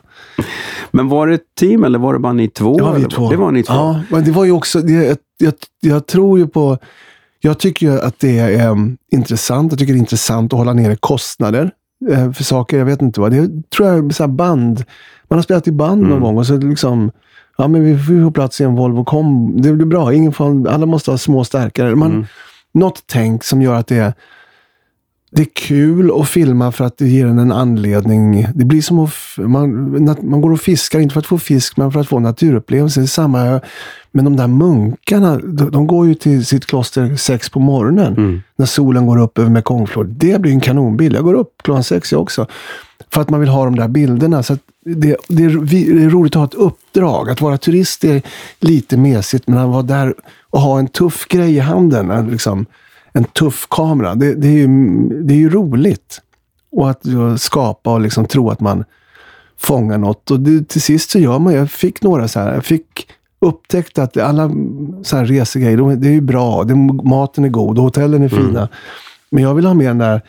Men var det ett team eller var det bara ni två? Det var vi två. Det var ni två. Ja, men det var ju också, det, jag, jag, jag tror ju på, jag tycker ju att det är um, intressant. Jag tycker det är intressant att hålla nere kostnader eh, för saker. Jag vet inte vad. Det tror jag så här band. Man har spelat i band någon gång och så liksom, ja men vi får plats i en Volvo kom. Det blir bra. Ingen får, alla måste ha små stärkare. Man, Något tänk som gör att det är det är kul att filma för att det ger en en anledning. Det blir som att man, man går och fiskar, inte för att få fisk, men för att få naturupplevelser. Samma, men de där munkarna, de, går ju till sitt kloster sex på morgonen. När solen går upp över Mekongfloden. Det blir en kanonbild. Jag går upp klockan sex jag också. För att man vill ha de där bilderna. Så det, det, är, det är roligt att ha ett uppdrag. Att vara turist är lite mesigt, men att vara där och ha en tuff grej i handen. en Liksom, en tuff kamera. Det, det, är, ju, det är ju roligt. Och att skapa och liksom tro att man fångar något. Och det, till sist så gör man Jag fick några så här. Jag fick upptäckt att alla så här resegrejer, de- det är ju bra. Det, maten är god och hotellen är fina. Men jag vill ha med den där,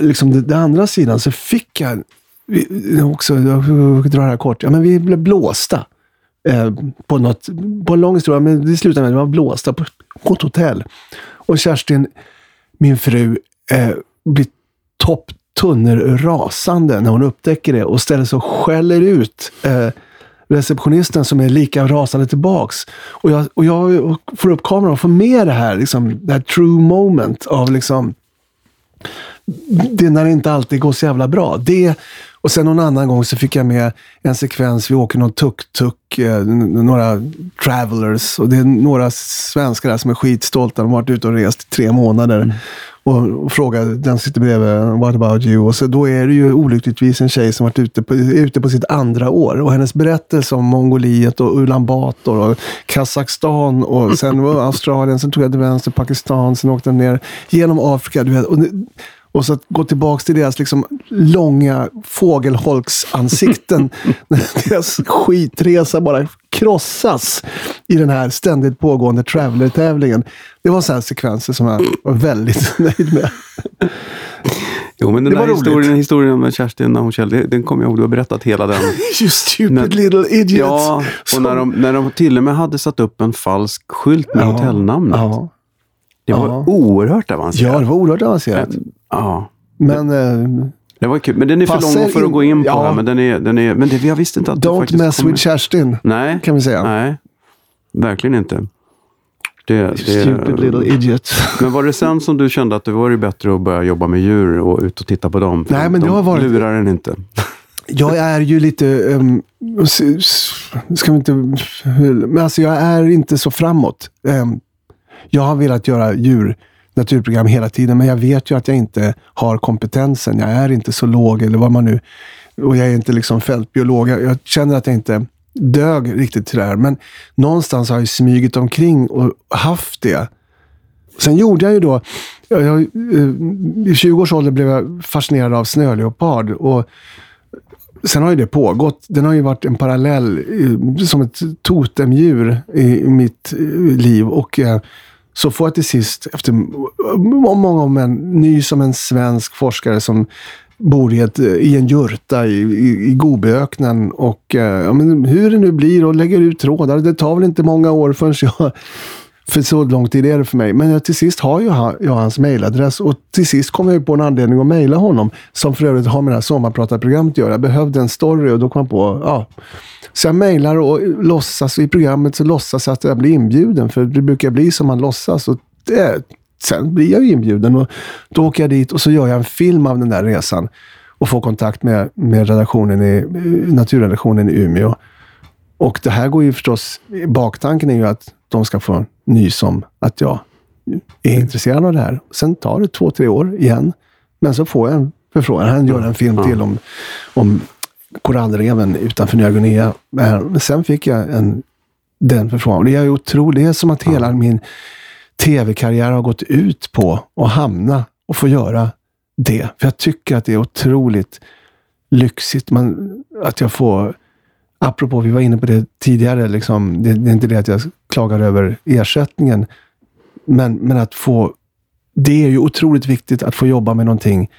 liksom det, det andra sidan. Så fick jag vi- också, jag drar det här kort. Ja, men vi blev blåsta. Eh, på, något, på en lång historia, men det slutade med att vi var blåsta på, på ett hotell. Och Kerstin, min fru, eh, blir topptunner rasande när hon upptäcker det och ställer sig och skäller ut eh, receptionisten som är lika rasande tillbaks. Och jag, och jag får upp kameran och får med det här, liksom, det här true moment av liksom det är när det inte alltid går så jävla bra. Det, och sen någon annan gång så fick jag med en sekvens, vi åker någon tuk-tuk, eh, några travelers och det är några svenskar där som är skitstolta. De har varit ute och rest i tre månader. Och, och frågar, den sitter bredvid, what about you? Och så då är det ju olyckligtvis en tjej som varit ute på, är ute på sitt andra år. Och hennes berättelse om Mongoliet och Ulan Bator och Kazakstan och sen var Australien, sen tog jag till vänster Pakistan, sen åkte jag ner genom Afrika. Du vet, och, och så att gå tillbaka till deras liksom långa fågelholksansikten. när deras skitresa bara krossas i den här ständigt pågående traveler-tävlingen. Det var så här sekvenser som jag var väldigt nöjd med. Jo, men den Det där historien, historien med Kerstin när hon källde, den kommer jag ihåg. Du har berättat hela den. You stupid Men- little idiot. Ja, och Som- när de, när de till och med hade satt upp en falsk skylt med Ja, hotellnamnet. Ja. Det var ja. oerhört avancerat. ja, det var oerhört avancerat. Ja, Men eh, det var kul. Men den är för lång för att gå in på. ja. här, Men, den är, den är, men det, jag visste inte att det don't faktiskt mess with Kerstin, Nej, kan vi säga. nej. Verkligen inte. Det, det, Stupid little idiot. Men var det sen som du kände att det var bättre att börja jobba med djur och ut och titta på dem? Nej, men det de har varit- lurar en inte. Jag är ju lite... Um, ska vi inte... Men alltså jag är inte så framåt. Ehm, jag har velat göra djur naturprogram hela tiden, men jag vet ju att jag inte har kompetensen. Jag är inte så låg, eller vad man nu... Och jag är inte liksom fältbiolog. Jag, jag känner att jag inte dög riktigt till det här. Men någonstans har jag smugit omkring och haft det. Sen gjorde jag ju då, jag, jag, eh, i 20 års ålder blev jag fascinerad av snöleopard. Och sen har ju det pågått. Den har ju varit en parallell, eh, som ett totemdjur i, i mitt eh, liv. Och eh, så får jag till sist, efter många om en, ny som en svensk forskare som bor i, ett, i en jurta i, i, i Gobiöknen. Och eh, ja, men hur det nu blir och lägger ut trådar. Det tar väl inte många år förrän jag för så lång tid är det för mig. Men jag, till sist har ju han, jag hans mejladress och till sist kom jag ju på en anledning att mejla honom. Som för övrigt har med det här sommarpratarprogrammet att göra. Jag behövde en story och då kom jag på, ja. Så jag mejlar och låtsas, och i programmet så låtsas jag att jag blir inbjuden. För det brukar bli som man låtsas. Och det, sen blir jag ju inbjuden och då åker jag dit och så gör jag en film av den där resan. Och får kontakt med, med redaktionen i, naturredaktionen i Umeå. Och det här går ju förstås, baktanken är ju att de ska få nys om att jag är intresserad av det här. Sen tar det två, tre år igen. Men så får jag en förfrågan. Han gör en film till om, om korallreven utanför Nya Guinea. Men sen fick jag en, den förfrågan. Det är otroligt. Det är som att hela min tv-karriär har gått ut på att hamna och få göra det. För jag tycker att det är otroligt lyxigt. Man, att jag får apropå, vi var inne på det tidigare, liksom, det, det är inte det att jag klagar över ersättningen, men, men att få... Det är ju otroligt viktigt att få jobba med någonting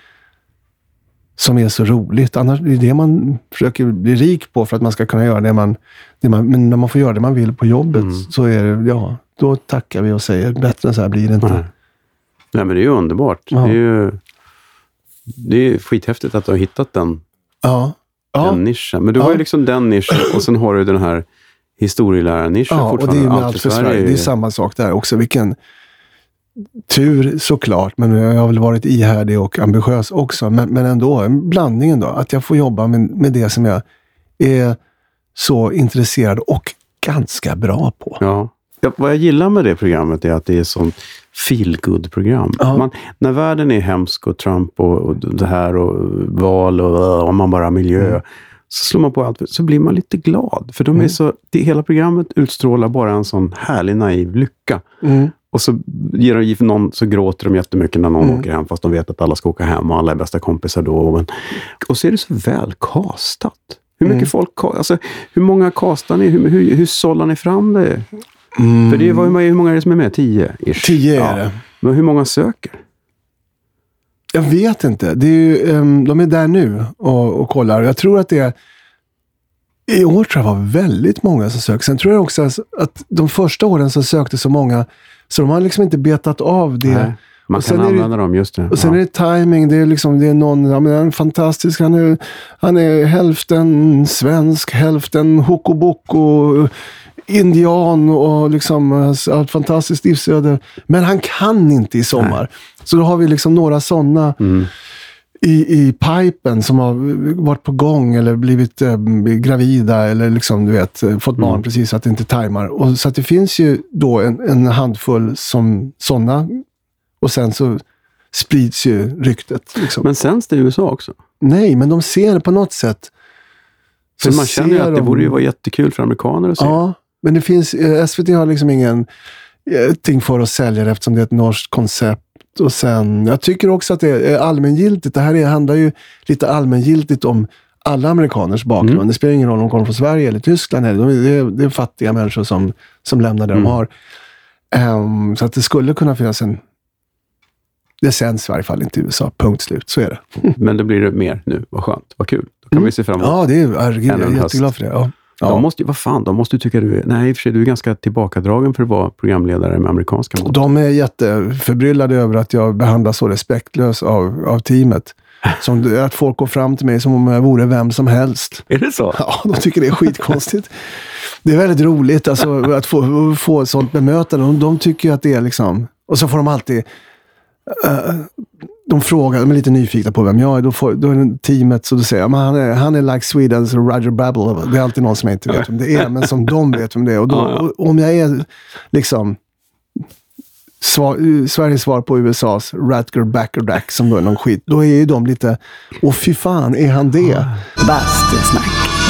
som är så roligt. Annars det är det man försöker bli rik på för att man ska kunna göra det man... Det man men när man får göra det man vill på jobbet, så är det, ja, då tackar vi och säger bättre än så här blir det inte. Nej. Nej, men det är ju underbart. Ja. Det är ju det är skithäftigt att du har hittat den, Ja. Ja. den nischen. Men du har Ja. ju liksom den nischen och sen har du den här historielärarnischen Ja, och det är fortfarande. med Allt för Sverige. är Det är samma sak där också. Vilken, tur såklart, men jag har väl varit ihärdig och ambitiös också. Men, men ändå, en blandning ändå. Att jag får jobba med, med det som jag är så intresserad och ganska bra på. Ja. Vad jag gillar med det programmet är att det är sånt feel program Ja. Man, När världen är hemsk och Trump och, och det här och val och, och man bara miljö, Mm. så slår man på allt, så blir man lite glad. För de är Mm. så, det, hela programmet utstrålar bara en sån härlig naiv lycka. Mm. Och så, ger de, någon, så gråter de jättemycket när någon Mm. åker hem, fast de vet att alla ska åka hem och alla är bästa kompisar då. Men, och så är det så väl castat. Hur mycket Mm. folk, alltså, hur många castar ni? Hur, hur, hur sållar ni fram det? Mm. För det var, ju- hur många är det som är med? Tio? Ish. Tio är Ja. det. Men hur många söker? Jag vet inte. Det är ju, ehm, de är där nu och, och kollar. Jag tror att det är... I år tror jag var väldigt många som sökte. Sen tror jag också att de första åren så sökte så många, så de har liksom inte betat av det. Nej, man kan är det- använda dem, just det. Och sen ja. är det timing. Det är liksom, det är någon, ja, men han är fantastisk. Han är, han är hälften svensk, hälften hokoboko, indian och liksom ett fantastiskt livsöde. Men han kan inte i sommar. Så då har vi liksom några sådana Mm. i, i pipen som har varit på gång eller blivit eh, gravida eller liksom, du vet, eh, fått barn Mm. precis att det inte tajmar. Och, så det finns ju då en, en handfull som sådana och sen så sprids ju ryktet. Liksom. Men sänds det i USA också? Nej, men de ser det på något sätt. För Så man känner ju att det de- borde ju vara jättekul för amerikaner att se. Ja, men det finns, eh, SVT har liksom ingen eh, ting för att sälja det eftersom det är ett norskt koncept. Och sen, jag tycker också att det är allmängiltigt. Det här är, handlar ju lite allmängiltigt om alla amerikaners bakgrund. Mm. Det spelar ingen roll om de kommer från Sverige eller Tyskland. Eller, de, det, är, det är fattiga människor som, som lämnar det Mm. de har. Ehm, så att det skulle kunna finnas en... Det sänds i varje fall inte i USA. Punkt slut. Så är det. Men det blir det mer nu. Vad skönt. Vad kul. Då kan Mm. vi se fram emot. Ja, det är, jag är höst. jätteglad för det. Ja. Ja. De måste ju, vad fan, de måste ju tycka du är... Nej, i och för sig, du är ganska tillbakadragen för att vara programledare med amerikanska mått. De är jätteförbryllade över att jag behandlas så respektlös av, av teamet. Som att folk går fram till mig som om jag vore vem som helst. Är det så? Ja, de tycker det är skitkonstigt. Det är väldigt roligt alltså, att få, få ett sånt bemötande. De, de tycker att det är liksom... Och så får de alltid... eh, de frågar, de är lite nyfikna på vem jag är. Då, får, då är det teamet, så då säger jag, han är, han är like Swedens Roger Babble. Det är alltid någon som jag inte vet vem det är, men som de vet vem det är. Och, då, Ja, ja. och om jag är liksom svar, Sveriges svar på USAs Ratger Backerdack, som då är någon skit, då är ju de lite, åh fy fan, är han det? Bastusnack.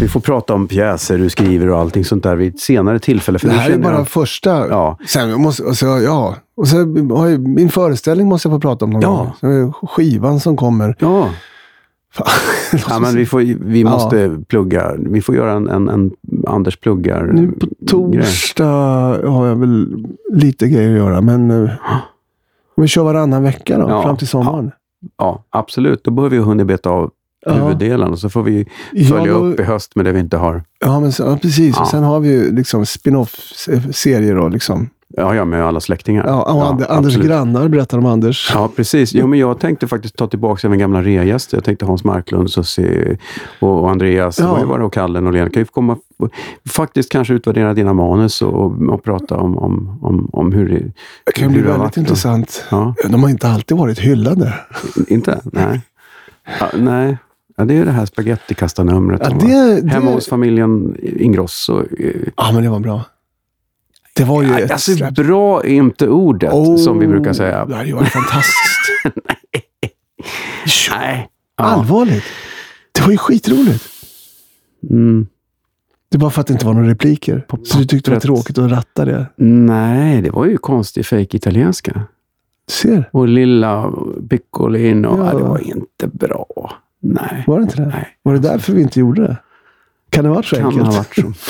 Vi får prata om pjäser du skriver och allting sånt där vid ett senare tillfälle. För Det här är bara jag- första. Ja. Sen måste, och så, ja. Och så har jag, min föreställning måste jag få prata om någon Ja. gång. Skivan som kommer. Ja, ja men vi, får, vi Ja. måste plugga. Vi får göra en, en, en Anders pluggar Nu på grej. torsdag har jag väl lite grejer att göra, men uh, vi kör varannan vecka då, Ja. fram till sommaren. Ja, absolut. Då behöver vi hunnit beta av Ja. Huvuddelen och så får vi Ja, följa då- upp i höst med det vi inte har. Ja, men, ja precis. Ja. Och sen har vi ju liksom spin-off-serier då. Liksom. Ja, ja, med alla släktingar. Ja, och And- Anders absolut. grannar berättar om Anders. Ja, precis. Jo, men jag tänkte faktiskt ta tillbaka även gamla reagäster. Jag tänkte Hans Marklund Susie och och Andreas. Ja. Ja. Ju och Kalle Norlén. Kan ju komma, faktiskt kanske utvärdera dina manus och, och, och prata om, om, om, om hur det Det kan hur bli det väldigt intressant. Ja, De har inte alltid varit hyllade. inte? Nej. Ja, nej. Ja, det är det här spagettikastarnumret. Ja, det- var Hemma det- hos familjen Ingrosso. eh, Ja, men det var bra. Det var ju ett Alltså, släpp. bra är inte ordet, Oh, som vi brukar säga. Det hade ju varit fantastiskt. Ja, Nej. Ja. Allvarligt. Det var ju skitroligt. Mm. Det var för att det inte var några repliker. Så du tyckte det var tråkigt att ratta det. Nej, det var ju konstig fake italienska. Ser. Och lilla Piccolino, Ja. ja. det var inte bra. Nej. Var det inte det? Nej. Var det därför vi inte gjorde det? Kan det ha varit så Kan enkelt? ha varit så.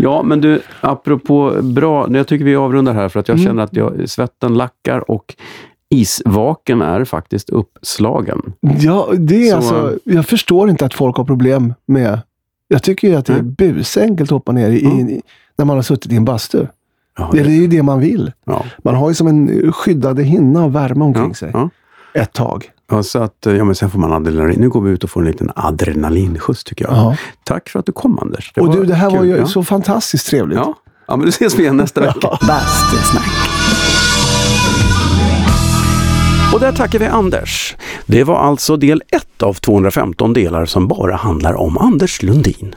Ja, men du, apropå bra, jag tycker vi avrundar här för att jag Mm. känner att jag, svetten lackar och isvaken är faktiskt uppslagen. Ja, det är Så- alltså... Jag förstår inte att folk har problem med... Jag tycker ju att det är busenkelt att hoppa ner i, Mm. i, när man har suttit i en bastu. Ja, Det är ju det man vill. ja, Man har ju som en skyddande hinna av värme omkring ja, sig. Ett tag. Ja, så att, ja, men sen får man adrenalin. Nu går vi ut och får en liten adrenalinskjuts tycker jag. Ja. Tack för att du kom Anders. och var du, det här var kul. ju ja. så fantastiskt trevligt. Ja, Ja, men då ses vi igen nästa vecka. Bastusnack. Och där tackar vi Anders. Det var alltså del 1 av 215 delar som bara handlar om Anders Lundin.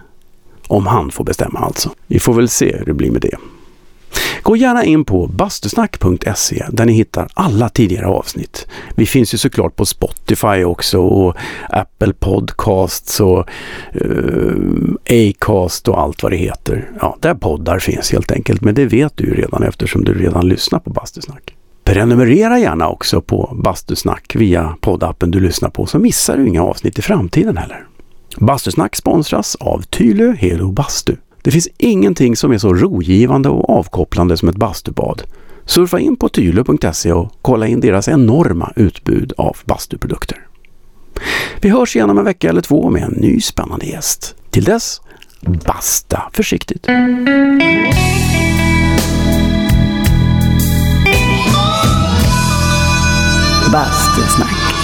Om han får bestämma alltså. Vi får väl se hur det blir med det. Gå gärna in på bastusnack.se där ni hittar alla tidigare avsnitt. Vi finns ju såklart på Spotify också och Apple Podcasts och uh, Acast och allt vad det heter. Ja, där poddar finns helt enkelt, men det vet du ju redan eftersom du redan lyssnar på Bastusnack. Prenumerera gärna också på Bastusnack via poddappen du lyssnar på så missar du inga avsnitt i framtiden heller. Bastusnack sponsras av Tylö Helo Bastu. Det finns ingenting som är så rogivande och avkopplande som ett bastubad. Surfa in på tylo.se och kolla in deras enorma utbud av bastuprodukter. Vi hörs igen om en vecka eller två med en ny spännande gäst. Till dess, basta försiktigt! Bastusnack.